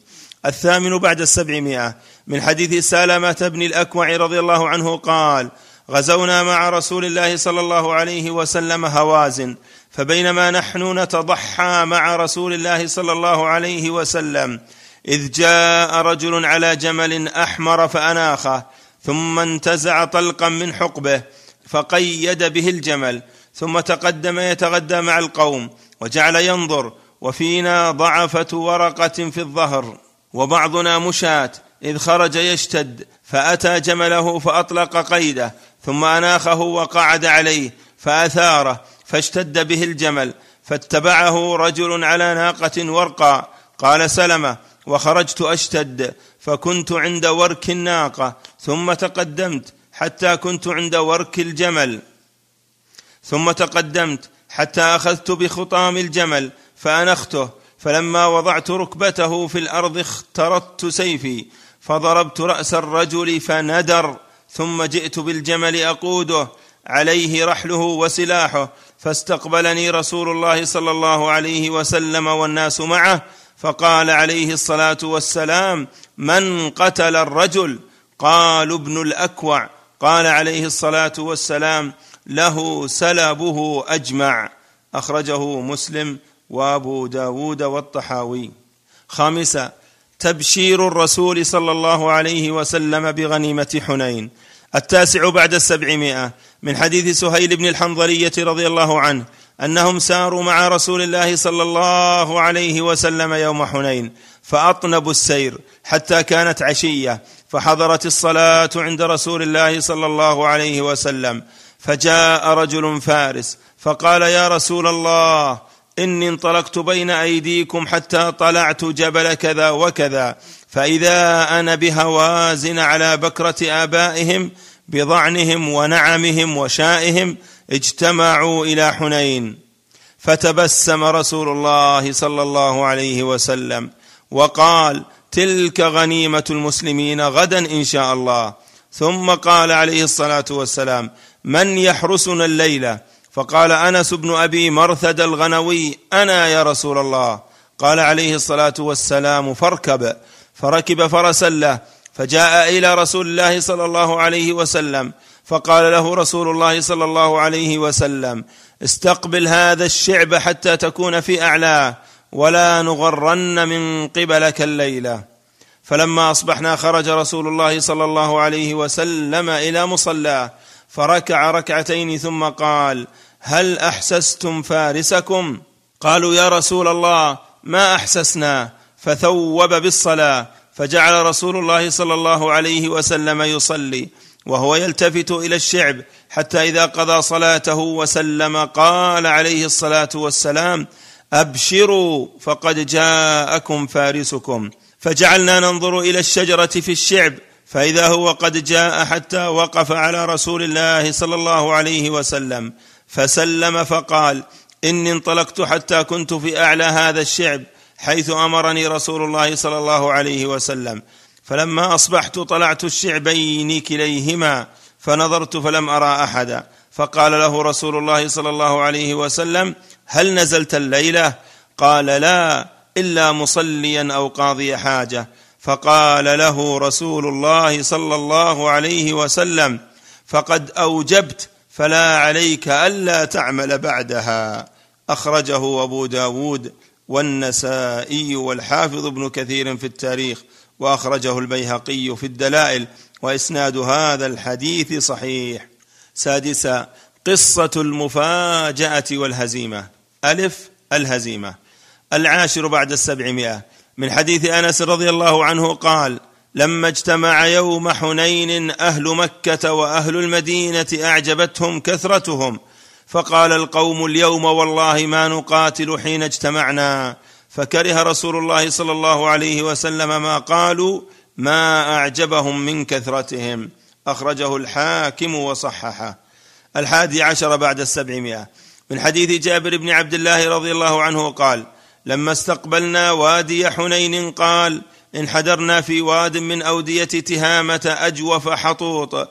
S1: الثامن بعد السبعمائه من حديث سلمه بن الاكوع رضي الله عنه قال غزونا مع رسول الله صلى الله عليه وسلم هوازن فبينما نحن نتضحى مع رسول الله صلى الله عليه وسلم اذ جاء رجل على جمل احمر فاناخه ثم انتزع طلقا من حقبه فقيد به الجمل ثم تقدم يتغدى مع القوم وجعل ينظر وفينا ضعفه ورقه في الظهر وبعضنا مشاه اذ خرج يشتد فاتى جمله فاطلق قيده ثم اناخه وقعد عليه فاثاره فاشتد به الجمل فاتبعه رجل على ناقه ورقى قال سلمه وخرجت اشتد فكنت عند ورك الناقه ثم تقدمت حتى كنت عند ورك الجمل ثم تقدمت حتى اخذت بخطام الجمل فانخته فلما وضعت ركبته في الارض اخترت سيفي فضربت راس الرجل فندر ثم جئت بالجمل اقوده عليه رحله وسلاحه فاستقبلني رسول الله صلى الله عليه وسلم والناس معه فقال عليه الصلاه والسلام من قتل الرجل قالوا ابن الاكوع قال عليه الصلاه والسلام له سلبه أجمع أخرجه مسلم وأبو داود والطحاوي خامسا تبشير الرسول صلى الله عليه وسلم بغنيمة حنين التاسع بعد السبعمائة من حديث سهيل بن الحنظلية رضي الله عنه انهم ساروا مع رسول الله صلى الله عليه وسلم يوم حنين فاطنبوا السير حتى كانت عشيه فحضرت الصلاه عند رسول الله صلى الله عليه وسلم فجاء رجل فارس فقال يا رسول الله اني انطلقت بين ايديكم حتى طلعت جبل كذا وكذا فاذا انا بهوازن على بكره ابائهم بضعنهم ونعمهم وشائهم اجتمعوا الى حنين فتبسم رسول الله صلى الله عليه وسلم وقال تلك غنيمه المسلمين غدا ان شاء الله ثم قال عليه الصلاه والسلام من يحرسنا الليله فقال انس بن ابي مرثد الغنوي انا يا رسول الله قال عليه الصلاه والسلام فاركب فركب فرسا له فجاء الى رسول الله صلى الله عليه وسلم فقال له رسول الله صلى الله عليه وسلم استقبل هذا الشعب حتى تكون في اعلاه ولا نغرن من قبلك الليله فلما اصبحنا خرج رسول الله صلى الله عليه وسلم الى مصلاه فركع ركعتين ثم قال هل احسستم فارسكم قالوا يا رسول الله ما احسسنا فثوب بالصلاه فجعل رسول الله صلى الله عليه وسلم يصلي وهو يلتفت الى الشعب حتى اذا قضى صلاته وسلم قال عليه الصلاه والسلام ابشروا فقد جاءكم فارسكم فجعلنا ننظر الى الشجره في الشعب فاذا هو قد جاء حتى وقف على رسول الله صلى الله عليه وسلم فسلم فقال اني انطلقت حتى كنت في اعلى هذا الشعب حيث امرني رسول الله صلى الله عليه وسلم فلما اصبحت طلعت الشعبين كليهما فنظرت فلم ارى احدا فقال له رسول الله صلى الله عليه وسلم هل نزلت الليله قال لا الا مصليا او قاضي حاجه فقال له رسول الله صلى الله عليه وسلم فقد اوجبت فلا عليك الا تعمل بعدها اخرجه ابو داود والنسائي والحافظ ابن كثير في التاريخ واخرجه البيهقي في الدلائل واسناد هذا الحديث صحيح سادسا قصه المفاجاه والهزيمه الف الهزيمه العاشر بعد السبعمائه من حديث انس رضي الله عنه قال لما اجتمع يوم حنين اهل مكه واهل المدينه اعجبتهم كثرتهم فقال القوم اليوم والله ما نقاتل حين اجتمعنا فكره رسول الله صلى الله عليه وسلم ما قالوا ما اعجبهم من كثرتهم اخرجه الحاكم وصححه الحادي عشر بعد السبعمائه من حديث جابر بن عبد الله رضي الله عنه قال لما استقبلنا وادي حنين قال انحدرنا في واد من اوديه تهامه اجوف حطوط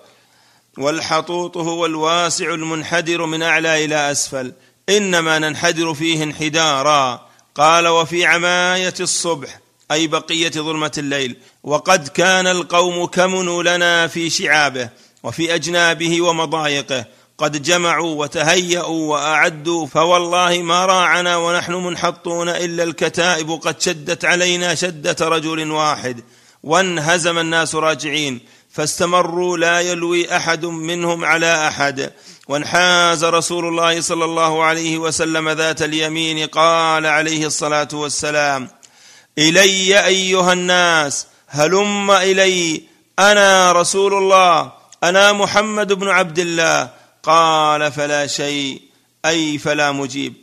S1: والحطوط هو الواسع المنحدر من اعلى الى اسفل انما ننحدر فيه انحدارا قال وفي عمايه الصبح اي بقيه ظلمه الليل وقد كان القوم كمنوا لنا في شعابه وفي اجنابه ومضايقه قد جمعوا وتهيأوا وأعدوا فوالله ما راعنا ونحن منحطون إلا الكتائب قد شدت علينا شدة رجل واحد وانهزم الناس راجعين فاستمروا لا يلوي أحد منهم على أحد وانحاز رسول الله صلى الله عليه وسلم ذات اليمين قال عليه الصلاة والسلام إلي أيها الناس هلم إلي أنا رسول الله أنا محمد بن عبد الله قال فلا شيء اي فلا مجيب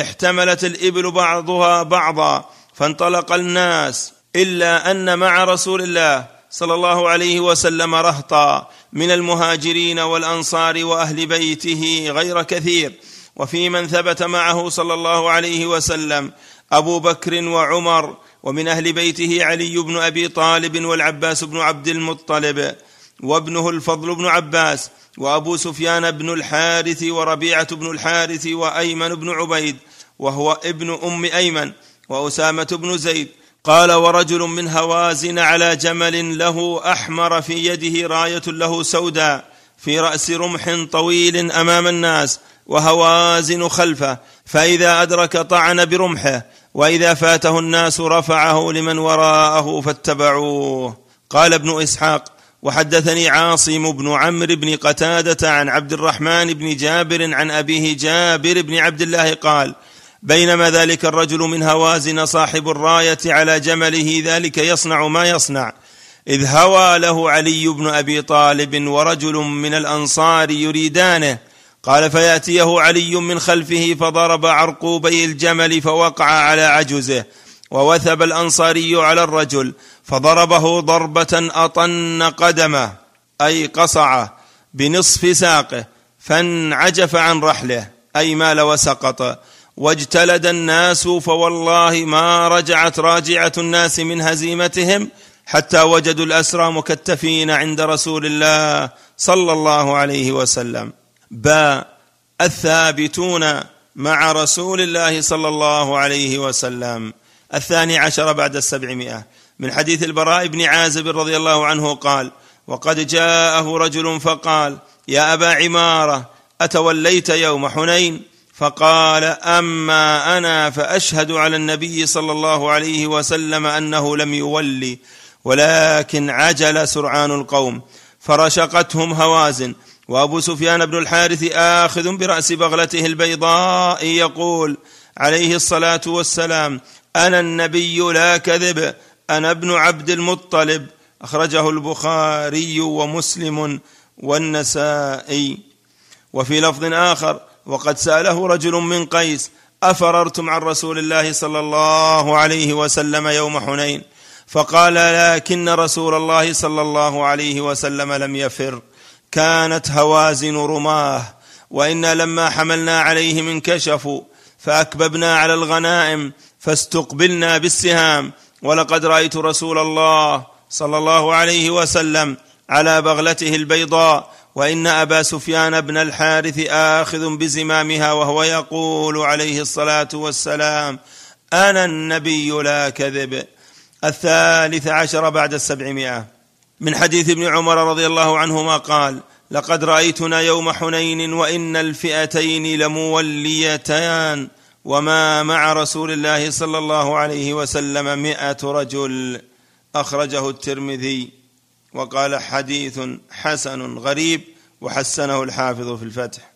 S1: احتملت الابل بعضها بعضا فانطلق الناس الا ان مع رسول الله صلى الله عليه وسلم رهطا من المهاجرين والانصار واهل بيته غير كثير وفي من ثبت معه صلى الله عليه وسلم ابو بكر وعمر ومن اهل بيته علي بن ابي طالب والعباس بن عبد المطلب وابنه الفضل بن عباس وابو سفيان بن الحارث وربيعه بن الحارث وايمن بن عبيد وهو ابن ام ايمن واسامه بن زيد قال ورجل من هوازن على جمل له احمر في يده رايه له سوداء في راس رمح طويل امام الناس وهوازن خلفه فاذا ادرك طعن برمحه واذا فاته الناس رفعه لمن وراءه فاتبعوه قال ابن اسحاق وحدثني عاصم بن عمرو بن قتاده عن عبد الرحمن بن جابر عن ابيه جابر بن عبد الله قال بينما ذلك الرجل من هوازن صاحب الرايه على جمله ذلك يصنع ما يصنع اذ هوى له علي بن ابي طالب ورجل من الانصار يريدانه قال فياتيه علي من خلفه فضرب عرقوبي الجمل فوقع على عجزه ووثب الانصاري على الرجل فضربه ضربه اطن قدمه اي قصعه بنصف ساقه فانعجف عن رحله اي مال وسقط واجتلد الناس فوالله ما رجعت راجعه الناس من هزيمتهم حتى وجدوا الاسرى مكتفين عند رسول الله صلى الله عليه وسلم باء الثابتون مع رسول الله صلى الله عليه وسلم الثاني عشر بعد السبعمائه من حديث البراء بن عازب رضي الله عنه قال وقد جاءه رجل فقال يا ابا عماره اتوليت يوم حنين فقال اما انا فاشهد على النبي صلى الله عليه وسلم انه لم يولي ولكن عجل سرعان القوم فرشقتهم هوازن وابو سفيان بن الحارث اخذ براس بغلته البيضاء يقول عليه الصلاه والسلام انا النبي لا كذب انا ابن عبد المطلب اخرجه البخاري ومسلم والنسائي وفي لفظ اخر وقد ساله رجل من قيس افررتم عن رسول الله صلى الله عليه وسلم يوم حنين فقال لكن رسول الله صلى الله عليه وسلم لم يفر كانت هوازن رماه وانا لما حملنا عليهم انكشفوا فاكببنا على الغنائم فاستقبلنا بالسهام ولقد رايت رسول الله صلى الله عليه وسلم على بغلته البيضاء وان ابا سفيان بن الحارث اخذ بزمامها وهو يقول عليه الصلاه والسلام انا النبي لا كذب الثالث عشر بعد السبعمائه من حديث ابن عمر رضي الله عنهما قال لقد رايتنا يوم حنين وان الفئتين لموليتان وما مع رسول الله صلى الله عليه وسلم مائه رجل اخرجه الترمذي وقال حديث حسن غريب وحسنه الحافظ في الفتح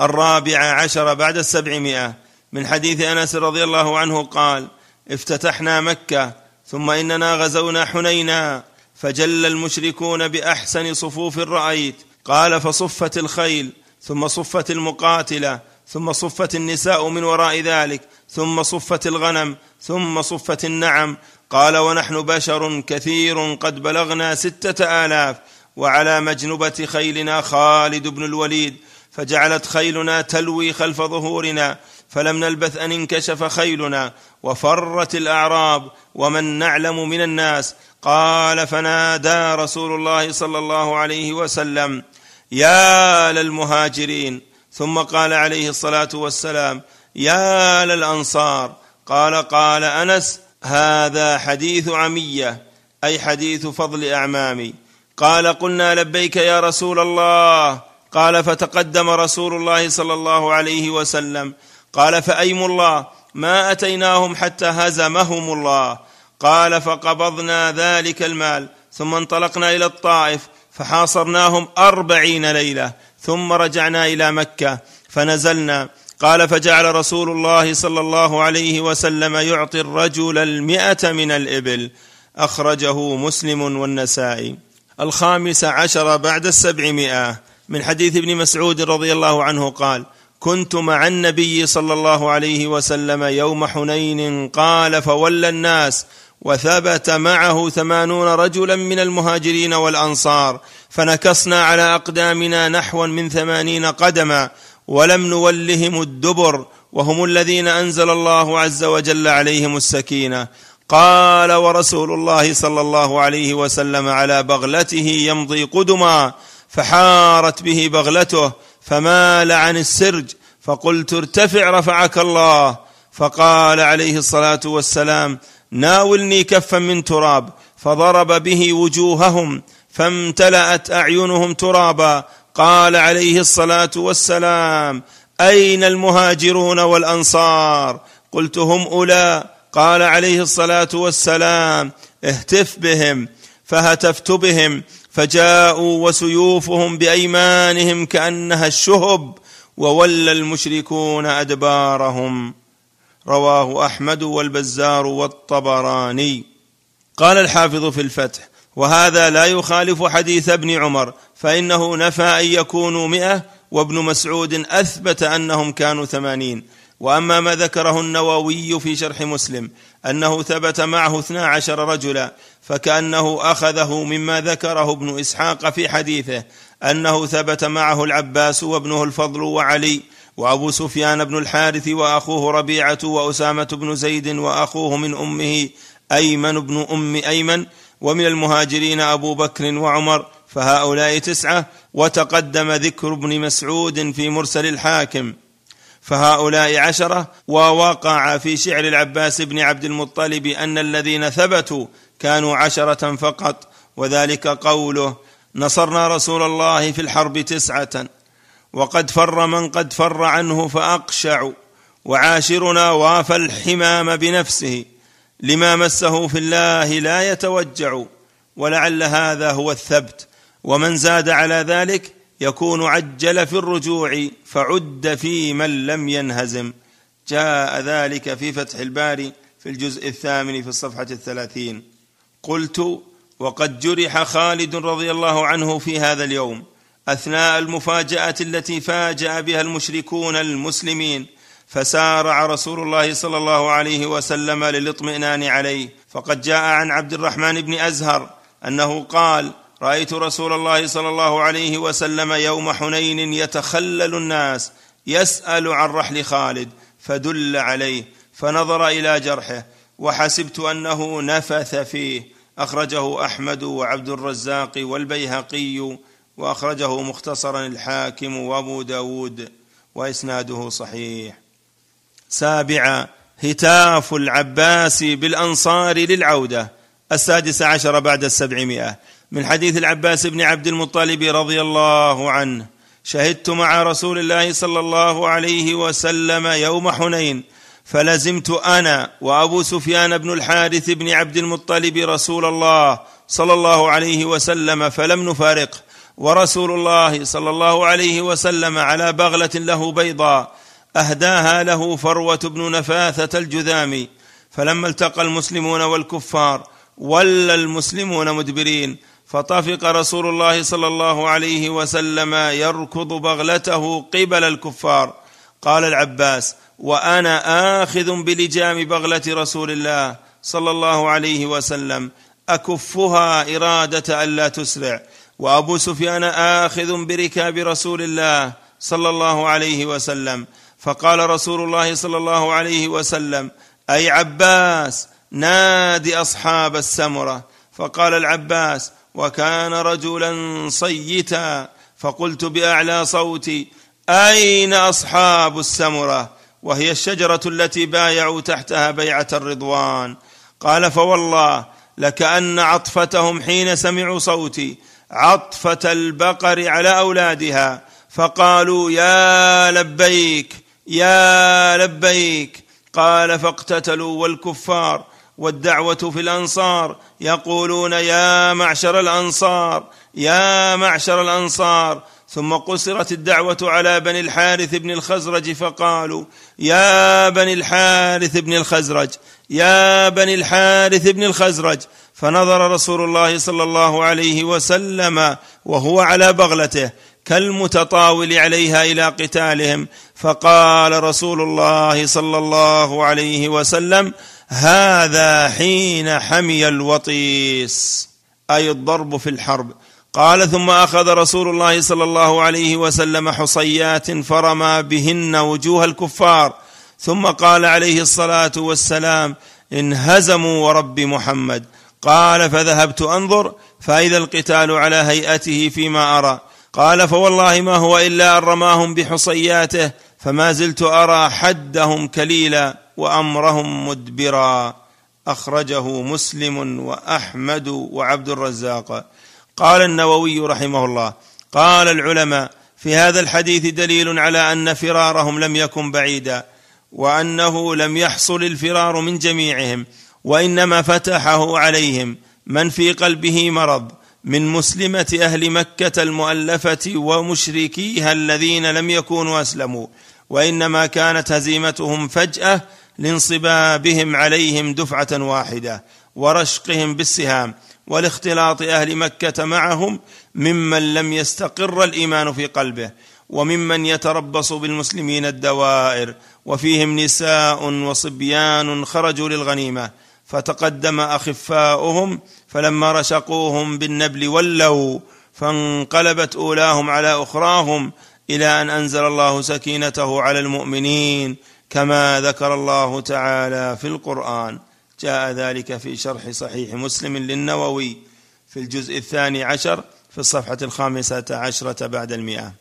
S1: الرابع عشر بعد السبعمائه من حديث انس رضي الله عنه قال افتتحنا مكه ثم اننا غزونا حنينا فجل المشركون باحسن صفوف رايت قال فصفت الخيل ثم صفت المقاتله ثم صفت النساء من وراء ذلك ثم صفت الغنم ثم صفت النعم قال ونحن بشر كثير قد بلغنا سته الاف وعلى مجنبه خيلنا خالد بن الوليد فجعلت خيلنا تلوي خلف ظهورنا فلم نلبث ان انكشف خيلنا وفرت الاعراب ومن نعلم من الناس قال فنادى رسول الله صلى الله عليه وسلم يا للمهاجرين ثم قال عليه الصلاه والسلام يا للانصار قال قال انس هذا حديث عميه اي حديث فضل اعمامي قال قلنا لبيك يا رسول الله قال فتقدم رسول الله صلى الله عليه وسلم قال فايم الله ما اتيناهم حتى هزمهم الله قال فقبضنا ذلك المال ثم انطلقنا الى الطائف فحاصرناهم اربعين ليله ثم رجعنا الى مكه فنزلنا قال فجعل رسول الله صلى الله عليه وسلم يعطي الرجل المئه من الابل اخرجه مسلم والنسائي الخامس عشر بعد السبعمائه من حديث ابن مسعود رضي الله عنه قال كنت مع النبي صلى الله عليه وسلم يوم حنين قال فولى الناس وثبت معه ثمانون رجلا من المهاجرين والانصار فنكصنا على اقدامنا نحوا من ثمانين قدما ولم نولهم الدبر وهم الذين انزل الله عز وجل عليهم السكينه قال ورسول الله صلى الله عليه وسلم على بغلته يمضي قدما فحارت به بغلته فمال عن السرج فقلت ارتفع رفعك الله فقال عليه الصلاه والسلام ناولني كفا من تراب فضرب به وجوههم فامتلأت أعينهم ترابا قال عليه الصلاة والسلام أين المهاجرون والأنصار قلت هم أولى قال عليه الصلاة والسلام اهتف بهم فهتفت بهم فجاءوا وسيوفهم بأيمانهم كأنها الشهب وولى المشركون أدبارهم رواه أحمد والبزار والطبراني قال الحافظ في الفتح وهذا لا يخالف حديث ابن عمر فإنه نفى أن يكونوا مئة وابن مسعود أثبت أنهم كانوا ثمانين وأما ما ذكره النووي في شرح مسلم أنه ثبت معه اثنا عشر رجلا فكأنه أخذه مما ذكره ابن إسحاق في حديثه أنه ثبت معه العباس وابنه الفضل وعلي وابو سفيان بن الحارث واخوه ربيعه واسامه بن زيد واخوه من امه ايمن بن ام ايمن ومن المهاجرين ابو بكر وعمر فهؤلاء تسعه وتقدم ذكر ابن مسعود في مرسل الحاكم فهؤلاء عشره ووقع في شعر العباس بن عبد المطلب ان الذين ثبتوا كانوا عشره فقط وذلك قوله نصرنا رسول الله في الحرب تسعه وقد فر من قد فر عنه فاقشع وعاشرنا وافى الحمام بنفسه لما مسه في الله لا يتوجع ولعل هذا هو الثبت ومن زاد على ذلك يكون عجل في الرجوع فعد في من لم ينهزم جاء ذلك في فتح الباري في الجزء الثامن في الصفحة الثلاثين قلت وقد جرح خالد رضي الله عنه في هذا اليوم أثناء المفاجأة التي فاجأ بها المشركون المسلمين فسارع رسول الله صلى الله عليه وسلم للاطمئنان عليه فقد جاء عن عبد الرحمن بن ازهر انه قال رايت رسول الله صلى الله عليه وسلم يوم حنين يتخلل الناس يسال عن رحل خالد فدل عليه فنظر الى جرحه وحسبت انه نفث فيه اخرجه احمد وعبد الرزاق والبيهقي واخرجه مختصرا الحاكم وابو داود واسناده صحيح سابعة هتاف العباس بالأنصار للعودة السادس عشر بعد السبعمائة من حديث العباس بن عبد المطلب رضي الله عنه شهدت مع رسول الله صلى الله عليه وسلم يوم حنين فلزمت انا وابو سفيان بن الحارث بن عبد المطلب رسول الله صلى الله عليه وسلم فلم نفارقه ورسول الله صلى الله عليه وسلم على بغله له بيضاء اهداها له فروه بن نفاثه الجذامي فلما التقى المسلمون والكفار ولى المسلمون مدبرين فطفق رسول الله صلى الله عليه وسلم يركض بغلته قبل الكفار قال العباس وانا اخذ بلجام بغله رسول الله صلى الله عليه وسلم اكفها اراده الا تسرع وابو سفيان اخذ بركاب رسول الله صلى الله عليه وسلم فقال رسول الله صلى الله عليه وسلم اي عباس نادي اصحاب السمره فقال العباس وكان رجلا صيتا فقلت باعلى صوتي اين اصحاب السمره وهي الشجره التي بايعوا تحتها بيعه الرضوان قال فوالله لكان عطفتهم حين سمعوا صوتي عطفه البقر على اولادها فقالوا يا لبيك يا لبيك قال فاقتتلوا والكفار والدعوه في الانصار يقولون يا معشر الانصار يا معشر الانصار ثم قصرت الدعوه على بني الحارث بن الخزرج فقالوا يا بني الحارث بن الخزرج يا بني الحارث بن الخزرج فنظر رسول الله صلى الله عليه وسلم وهو على بغلته كالمتطاول عليها الى قتالهم فقال رسول الله صلى الله عليه وسلم هذا حين حمي الوطيس اي الضرب في الحرب قال ثم اخذ رسول الله صلى الله عليه وسلم حصيات فرمى بهن وجوه الكفار ثم قال عليه الصلاه والسلام انهزموا ورب محمد قال فذهبت انظر فاذا القتال على هيئته فيما ارى قال فوالله ما هو الا ان رماهم بحصياته فما زلت ارى حدهم كليلا وامرهم مدبرا اخرجه مسلم واحمد وعبد الرزاق قال النووي رحمه الله قال العلماء في هذا الحديث دليل على ان فرارهم لم يكن بعيدا وانه لم يحصل الفرار من جميعهم وانما فتحه عليهم من في قلبه مرض من مسلمه اهل مكه المؤلفه ومشركيها الذين لم يكونوا اسلموا وانما كانت هزيمتهم فجاه لانصبابهم عليهم دفعه واحده ورشقهم بالسهام ولاختلاط اهل مكه معهم ممن لم يستقر الايمان في قلبه وممن يتربص بالمسلمين الدوائر وفيهم نساء وصبيان خرجوا للغنيمه فتقدم اخفاؤهم فلما رشقوهم بالنبل ولوا فانقلبت اولاهم على اخراهم الى ان انزل الله سكينته على المؤمنين كما ذكر الله تعالى في القران جاء ذلك في شرح صحيح مسلم للنووي في الجزء الثاني عشر في الصفحه الخامسه عشره بعد المئه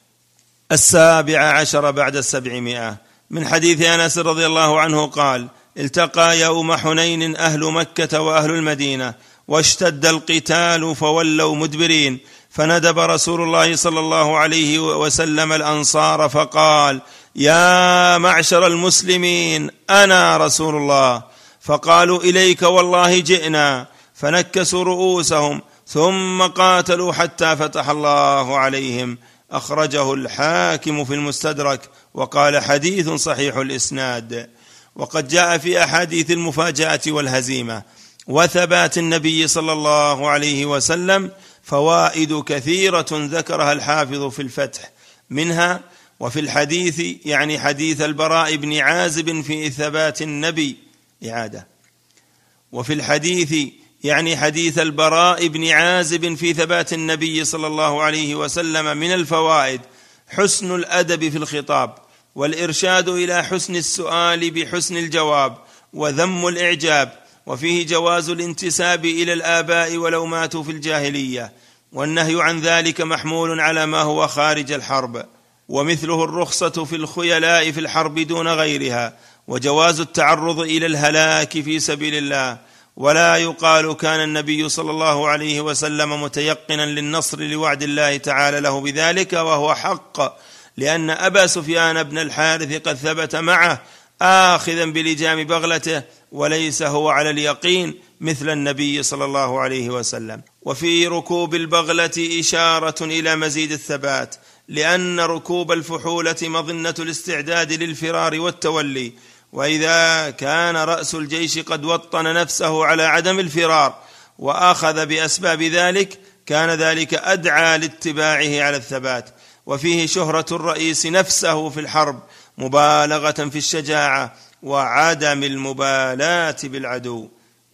S1: السابعه عشر بعد السبعمائه من حديث انس رضي الله عنه قال التقى يوم حنين اهل مكه واهل المدينه واشتد القتال فولوا مدبرين فندب رسول الله صلى الله عليه وسلم الانصار فقال يا معشر المسلمين انا رسول الله فقالوا اليك والله جئنا فنكسوا رؤوسهم ثم قاتلوا حتى فتح الله عليهم اخرجه الحاكم في المستدرك وقال حديث صحيح الاسناد وقد جاء في احاديث المفاجاه والهزيمه وثبات النبي صلى الله عليه وسلم فوائد كثيرة ذكرها الحافظ في الفتح منها وفي الحديث يعني حديث البراء بن عازب في ثبات النبي إعادة وفي الحديث يعني حديث البراء بن عازب في ثبات النبي صلى الله عليه وسلم من الفوائد حسن الأدب في الخطاب والإرشاد إلى حسن السؤال بحسن الجواب وذم الإعجاب وفيه جواز الانتساب الى الاباء ولو ماتوا في الجاهليه والنهي عن ذلك محمول على ما هو خارج الحرب ومثله الرخصه في الخيلاء في الحرب دون غيرها وجواز التعرض الى الهلاك في سبيل الله ولا يقال كان النبي صلى الله عليه وسلم متيقنا للنصر لوعد الله تعالى له بذلك وهو حق لان ابا سفيان بن الحارث قد ثبت معه آخذا بلجام بغلته وليس هو على اليقين مثل النبي صلى الله عليه وسلم وفي ركوب البغلة إشارة إلى مزيد الثبات لأن ركوب الفحولة مظنة الاستعداد للفرار والتولي واذا كان راس الجيش قد وطن نفسه على عدم الفرار واخذ باسباب ذلك كان ذلك ادعى لاتباعه على الثبات وفيه شهره الرئيس نفسه في الحرب مبالغه في الشجاعه وعدم المبالاه بالعدو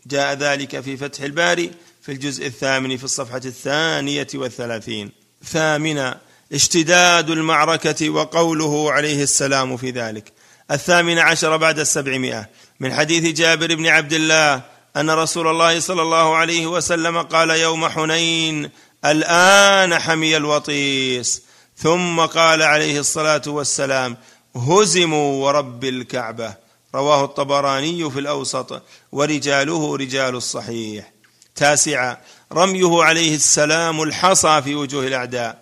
S1: جاء ذلك في فتح الباري في الجزء الثامن في الصفحه الثانيه والثلاثين ثامنا اشتداد المعركه وقوله عليه السلام في ذلك الثامن عشر بعد السبعمائه من حديث جابر بن عبد الله ان رسول الله صلى الله عليه وسلم قال يوم حنين الان حمي الوطيس ثم قال عليه الصلاه والسلام هزموا ورب الكعبه رواه الطبراني في الاوسط ورجاله رجال الصحيح تاسعا رميه عليه السلام الحصى في وجوه الاعداء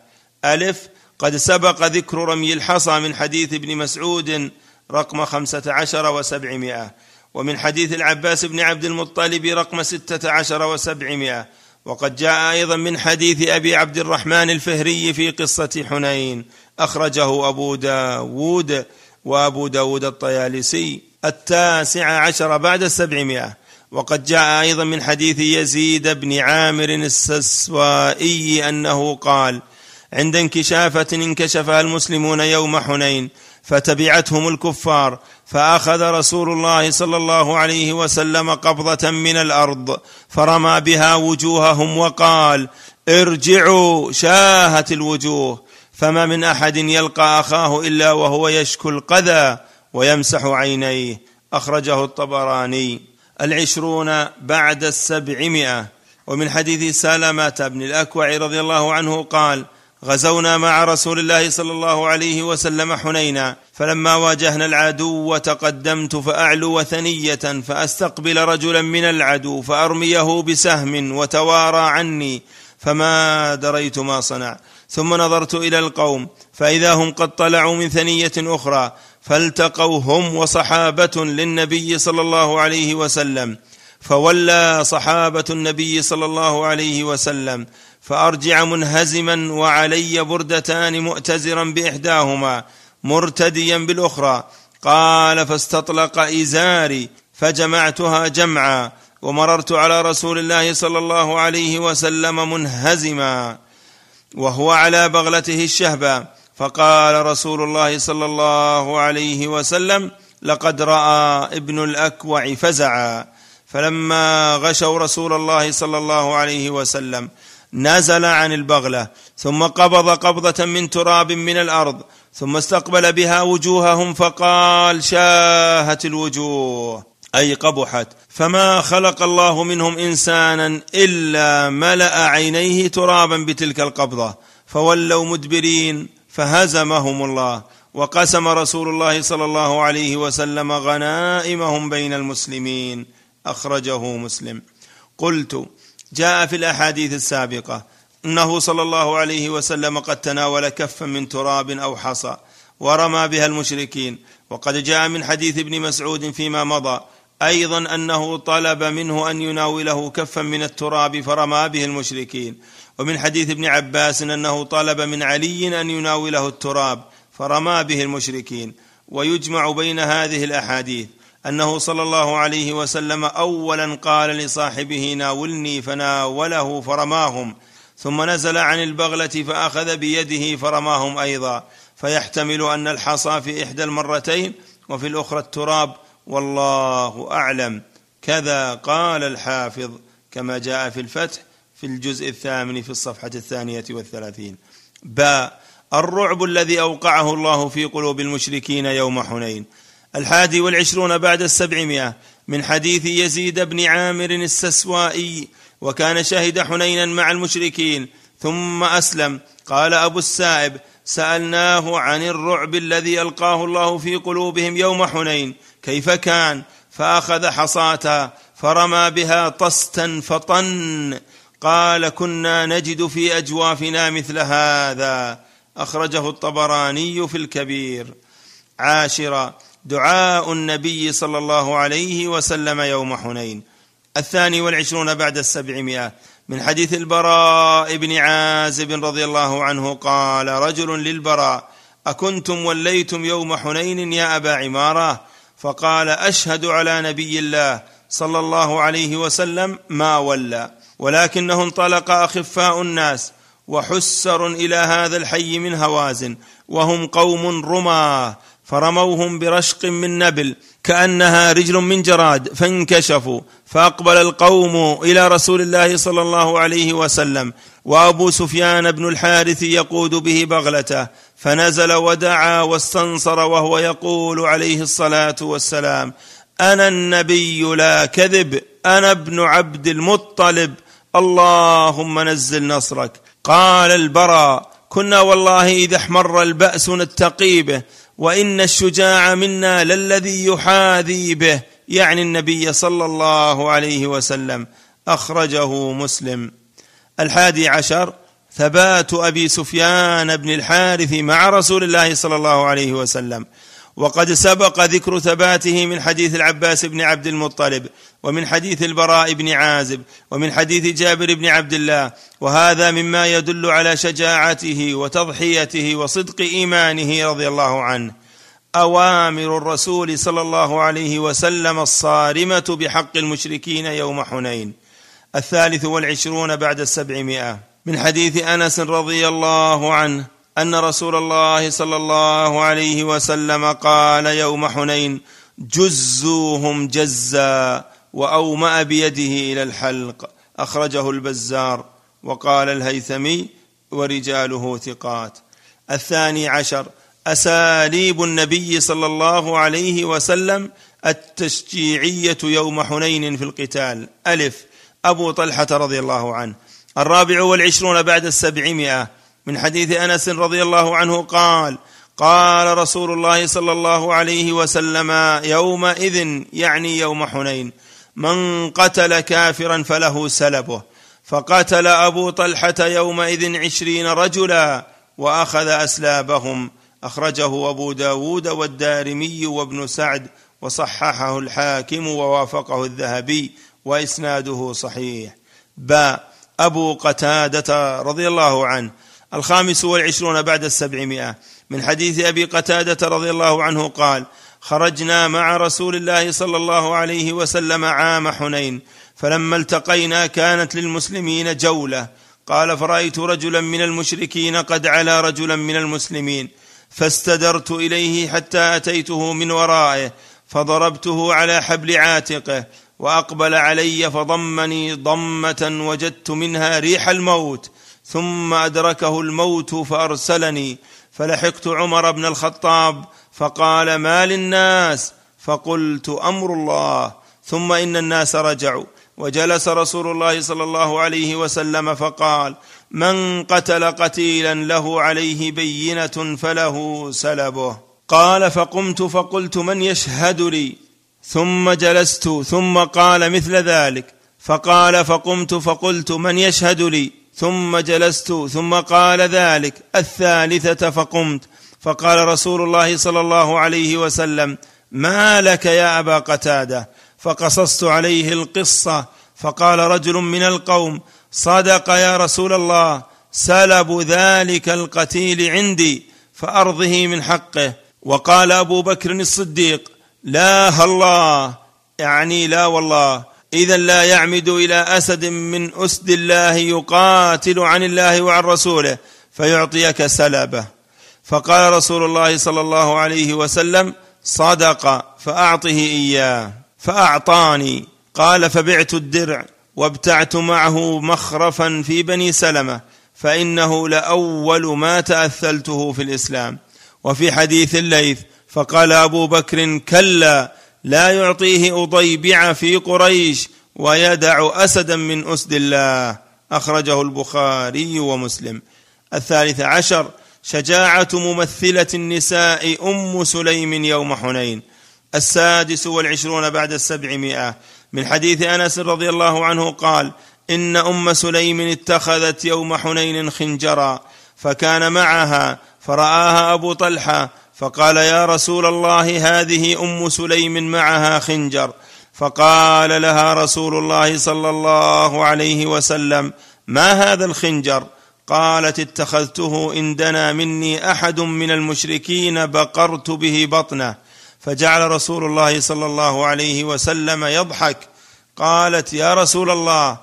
S1: الف قد سبق ذكر رمي الحصى من حديث ابن مسعود رقم خمسة عشر وسبعمائة ومن حديث العباس بن عبد المطلب رقم ستة عشر وسبعمائة وقد جاء أيضا من حديث أبي عبد الرحمن الفهري في قصة حنين أخرجه أبو داود وأبو داود الطيالسي التاسع عشر بعد السبعمائة وقد جاء أيضا من حديث يزيد بن عامر السسوائي أنه قال عند انكشافة انكشفها المسلمون يوم حنين فتبعتهم الكفار فاخذ رسول الله صلى الله عليه وسلم قبضه من الارض فرمى بها وجوههم وقال ارجعوا شاهت الوجوه فما من احد يلقى اخاه الا وهو يشكو القذى ويمسح عينيه اخرجه الطبراني العشرون بعد السبعمائه ومن حديث سلامه بن الاكوع رضي الله عنه قال غزونا مع رسول الله صلى الله عليه وسلم حنينا فلما واجهنا العدو وتقدمت فاعلو ثنيه فاستقبل رجلا من العدو فارميه بسهم وتوارى عني فما دريت ما صنع ثم نظرت الى القوم فاذا هم قد طلعوا من ثنيه اخرى فالتقوا هم وصحابه للنبي صلى الله عليه وسلم فولى صحابه النبي صلى الله عليه وسلم فارجع منهزما وعلي بردتان مؤتزرا باحداهما مرتديا بالاخرى قال فاستطلق ازاري فجمعتها جمعا ومررت على رسول الله صلى الله عليه وسلم منهزما وهو على بغلته الشهبة فقال رسول الله صلى الله عليه وسلم لقد راى ابن الاكوع فزعا فلما غشوا رسول الله صلى الله عليه وسلم نزل عن البغله ثم قبض قبضه من تراب من الارض ثم استقبل بها وجوههم فقال شاهت الوجوه اي قبحت فما خلق الله منهم انسانا الا ملا عينيه ترابا بتلك القبضه فولوا مدبرين فهزمهم الله وقسم رسول الله صلى الله عليه وسلم غنائمهم بين المسلمين اخرجه مسلم قلت جاء في الاحاديث السابقه انه صلى الله عليه وسلم قد تناول كفا من تراب او حصى ورمى بها المشركين وقد جاء من حديث ابن مسعود فيما مضى ايضا انه طلب منه ان يناوله كفا من التراب فرمى به المشركين ومن حديث ابن عباس إن انه طلب من علي ان يناوله التراب فرمى به المشركين ويجمع بين هذه الاحاديث انه صلى الله عليه وسلم اولا قال لصاحبه ناولني فناوله فرماهم ثم نزل عن البغله فاخذ بيده فرماهم ايضا فيحتمل ان الحصى في احدى المرتين وفي الاخرى التراب والله اعلم كذا قال الحافظ كما جاء في الفتح في الجزء الثامن في الصفحه الثانيه والثلاثين باء الرعب الذي اوقعه الله في قلوب المشركين يوم حنين الحادي والعشرون بعد السبعمائه من حديث يزيد بن عامر السسوائي وكان شهد حنينا مع المشركين ثم اسلم قال ابو السائب سالناه عن الرعب الذي القاه الله في قلوبهم يوم حنين كيف كان فاخذ حصاة فرمى بها طستا فطن قال كنا نجد في اجوافنا مثل هذا اخرجه الطبراني في الكبير عاشرا دعاء النبي صلى الله عليه وسلم يوم حنين الثاني والعشرون بعد السبعمائه من حديث البراء بن عازب رضي الله عنه قال رجل للبراء اكنتم وليتم يوم حنين يا ابا عماره فقال اشهد على نبي الله صلى الله عليه وسلم ما ولى ولكنه انطلق اخفاء الناس وحسر الى هذا الحي من هوازن وهم قوم رمى فرموهم برشق من نبل كانها رجل من جراد فانكشفوا فاقبل القوم الى رسول الله صلى الله عليه وسلم وابو سفيان بن الحارث يقود به بغلته فنزل ودعا واستنصر وهو يقول عليه الصلاه والسلام انا النبي لا كذب انا ابن عبد المطلب اللهم نزل نصرك قال البراء كنا والله اذا احمر الباس نتقي به وان الشجاع منا للذي يحاذي به يعني النبي صلى الله عليه وسلم اخرجه مسلم الحادي عشر ثبات ابي سفيان بن الحارث مع رسول الله صلى الله عليه وسلم وقد سبق ذكر ثباته من حديث العباس بن عبد المطلب ومن حديث البراء بن عازب ومن حديث جابر بن عبد الله وهذا مما يدل على شجاعته وتضحيته وصدق ايمانه رضي الله عنه اوامر الرسول صلى الله عليه وسلم الصارمه بحق المشركين يوم حنين الثالث والعشرون بعد السبعمائه من حديث انس رضي الله عنه ان رسول الله صلى الله عليه وسلم قال يوم حنين جزوهم جزا واومأ بيده الى الحلق اخرجه البزار وقال الهيثمي ورجاله ثقات الثاني عشر اساليب النبي صلى الله عليه وسلم التشجيعيه يوم حنين في القتال الف ابو طلحه رضي الله عنه الرابع والعشرون بعد السبعمائه من حديث انس رضي الله عنه قال قال رسول الله صلى الله عليه وسلم يومئذ يعني يوم حنين من قتل كافرا فله سلبه فقتل ابو طلحه يومئذ عشرين رجلا واخذ اسلابهم اخرجه ابو داود والدارمي وابن سعد وصححه الحاكم ووافقه الذهبي واسناده صحيح باء ابو قتاده رضي الله عنه الخامس والعشرون بعد السبعمائه من حديث ابي قتاده رضي الله عنه قال خرجنا مع رسول الله صلى الله عليه وسلم عام حنين فلما التقينا كانت للمسلمين جوله قال فرايت رجلا من المشركين قد علا رجلا من المسلمين فاستدرت اليه حتى اتيته من ورائه فضربته على حبل عاتقه واقبل علي فضمني ضمه وجدت منها ريح الموت ثم ادركه الموت فارسلني فلحقت عمر بن الخطاب فقال ما للناس فقلت امر الله ثم ان الناس رجعوا وجلس رسول الله صلى الله عليه وسلم فقال من قتل قتيلا له عليه بينه فله سلبه قال فقمت فقلت من يشهد لي ثم جلست ثم قال مثل ذلك فقال فقمت فقلت من يشهد لي ثم جلست ثم قال ذلك الثالثه فقمت فقال رسول الله صلى الله عليه وسلم ما لك يا ابا قتاده فقصصت عليه القصه فقال رجل من القوم صدق يا رسول الله سلب ذلك القتيل عندي فارضه من حقه وقال ابو بكر الصديق لا الله يعني لا والله اذا لا يعمد الى اسد من اسد الله يقاتل عن الله وعن رسوله فيعطيك سلبه فقال رسول الله صلى الله عليه وسلم صدق فاعطه اياه فاعطاني قال فبعت الدرع وابتعت معه مخرفا في بني سلمه فانه لاول ما تاثلته في الاسلام وفي حديث الليث فقال ابو بكر كلا لا يعطيه اضيبع في قريش ويدع اسدا من اسد الله اخرجه البخاري ومسلم الثالث عشر شجاعه ممثله النساء ام سليم يوم حنين السادس والعشرون بعد السبعمائه من حديث انس رضي الله عنه قال ان ام سليم اتخذت يوم حنين خنجرا فكان معها فراها ابو طلحه فقال يا رسول الله هذه ام سليم معها خنجر فقال لها رسول الله صلى الله عليه وسلم ما هذا الخنجر قالت اتخذته ان دنا مني احد من المشركين بقرت به بطنه فجعل رسول الله صلى الله عليه وسلم يضحك قالت يا رسول الله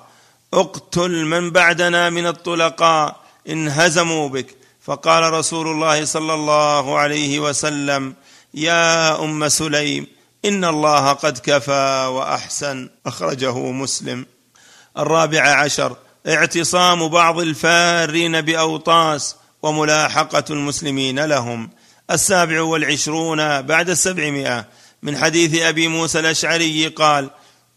S1: اقتل من بعدنا من الطلقاء ان هزموا بك فقال رسول الله صلى الله عليه وسلم يا ام سليم ان الله قد كفى واحسن اخرجه مسلم الرابع عشر اعتصام بعض الفارين باوطاس وملاحقه المسلمين لهم السابع والعشرون بعد السبعمائه من حديث ابي موسى الاشعري قال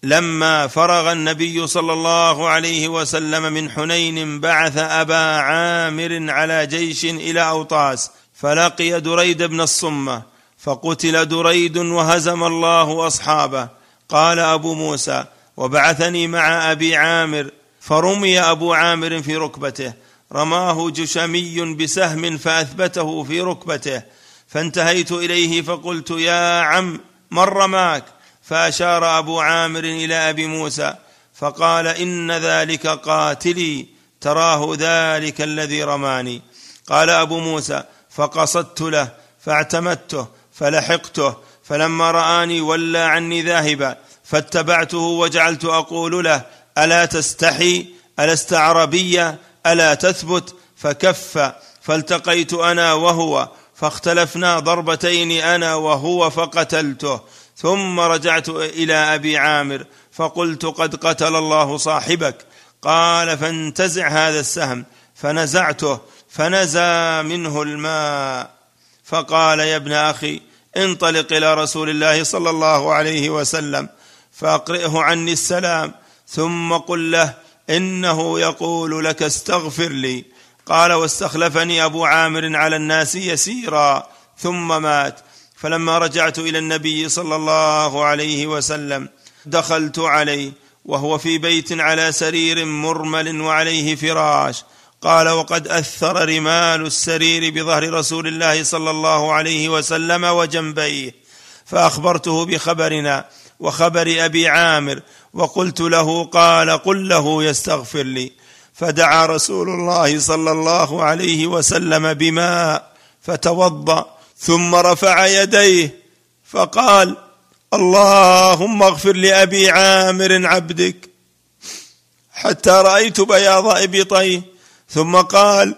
S1: لما فرغ النبي صلى الله عليه وسلم من حنين بعث ابا عامر على جيش الى اوطاس فلقي دريد بن الصمه فقتل دريد وهزم الله اصحابه قال ابو موسى وبعثني مع ابي عامر فرمي ابو عامر في ركبته رماه جشمي بسهم فاثبته في ركبته فانتهيت اليه فقلت يا عم من رماك فاشار ابو عامر الى ابي موسى فقال ان ذلك قاتلي تراه ذلك الذي رماني قال ابو موسى فقصدت له فاعتمدته فلحقته فلما راني ولى عني ذاهبا فاتبعته وجعلت اقول له الا تستحي الست عربيه الا تثبت فكف فالتقيت انا وهو فاختلفنا ضربتين انا وهو فقتلته ثم رجعت الى ابي عامر فقلت قد قتل الله صاحبك قال فانتزع هذا السهم فنزعته فنزى منه الماء فقال يا ابن اخي انطلق الى رسول الله صلى الله عليه وسلم فاقرئه عني السلام ثم قل له انه يقول لك استغفر لي قال واستخلفني ابو عامر على الناس يسيرا ثم مات فلما رجعت الى النبي صلى الله عليه وسلم دخلت عليه وهو في بيت على سرير مرمل وعليه فراش قال وقد اثر رمال السرير بظهر رسول الله صلى الله عليه وسلم وجنبيه فاخبرته بخبرنا وخبر ابي عامر وقلت له قال قل له يستغفر لي فدعا رسول الله صلى الله عليه وسلم بماء فتوضا ثم رفع يديه فقال اللهم اغفر لابي عامر عبدك حتى رايت بياض ابطيه ثم قال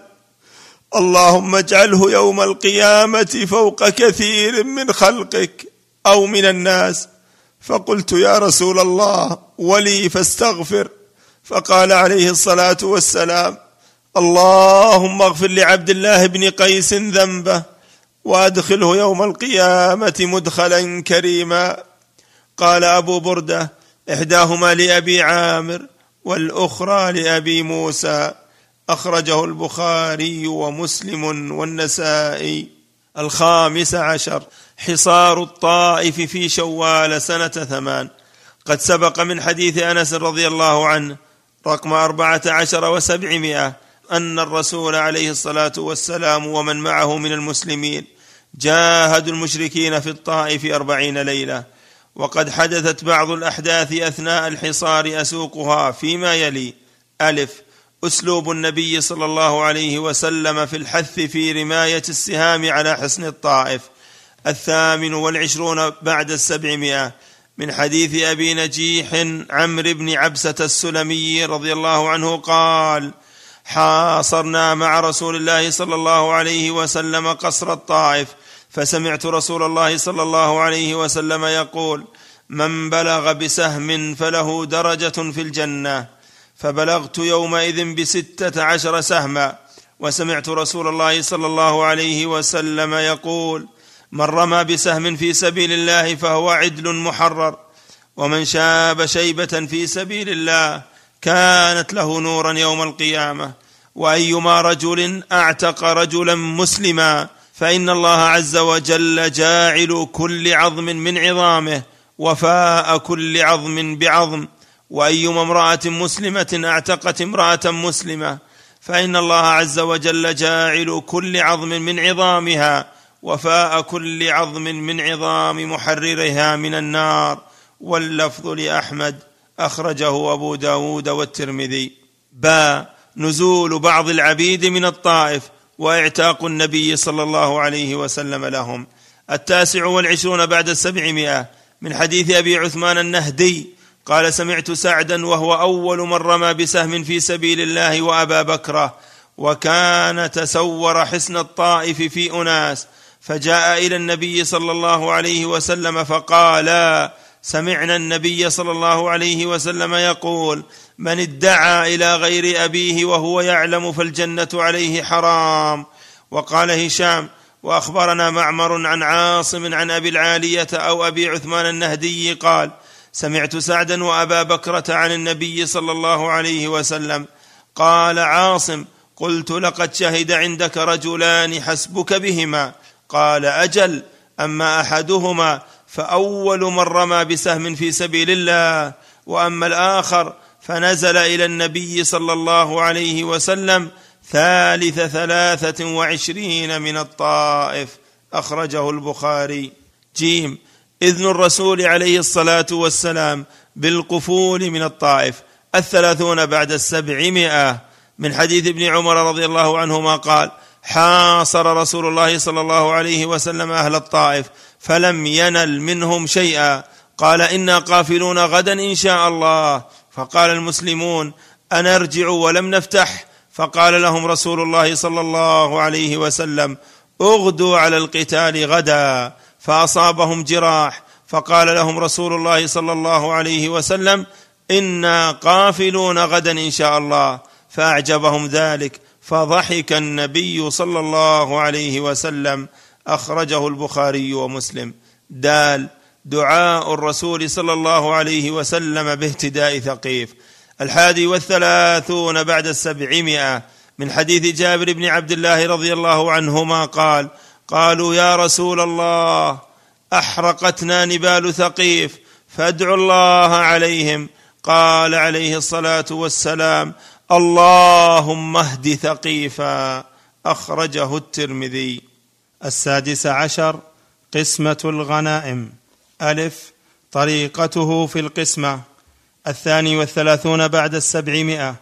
S1: اللهم اجعله يوم القيامه فوق كثير من خلقك او من الناس فقلت يا رسول الله ولي فاستغفر فقال عليه الصلاه والسلام اللهم اغفر لعبد الله بن قيس ذنبه وادخله يوم القيامه مدخلا كريما قال ابو برده احداهما لابي عامر والاخرى لابي موسى اخرجه البخاري ومسلم والنسائي الخامس عشر حصار الطائف في شوال سنة ثمان قد سبق من حديث أنس رضي الله عنه رقم أربعة عشر وسبعمائة أن الرسول عليه الصلاة والسلام ومن معه من المسلمين جاهدوا المشركين في الطائف أربعين ليلة وقد حدثت بعض الأحداث أثناء الحصار أسوقها فيما يلي ألف اسلوب النبي صلى الله عليه وسلم في الحث في رمايه السهام على حصن الطائف الثامن والعشرون بعد السبعمائه من حديث ابي نجيح عمرو بن عبسه السلمي رضي الله عنه قال حاصرنا مع رسول الله صلى الله عليه وسلم قصر الطائف فسمعت رسول الله صلى الله عليه وسلم يقول من بلغ بسهم فله درجه في الجنه فبلغت يومئذ بستة عشر سهما وسمعت رسول الله صلى الله عليه وسلم يقول من رمى بسهم في سبيل الله فهو عدل محرر ومن شاب شيبة في سبيل الله كانت له نورا يوم القيامة وأيما رجل أعتق رجلا مسلما فإن الله عز وجل جاعل كل عظم من عظامه وفاء كل عظم بعظم وايما امراه مسلمه اعتقت امراه مسلمه فان الله عز وجل جاعل كل عظم من عظامها وفاء كل عظم من عظام محررها من النار واللفظ لاحمد اخرجه ابو داود والترمذي با نزول بعض العبيد من الطائف واعتاق النبي صلى الله عليه وسلم لهم التاسع والعشرون بعد السبعمائه من حديث ابي عثمان النهدي قال سمعت سعدا وهو اول من رمى بسهم في سبيل الله وابا بكره وكان تسور حسن الطائف في اناس فجاء الى النبي صلى الله عليه وسلم فقال سمعنا النبي صلى الله عليه وسلم يقول من ادعى الى غير ابيه وهو يعلم فالجنه عليه حرام وقال هشام واخبرنا معمر عن عاصم عن ابي العاليه او ابي عثمان النهدي قال سمعت سعدا وابا بكره عن النبي صلى الله عليه وسلم قال عاصم قلت لقد شهد عندك رجلان حسبك بهما قال اجل اما احدهما فاول من رمى بسهم في سبيل الله واما الاخر فنزل الى النبي صلى الله عليه وسلم ثالث ثلاثه وعشرين من الطائف اخرجه البخاري جيم إذن الرسول عليه الصلاة والسلام بالقفول من الطائف الثلاثون بعد السبعمائة من حديث ابن عمر رضي الله عنهما قال حاصر رسول الله صلى الله عليه وسلم أهل الطائف فلم ينل منهم شيئا قال إنا قافلون غدا إن شاء الله فقال المسلمون أنرجع ولم نفتح فقال لهم رسول الله صلى الله عليه وسلم اغدوا على القتال غدا فاصابهم جراح فقال لهم رسول الله صلى الله عليه وسلم انا قافلون غدا ان شاء الله فاعجبهم ذلك فضحك النبي صلى الله عليه وسلم اخرجه البخاري ومسلم دال دعاء الرسول صلى الله عليه وسلم باهتداء ثقيف الحادي والثلاثون بعد السبعمائه من حديث جابر بن عبد الله رضي الله عنهما قال قالوا يا رسول الله احرقتنا نبال ثقيف فادعوا الله عليهم قال عليه الصلاه والسلام اللهم اهد ثقيفا اخرجه الترمذي السادس عشر قسمه الغنائم الف طريقته في القسمه الثاني والثلاثون بعد السبعمائه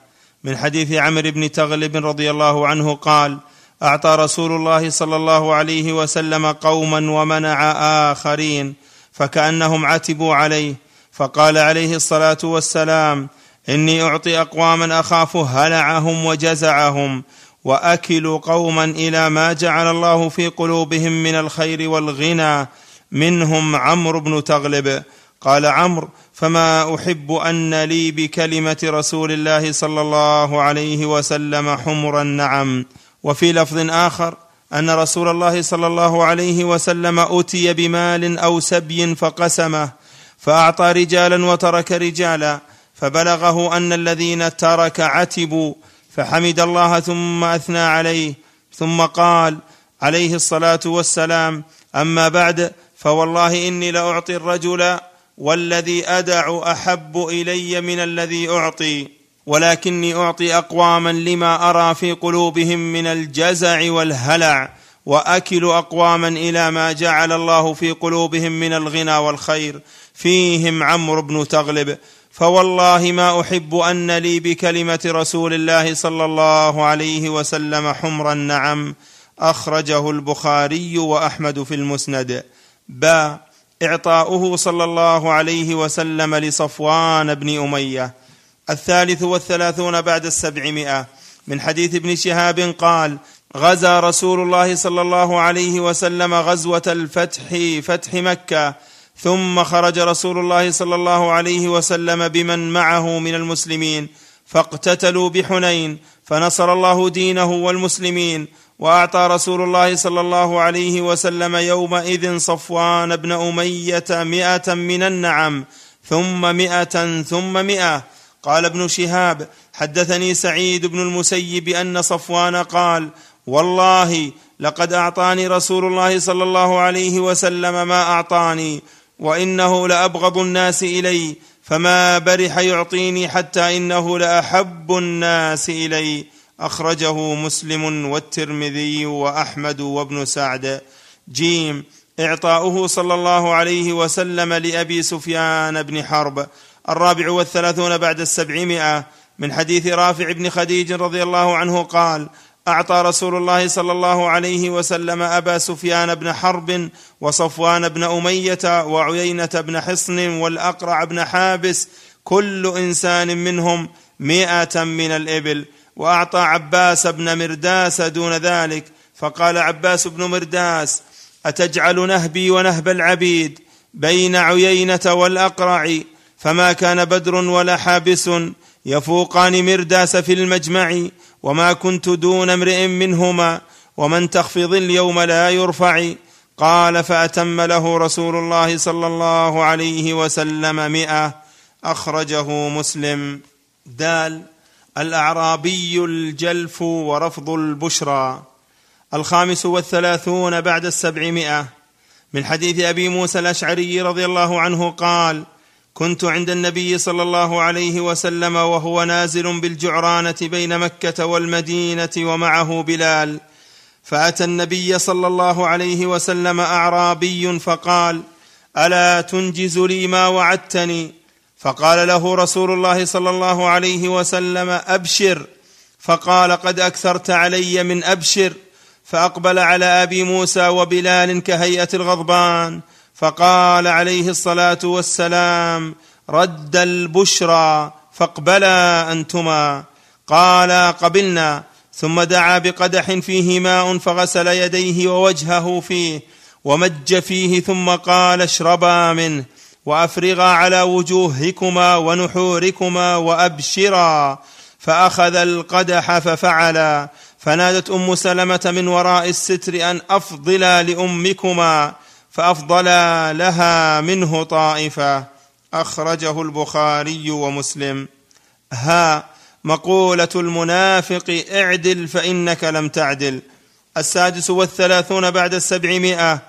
S1: من حديث عمرو بن تغلب رضي الله عنه قال اعطى رسول الله صلى الله عليه وسلم قوما ومنع اخرين فكانهم عتبوا عليه فقال عليه الصلاه والسلام اني اعطي اقواما اخاف هلعهم وجزعهم واكل قوما الى ما جعل الله في قلوبهم من الخير والغنى منهم عمرو بن تغلب قال عمرو فما احب ان لي بكلمه رسول الله صلى الله عليه وسلم حمر النعم وفي لفظ اخر ان رسول الله صلى الله عليه وسلم اوتي بمال او سبي فقسمه فاعطى رجالا وترك رجالا فبلغه ان الذين ترك عتبوا فحمد الله ثم اثنى عليه ثم قال عليه الصلاه والسلام اما بعد فوالله اني لاعطي الرجل والذي ادع احب الي من الذي اعطي ولكني اعطي اقواما لما ارى في قلوبهم من الجزع والهلع واكل اقواما الى ما جعل الله في قلوبهم من الغنى والخير فيهم عمرو بن تغلب فوالله ما احب ان لي بكلمه رسول الله صلى الله عليه وسلم حمر النعم اخرجه البخاري واحمد في المسند با اعطاؤه صلى الله عليه وسلم لصفوان بن اميه الثالث والثلاثون بعد السبعمائة من حديث ابن شهاب قال غزا رسول الله صلى الله عليه وسلم غزوة الفتح فتح مكة ثم خرج رسول الله صلى الله عليه وسلم بمن معه من المسلمين فاقتتلوا بحنين فنصر الله دينه والمسلمين واعطى رسول الله صلى الله عليه وسلم يومئذ صفوان بن اميه مائه من النعم ثم مائه ثم مائه قال ابن شهاب حدثني سعيد بن المسيب ان صفوان قال والله لقد اعطاني رسول الله صلى الله عليه وسلم ما اعطاني وانه لابغض الناس الي فما برح يعطيني حتى انه لاحب الناس الي اخرجه مسلم والترمذي واحمد وابن سعد جيم اعطاؤه صلى الله عليه وسلم لابي سفيان بن حرب الرابع والثلاثون بعد السبعمائة من حديث رافع بن خديج رضي الله عنه قال اعطى رسول الله صلى الله عليه وسلم ابا سفيان بن حرب وصفوان بن اميه وعيينه بن حصن والاقرع بن حابس كل انسان منهم مئة من الابل واعطى عباس بن مرداس دون ذلك فقال عباس بن مرداس اتجعل نهبي ونهب العبيد بين عيينه والاقرع فما كان بدر ولا حابس يفوقان مرداس في المجمع وما كنت دون امرئ منهما ومن تخفض اليوم لا يرفع قال فأتم له رسول الله صلى الله عليه وسلم مئة أخرجه مسلم دال الأعرابي الجلف ورفض البشرى الخامس والثلاثون بعد السبعمائة من حديث أبي موسى الأشعري رضي الله عنه قال كنت عند النبي صلى الله عليه وسلم وهو نازل بالجعرانه بين مكه والمدينه ومعه بلال فاتى النبي صلى الله عليه وسلم اعرابي فقال الا تنجز لي ما وعدتني فقال له رسول الله صلى الله عليه وسلم ابشر فقال قد اكثرت علي من ابشر فاقبل على ابي موسى وبلال كهيئه الغضبان فقال عليه الصلاه والسلام رد البشرى فاقبلا انتما قالا قبلنا ثم دعا بقدح فيه ماء فغسل يديه ووجهه فيه ومج فيه ثم قال اشربا منه وافرغا على وجوهكما ونحوركما وابشرا فاخذ القدح ففعلا فنادت ام سلمه من وراء الستر ان افضلا لامكما فافضل لها منه طائفه اخرجه البخاري ومسلم ها مقوله المنافق اعدل فانك لم تعدل السادس والثلاثون بعد السبعمائه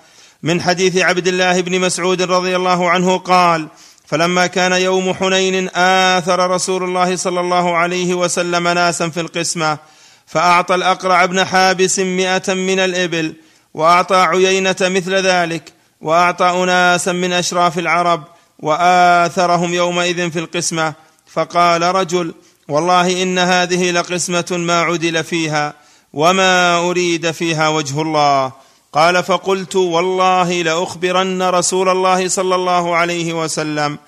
S1: من حديث عبد الله بن مسعود رضي الله عنه قال فلما كان يوم حنين آثر رسول الله صلى الله عليه وسلم ناسا في القسمة فأعطى الأقرع بن حابس مئة من الإبل وأعطى عيينة مثل ذلك واعطى اناسا من اشراف العرب واثرهم يومئذ في القسمه فقال رجل والله ان هذه لقسمه ما عدل فيها وما اريد فيها وجه الله قال فقلت والله لاخبرن رسول الله صلى الله عليه وسلم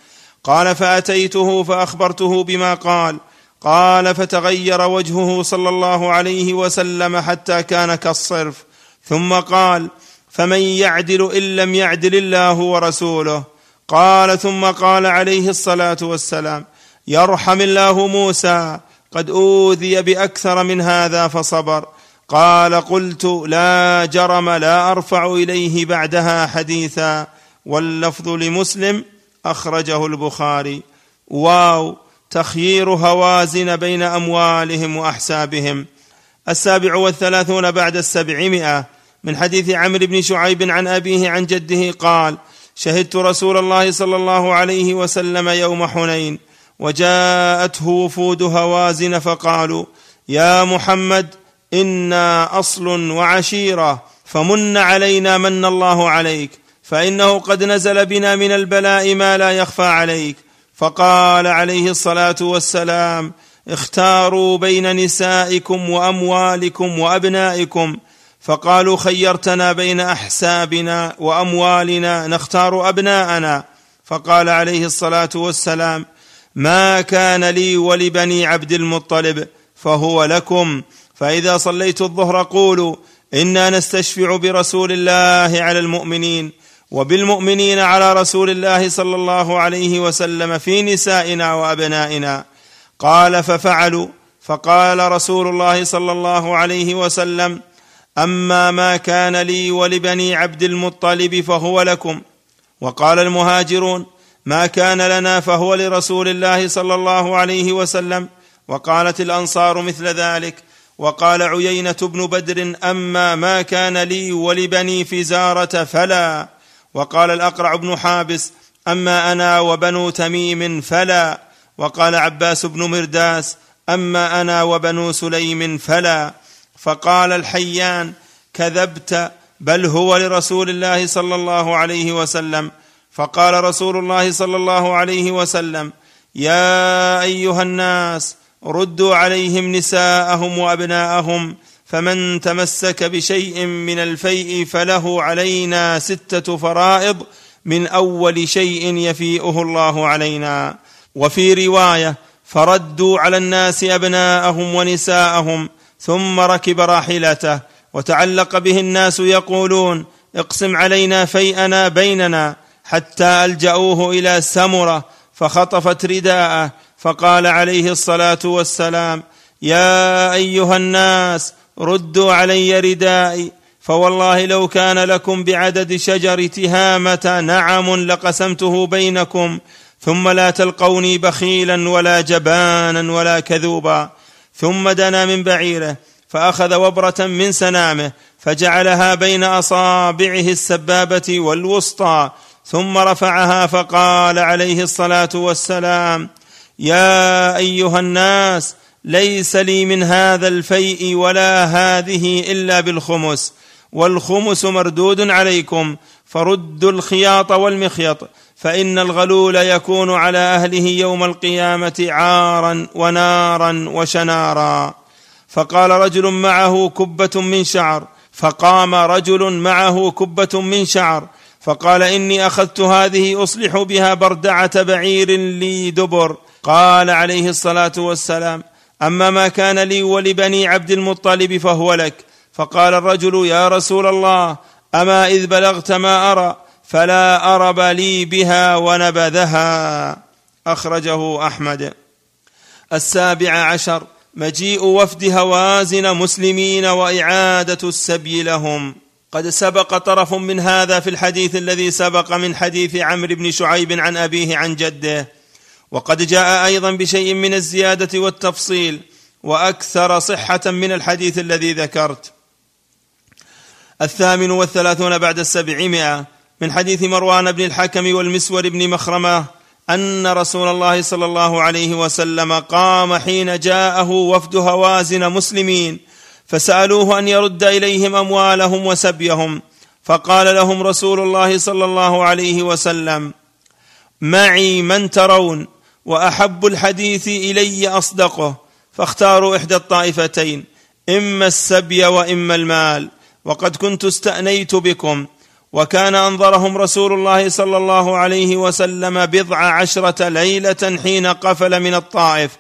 S1: قال فاتيته فاخبرته بما قال قال فتغير وجهه صلى الله عليه وسلم حتى كان كالصرف ثم قال فمن يعدل ان لم يعدل الله ورسوله قال ثم قال عليه الصلاه والسلام يرحم الله موسى قد اوذي باكثر من هذا فصبر قال قلت لا جرم لا ارفع اليه بعدها حديثا واللفظ لمسلم اخرجه البخاري واو تخيير هوازن بين اموالهم واحسابهم السابع والثلاثون بعد السبعمائه من حديث عمرو بن شعيب عن أبيه عن جده قال شهدت رسول الله صلى الله عليه وسلم يوم حنين وجاءته وفود هوازن فقالوا يا محمد انا اصل وعشيره فمن علينا من الله عليك فانه قد نزل بنا من البلاء ما لا يخفى عليك فقال عليه الصلاه والسلام اختاروا بين نسائكم واموالكم وابنائكم فقالوا خيرتنا بين احسابنا واموالنا نختار ابناءنا فقال عليه الصلاه والسلام ما كان لي ولبني عبد المطلب فهو لكم فاذا صليت الظهر قولوا انا نستشفع برسول الله على المؤمنين وبالمؤمنين على رسول الله صلى الله عليه وسلم في نسائنا وابنائنا قال ففعلوا فقال رسول الله صلى الله عليه وسلم اما ما كان لي ولبني عبد المطلب فهو لكم وقال المهاجرون ما كان لنا فهو لرسول الله صلى الله عليه وسلم وقالت الانصار مثل ذلك وقال عيينه بن بدر اما ما كان لي ولبني فزاره فلا وقال الاقرع بن حابس اما انا وبنو تميم فلا وقال عباس بن مرداس اما انا وبنو سليم فلا فقال الحيان كذبت بل هو لرسول الله صلى الله عليه وسلم فقال رسول الله صلى الله عليه وسلم يا ايها الناس ردوا عليهم نساءهم وابناءهم فمن تمسك بشيء من الفيء فله علينا سته فرائض من اول شيء يفيئه الله علينا وفي روايه فردوا على الناس ابناءهم ونساءهم ثم ركب راحلته وتعلق به الناس يقولون اقسم علينا فيئنا بيننا حتى الجاوه الى سمره فخطفت رداءه فقال عليه الصلاه والسلام يا ايها الناس ردوا علي ردائي فوالله لو كان لكم بعدد شجر تهامه نعم لقسمته بينكم ثم لا تلقوني بخيلا ولا جبانا ولا كذوبا ثم دنا من بعيره فاخذ وبره من سنامه فجعلها بين اصابعه السبابه والوسطى ثم رفعها فقال عليه الصلاه والسلام يا ايها الناس ليس لي من هذا الفيء ولا هذه الا بالخمس والخمس مردود عليكم فردوا الخياط والمخيط فان الغلول يكون على اهله يوم القيامه عارا ونارا وشنارا فقال رجل معه كبه من شعر فقام رجل معه كبه من شعر فقال اني اخذت هذه اصلح بها بردعه بعير لي دبر قال عليه الصلاه والسلام اما ما كان لي ولبني عبد المطلب فهو لك فقال الرجل يا رسول الله اما اذ بلغت ما ارى فلا أرب لي بها ونبذها أخرجه أحمد السابع عشر مجيء وفد هوازن مسلمين وإعادة السبي لهم قد سبق طرف من هذا في الحديث الذي سبق من حديث عمرو بن شعيب عن أبيه عن جده وقد جاء أيضا بشيء من الزيادة والتفصيل واكثر صحه من الحديث الذي ذكرت الثامن والثلاثون بعد السبعمائه من حديث مروان بن الحكم والمسور بن مخرمه ان رسول الله صلى الله عليه وسلم قام حين جاءه وفد هوازن مسلمين فسالوه ان يرد اليهم اموالهم وسبيهم فقال لهم رسول الله صلى الله عليه وسلم معي من ترون واحب الحديث الي اصدقه فاختاروا احدى الطائفتين اما السبي واما المال وقد كنت استانيت بكم وكان انظرهم رسول الله صلى الله عليه وسلم بضع عشره ليله حين قفل من الطائف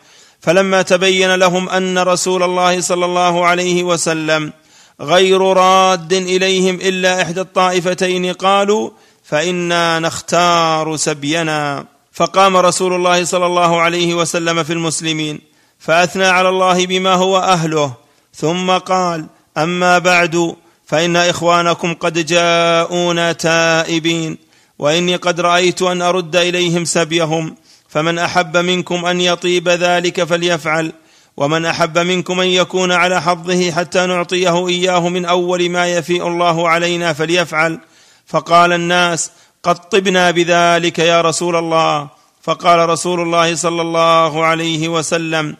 S1: فلما تبين لهم ان رسول الله صلى الله عليه وسلم غير راد اليهم الا احدى الطائفتين قالوا فانا نختار سبينا فقام رسول الله صلى الله عليه وسلم في المسلمين فاثنى على الله بما هو اهله ثم قال اما بعد فان اخوانكم قد جاءونا تائبين واني قد رايت ان ارد اليهم سبيهم فمن احب منكم ان يطيب ذلك فليفعل ومن احب منكم ان يكون على حظه حتى نعطيه اياه من اول ما يفيء الله علينا فليفعل فقال الناس قد طبنا بذلك يا رسول الله فقال رسول الله صلى الله عليه وسلم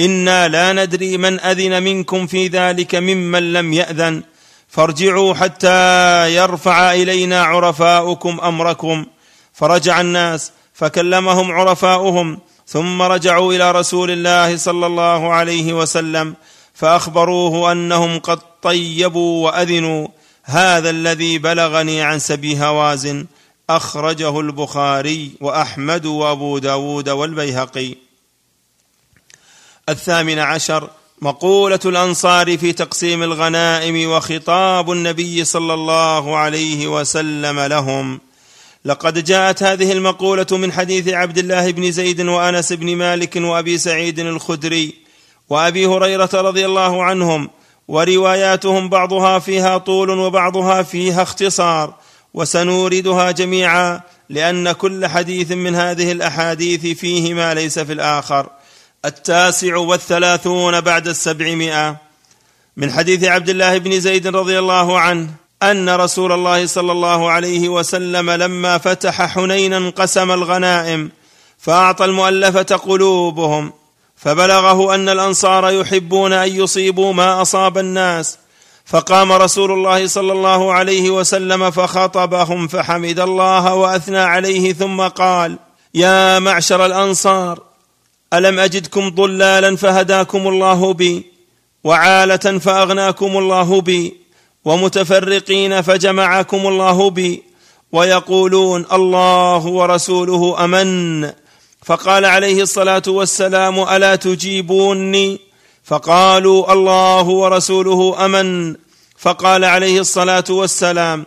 S1: انا لا ندري من اذن منكم في ذلك ممن لم ياذن فارجعوا حتى يرفع الينا عرفاؤكم امركم فرجع الناس فكلمهم عرفاؤهم ثم رجعوا الى رسول الله صلى الله عليه وسلم فاخبروه انهم قد طيبوا واذنوا هذا الذي بلغني عن سبي هوازن اخرجه البخاري واحمد وابو داود والبيهقي الثامن عشر مقوله الانصار في تقسيم الغنائم وخطاب النبي صلى الله عليه وسلم لهم لقد جاءت هذه المقوله من حديث عبد الله بن زيد وانس بن مالك وابي سعيد الخدري وابي هريره رضي الله عنهم ورواياتهم بعضها فيها طول وبعضها فيها اختصار وسنوردها جميعا لان كل حديث من هذه الاحاديث فيه ما ليس في الاخر التاسع والثلاثون بعد السبعمائة من حديث عبد الله بن زيد رضي الله عنه أن رسول الله صلى الله عليه وسلم لما فتح حنينا قسم الغنائم فأعطى المؤلفة قلوبهم فبلغه أن الأنصار يحبون أن يصيبوا ما أصاب الناس فقام رسول الله صلى الله عليه وسلم فخطبهم فحمد الله واثنى عليه ثم قال يا معشر الانصار الم اجدكم ضلالا فهداكم الله بي وعاله فاغناكم الله بي ومتفرقين فجمعكم الله بي ويقولون الله ورسوله امن فقال عليه الصلاه والسلام الا تجيبوني فقالوا الله ورسوله امن فقال عليه الصلاه والسلام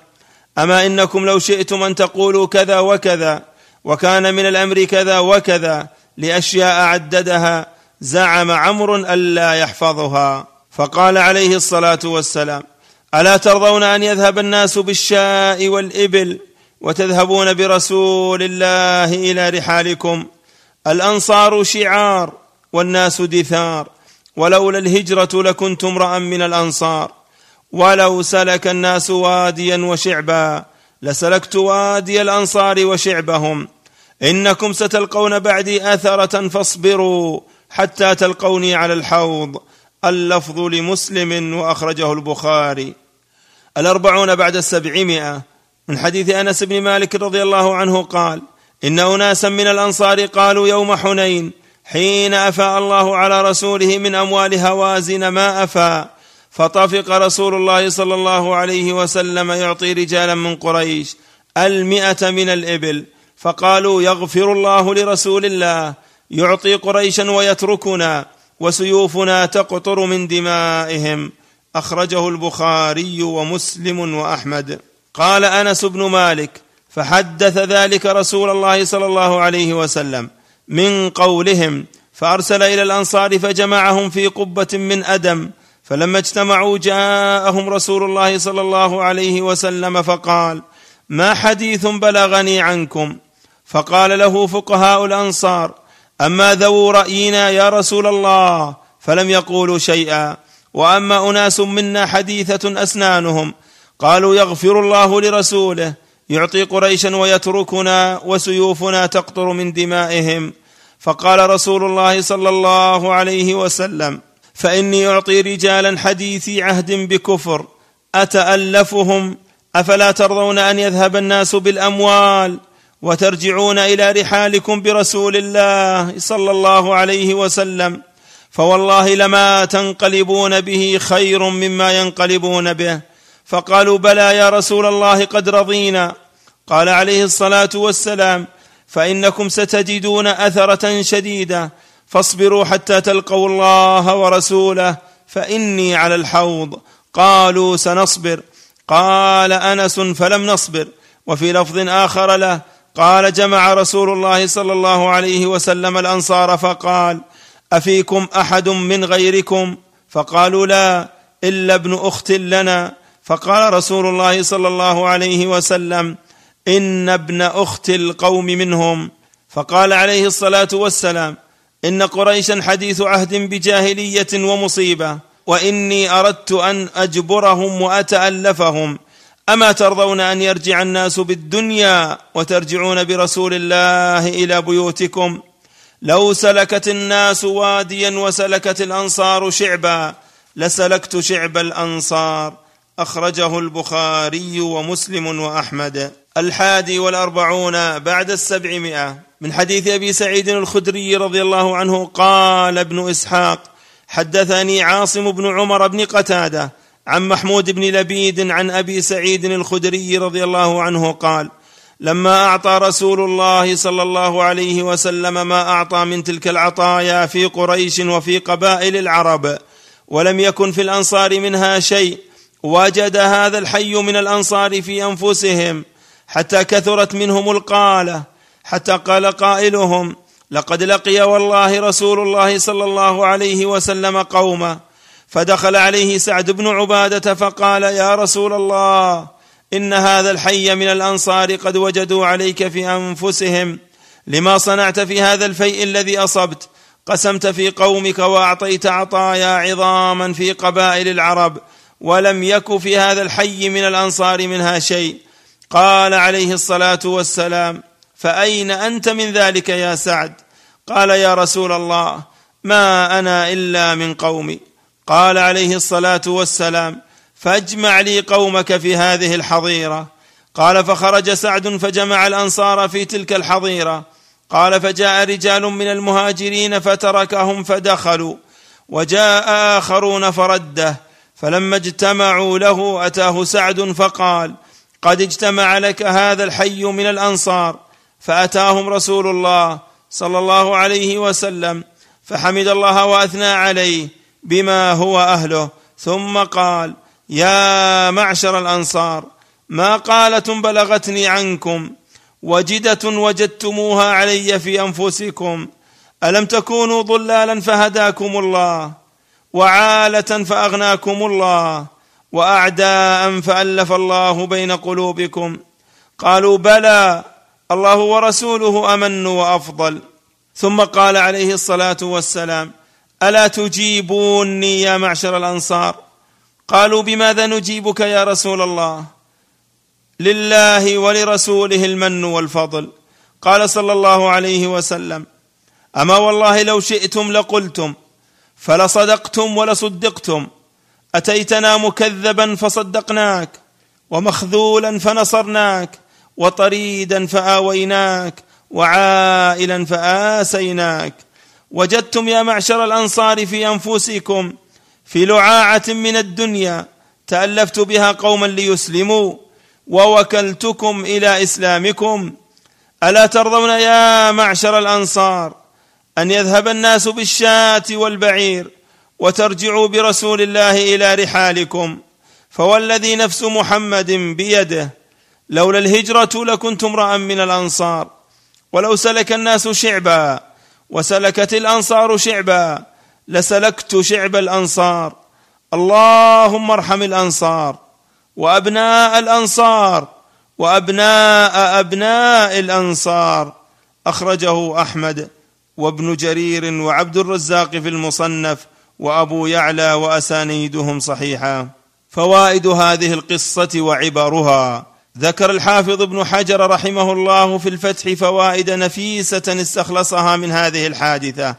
S1: اما انكم لو شئتم ان تقولوا كذا وكذا وكان من الامر كذا وكذا لاشياء عددها زعم عمرو الا يحفظها فقال عليه الصلاه والسلام الا ترضون ان يذهب الناس بالشاء والابل وتذهبون برسول الله الى رحالكم الانصار شعار والناس دثار ولولا الهجره لكنت امرا من الانصار ولو سلك الناس واديا وشعبا لسلكت وادي الانصار وشعبهم انكم ستلقون بعدي اثره فاصبروا حتى تلقوني على الحوض اللفظ لمسلم واخرجه البخاري الاربعون بعد السبعمائه من حديث انس بن مالك رضي الله عنه قال ان اناسا من الانصار قالوا يوم حنين حين افاء الله على رسوله من اموال هوازن ما افاء فطفق رسول الله صلى الله عليه وسلم يعطي رجالا من قريش المئه من الابل فقالوا يغفر الله لرسول الله يعطي قريشا ويتركنا وسيوفنا تقطر من دمائهم اخرجه البخاري ومسلم واحمد قال انس بن مالك فحدث ذلك رسول الله صلى الله عليه وسلم من قولهم فارسل الى الانصار فجمعهم في قبه من ادم فلما اجتمعوا جاءهم رسول الله صلى الله عليه وسلم فقال ما حديث بلغني عنكم فقال له فقهاء الانصار اما ذوو راينا يا رسول الله فلم يقولوا شيئا واما اناس منا حديثه اسنانهم قالوا يغفر الله لرسوله يعطي قريشا ويتركنا وسيوفنا تقطر من دمائهم فقال رسول الله صلى الله عليه وسلم فاني اعطي رجالا حديثي عهد بكفر اتالفهم افلا ترضون ان يذهب الناس بالاموال وترجعون الى رحالكم برسول الله صلى الله عليه وسلم فوالله لما تنقلبون به خير مما ينقلبون به فقالوا بلى يا رسول الله قد رضينا قال عليه الصلاه والسلام فانكم ستجدون اثره شديده فاصبروا حتى تلقوا الله ورسوله فاني على الحوض قالوا سنصبر قال انس فلم نصبر وفي لفظ اخر له قال جمع رسول الله صلى الله عليه وسلم الانصار فقال افيكم احد من غيركم فقالوا لا الا ابن اخت لنا فقال رسول الله صلى الله عليه وسلم ان ابن اخت القوم منهم فقال عليه الصلاه والسلام ان قريشا حديث عهد بجاهليه ومصيبه واني اردت ان اجبرهم واتالفهم اما ترضون ان يرجع الناس بالدنيا وترجعون برسول الله الى بيوتكم لو سلكت الناس واديا وسلكت الانصار شعبا لسلكت شعب الانصار اخرجه البخاري ومسلم واحمد الحادي والاربعون بعد السبعمائه من حديث ابي سعيد الخدري رضي الله عنه قال ابن اسحاق حدثني عاصم بن عمر بن قتاده عن محمود بن لبيد عن ابي سعيد الخدري رضي الله عنه قال لما اعطى رسول الله صلى الله عليه وسلم ما اعطى من تلك العطايا في قريش وفي قبائل العرب ولم يكن في الانصار منها شيء وجد هذا الحي من الانصار في انفسهم حتى كثرت منهم القاله حتى قال قائلهم لقد لقي والله رسول الله صلى الله عليه وسلم قوما فدخل عليه سعد بن عباده فقال يا رسول الله ان هذا الحي من الانصار قد وجدوا عليك في انفسهم لما صنعت في هذا الفيء الذي اصبت قسمت في قومك واعطيت عطايا عظاما في قبائل العرب ولم يك في هذا الحي من الانصار منها شيء قال عليه الصلاه والسلام فاين انت من ذلك يا سعد قال يا رسول الله ما انا الا من قومي قال عليه الصلاه والسلام فاجمع لي قومك في هذه الحظيره قال فخرج سعد فجمع الانصار في تلك الحظيره قال فجاء رجال من المهاجرين فتركهم فدخلوا وجاء اخرون فرده فلما اجتمعوا له اتاه سعد فقال قد اجتمع لك هذا الحي من الانصار فاتاهم رسول الله صلى الله عليه وسلم فحمد الله واثنى عليه بما هو اهله ثم قال يا معشر الانصار ما قاله بلغتني عنكم وجده وجدتموها علي في انفسكم الم تكونوا ضلالا فهداكم الله وعاله فاغناكم الله واعداء فالف الله بين قلوبكم قالوا بلى الله ورسوله امن وافضل ثم قال عليه الصلاه والسلام الا تجيبوني يا معشر الانصار قالوا بماذا نجيبك يا رسول الله لله ولرسوله المن والفضل قال صلى الله عليه وسلم اما والله لو شئتم لقلتم فلصدقتم ولصدقتم اتيتنا مكذبا فصدقناك ومخذولا فنصرناك وطريدا فاويناك وعائلا فاسيناك وجدتم يا معشر الانصار في انفسكم في لعاعه من الدنيا تالفت بها قوما ليسلموا ووكلتكم الى اسلامكم الا ترضون يا معشر الانصار ان يذهب الناس بالشاة والبعير وترجعوا برسول الله الى رحالكم فوالذي نفس محمد بيده لولا الهجره لكنت امرا من الانصار ولو سلك الناس شعبا وسلكت الانصار شعبا لسلكت شعب الانصار اللهم ارحم الانصار وابناء الانصار وابناء ابناء الانصار اخرجه احمد وابن جرير وعبد الرزاق في المصنف وابو يعلى واسانيدهم صحيحه فوائد هذه القصه وعبرها ذكر الحافظ ابن حجر رحمه الله في الفتح فوائد نفيسه استخلصها من هذه الحادثه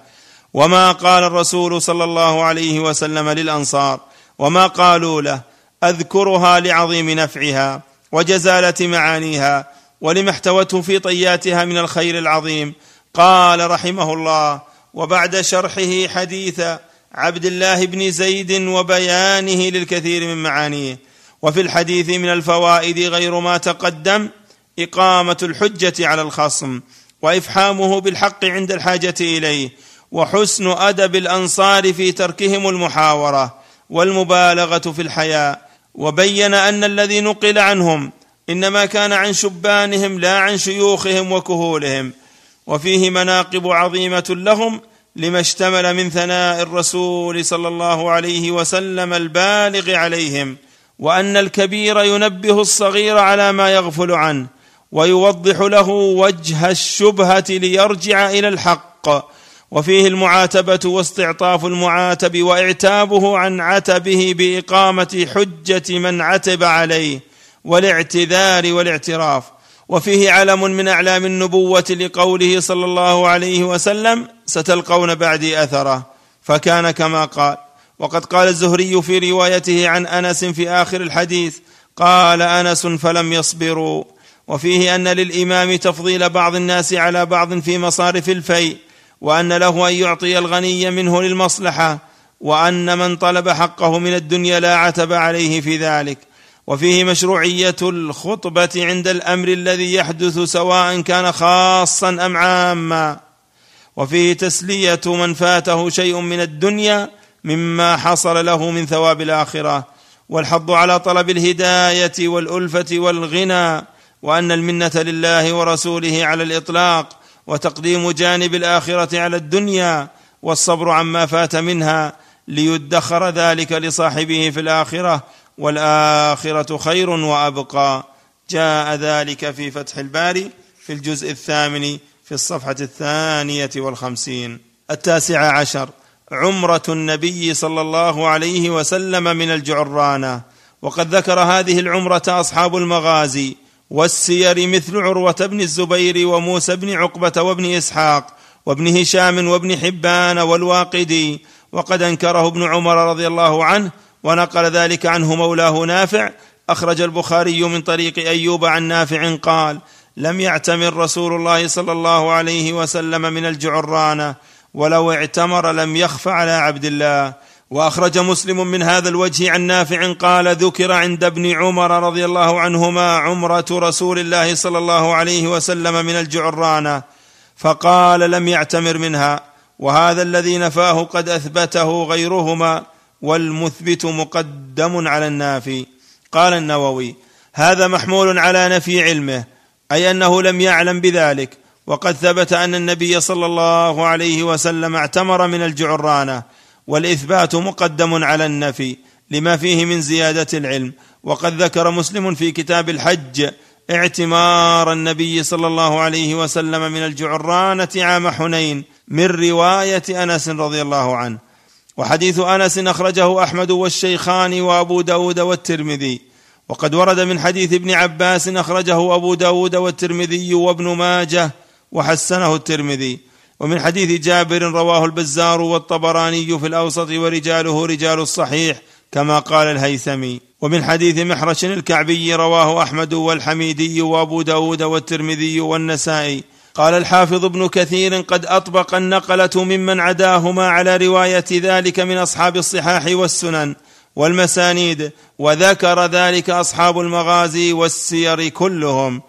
S1: وما قال الرسول صلى الله عليه وسلم للانصار وما قالوا له اذكرها لعظيم نفعها وجزاله معانيها ولما احتوته في طياتها من الخير العظيم قال رحمه الله وبعد شرحه حديث عبد الله بن زيد وبيانه للكثير من معانيه وفي الحديث من الفوائد غير ما تقدم اقامه الحجه على الخصم وافحامه بالحق عند الحاجه اليه وحسن ادب الانصار في تركهم المحاوره والمبالغه في الحياء وبين ان الذي نقل عنهم انما كان عن شبانهم لا عن شيوخهم وكهولهم وفيه مناقب عظيمه لهم لما اشتمل من ثناء الرسول صلى الله عليه وسلم البالغ عليهم وان الكبير ينبه الصغير على ما يغفل عنه ويوضح له وجه الشبهه ليرجع الى الحق وفيه المعاتبه واستعطاف المعاتب واعتابه عن عتبه باقامه حجه من عتب عليه والاعتذار والاعتراف وفيه علم من اعلام النبوه لقوله صلى الله عليه وسلم ستلقون بعدي اثره فكان كما قال وقد قال الزهري في روايته عن انس في اخر الحديث قال انس فلم يصبروا وفيه ان للامام تفضيل بعض الناس على بعض في مصارف الفيء وان له ان يعطي الغني منه للمصلحه وان من طلب حقه من الدنيا لا عتب عليه في ذلك وفيه مشروعيه الخطبه عند الامر الذي يحدث سواء كان خاصا ام عاما وفيه تسليه من فاته شيء من الدنيا مما حصل له من ثواب الاخره والحض على طلب الهدايه والالفه والغنى وان المنه لله ورسوله على الاطلاق وتقديم جانب الاخره على الدنيا والصبر عما فات منها ليدخر ذلك لصاحبه في الاخره والاخره خير وابقى جاء ذلك في فتح الباري في الجزء الثامن في الصفحه الثانيه والخمسين التاسعه عشر عمره النبي صلى الله عليه وسلم من الجعرانه وقد ذكر هذه العمره اصحاب المغازي والسير مثل عروه بن الزبير وموسى بن عقبه وابن اسحاق وابن هشام وابن حبان والواقدي وقد انكره ابن عمر رضي الله عنه ونقل ذلك عنه مولاه نافع اخرج البخاري من طريق ايوب عن نافع قال لم يعتمر رسول الله صلى الله عليه وسلم من الجعرانه ولو اعتمر لم يخف على عبد الله واخرج مسلم من هذا الوجه عن نافع قال ذكر عند ابن عمر رضي الله عنهما عمره رسول الله صلى الله عليه وسلم من الجعرانه فقال لم يعتمر منها وهذا الذي نفاه قد اثبته غيرهما والمثبت مقدم على النافي قال النووي هذا محمول على نفي علمه اي انه لم يعلم بذلك وقد ثبت ان النبي صلى الله عليه وسلم اعتمر من الجعرانه والاثبات مقدم على النفي لما فيه من زياده العلم وقد ذكر مسلم في كتاب الحج اعتمار النبي صلى الله عليه وسلم من الجعرانه عام حنين من روايه انس رضي الله عنه وحديث انس اخرجه احمد والشيخان وابو داود والترمذي وقد ورد من حديث ابن عباس اخرجه ابو داود والترمذي وابن ماجه وحسنه الترمذي ومن حديث جابر رواه البزار والطبراني في الاوسط ورجاله رجال الصحيح كما قال الهيثمي ومن حديث محرش الكعبي رواه احمد والحميدي وابو داود والترمذي والنسائي قال الحافظ ابن كثير قد اطبق النقله ممن عداهما على روايه ذلك من اصحاب الصحاح والسنن والمسانيد وذكر ذلك اصحاب المغازي والسير كلهم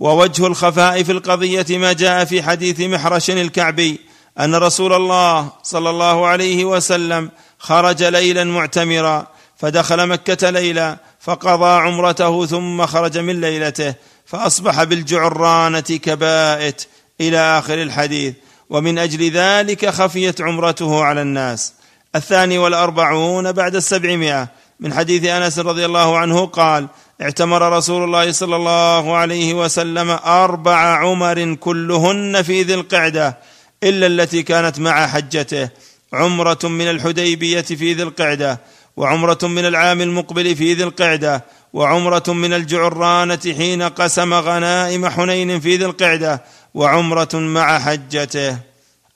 S1: ووجه الخفاء في القضيه ما جاء في حديث محرش الكعبي ان رسول الله صلى الله عليه وسلم خرج ليلا معتمرا فدخل مكه ليلا فقضى عمرته ثم خرج من ليلته فاصبح بالجعرانه كبائت الى اخر الحديث ومن اجل ذلك خفيت عمرته على الناس الثاني والاربعون بعد السبعمائه من حديث انس رضي الله عنه قال اعتمر رسول الله صلى الله عليه وسلم اربع عمر كلهن في ذي القعده الا التي كانت مع حجته عمره من الحديبيه في ذي القعده وعمره من العام المقبل في ذي القعده وعمره من الجعرانه حين قسم غنائم حنين في ذي القعده وعمره مع حجته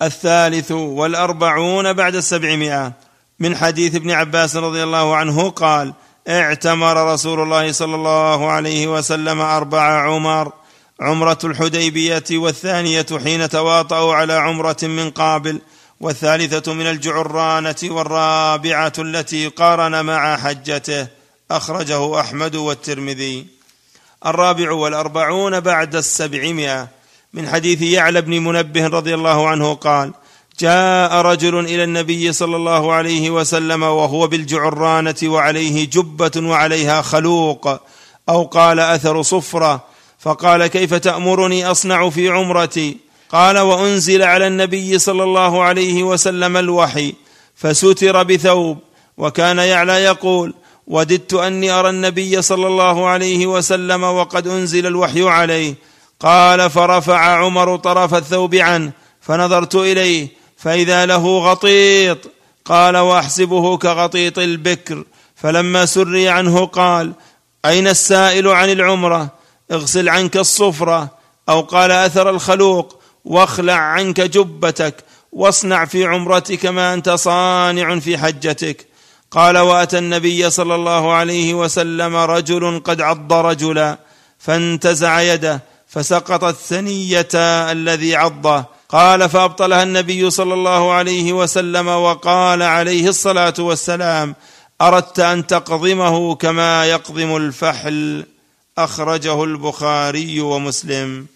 S1: الثالث والاربعون بعد السبعمائه من حديث ابن عباس رضي الله عنه قال اعتمر رسول الله صلى الله عليه وسلم اربع عمر عمره الحديبيه والثانيه حين تواطؤوا على عمره من قابل والثالثه من الجعرانه والرابعه التي قارن مع حجته اخرجه احمد والترمذي الرابع والاربعون بعد السبعمائه من حديث يعلى بن منبه رضي الله عنه قال جاء رجل الى النبي صلى الله عليه وسلم وهو بالجعرانه وعليه جبه وعليها خلوق او قال اثر صفره فقال كيف تامرني اصنع في عمرتي قال وانزل على النبي صلى الله عليه وسلم الوحي فستر بثوب وكان يعلى يقول وددت اني ارى النبي صلى الله عليه وسلم وقد انزل الوحي عليه قال فرفع عمر طرف الثوب عنه فنظرت اليه فإذا له غطيط قال وأحسبه كغطيط البكر فلما سري عنه قال أين السائل عن العمرة اغسل عنك الصفرة أو قال أثر الخلوق واخلع عنك جبتك واصنع في عمرتك ما أنت صانع في حجتك قال واتى النبي صلى الله عليه وسلم رجل قد عض رجلا فانتزع يده فسقطت ثنيه الذي عضه قال فابطلها النبي صلى الله عليه وسلم وقال عليه الصلاه والسلام اردت ان تقضمه كما يقضم الفحل اخرجه البخاري ومسلم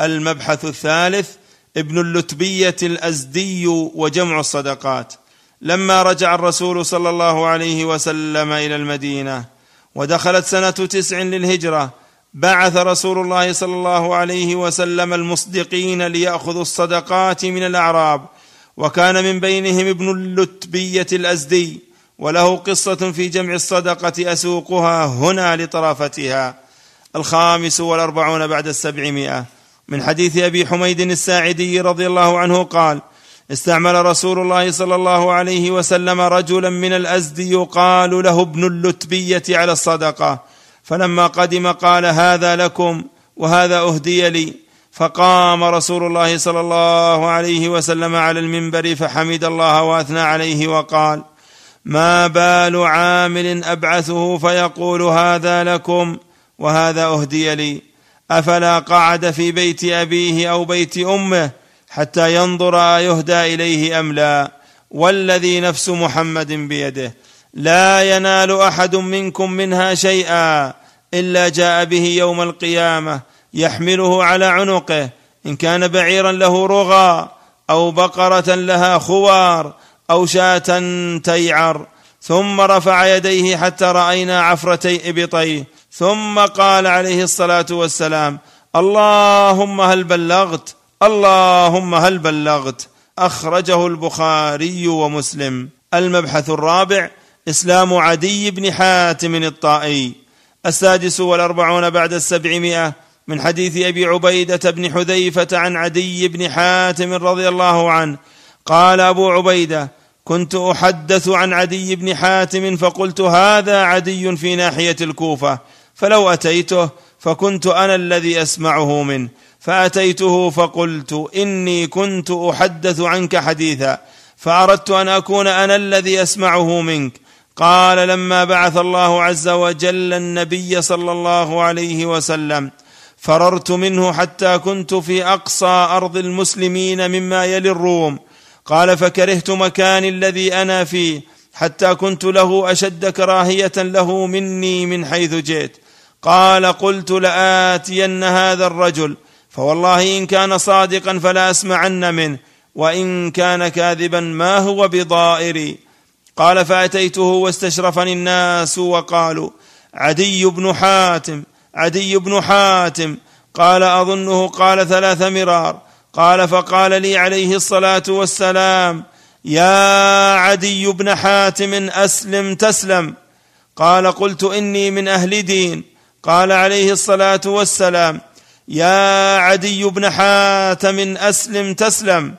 S1: المبحث الثالث ابن اللتبيه الازدي وجمع الصدقات لما رجع الرسول صلى الله عليه وسلم الى المدينه ودخلت سنه تسع للهجره بعث رسول الله صلى الله عليه وسلم المصدقين لياخذوا الصدقات من الاعراب وكان من بينهم ابن اللتبيه الازدي وله قصه في جمع الصدقه اسوقها هنا لطرافتها الخامس والاربعون بعد السبعمائه من حديث ابي حميد الساعدي رضي الله عنه قال استعمل رسول الله صلى الله عليه وسلم رجلا من الازد يقال له ابن اللتبيه على الصدقه فلما قدم قال هذا لكم وهذا اهدي لي فقام رسول الله صلى الله عليه وسلم على المنبر فحمد الله واثنى عليه وقال ما بال عامل ابعثه فيقول هذا لكم وهذا اهدي لي افلا قعد في بيت ابيه او بيت امه حتى ينظر ايهدى اليه ام لا والذي نفس محمد بيده لا ينال احد منكم منها شيئا الا جاء به يوم القيامه يحمله على عنقه ان كان بعيرا له رغى او بقره لها خوار او شاه تيعر ثم رفع يديه حتى راينا عفرتي ابطيه ثم قال عليه الصلاه والسلام اللهم هل بلغت اللهم هل بلغت اخرجه البخاري ومسلم المبحث الرابع إسلام عدي بن حاتم الطائي السادس والأربعون بعد السبعمائة من حديث أبي عبيدة بن حذيفة عن عدي بن حاتم رضي الله عنه قال أبو عبيدة كنت أحدث عن عدي بن حاتم فقلت هذا عدي في ناحية الكوفة فلو أتيته فكنت أنا الذي أسمعه منه فأتيته فقلت إني كنت أحدث عنك حديثا فأردت أن أكون أنا الذي أسمعه منك قال لما بعث الله عز وجل النبي صلى الله عليه وسلم فررت منه حتى كنت في اقصى ارض المسلمين مما يلي الروم قال فكرهت مكاني الذي انا فيه حتى كنت له اشد كراهيه له مني من حيث جئت قال قلت لاتين هذا الرجل فوالله ان كان صادقا فلا اسمعن منه وان كان كاذبا ما هو بضائري قال فاتيته واستشرفني الناس وقالوا عدي بن حاتم عدي بن حاتم قال اظنه قال ثلاث مرار قال فقال لي عليه الصلاه والسلام يا عدي بن حاتم اسلم تسلم قال قلت اني من اهل دين قال عليه الصلاه والسلام يا عدي بن حاتم اسلم تسلم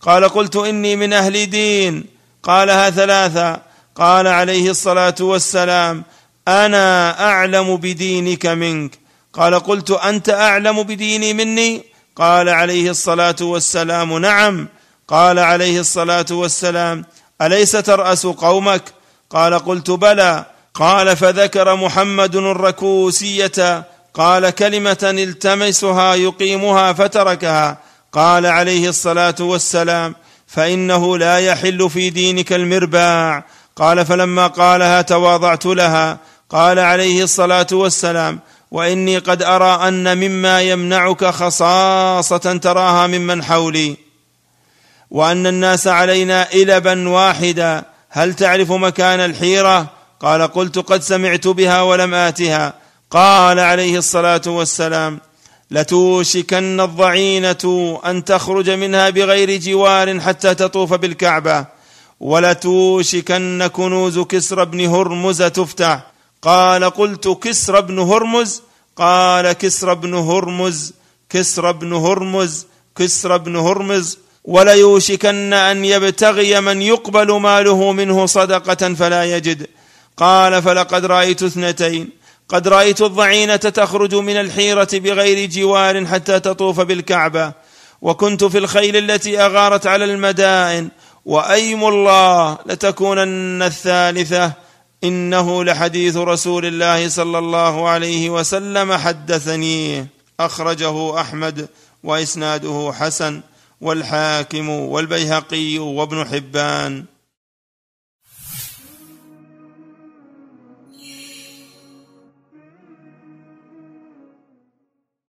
S1: قال قلت اني من اهل دين قالها ثلاثا قال عليه الصلاه والسلام انا اعلم بدينك منك قال قلت انت اعلم بديني مني قال عليه الصلاه والسلام نعم قال عليه الصلاه والسلام اليس تراس قومك قال قلت بلى قال فذكر محمد الركوسيه قال كلمه التمسها يقيمها فتركها قال عليه الصلاه والسلام فانه لا يحل في دينك المرباع قال فلما قالها تواضعت لها قال عليه الصلاه والسلام واني قد ارى ان مما يمنعك خصاصه تراها ممن حولي وان الناس علينا البا واحدا هل تعرف مكان الحيره قال قلت قد سمعت بها ولم اتها قال عليه الصلاه والسلام لتوشكن الضعينه ان تخرج منها بغير جوار حتى تطوف بالكعبه ولتوشكن كنوز كسرى بن هرمز تفتح قال قلت كسرى بن هرمز قال كسرى بن هرمز كسرى بن هرمز كسرى بن هرمز وليوشكن ان يبتغي من يقبل ماله منه صدقه فلا يجد قال فلقد رايت اثنتين قد رايت الضعينه تخرج من الحيره بغير جوار حتى تطوف بالكعبه وكنت في الخيل التي اغارت على المدائن وايم الله لتكونن الثالثه انه لحديث رسول الله صلى الله عليه وسلم حدثني اخرجه احمد واسناده حسن والحاكم والبيهقي وابن حبان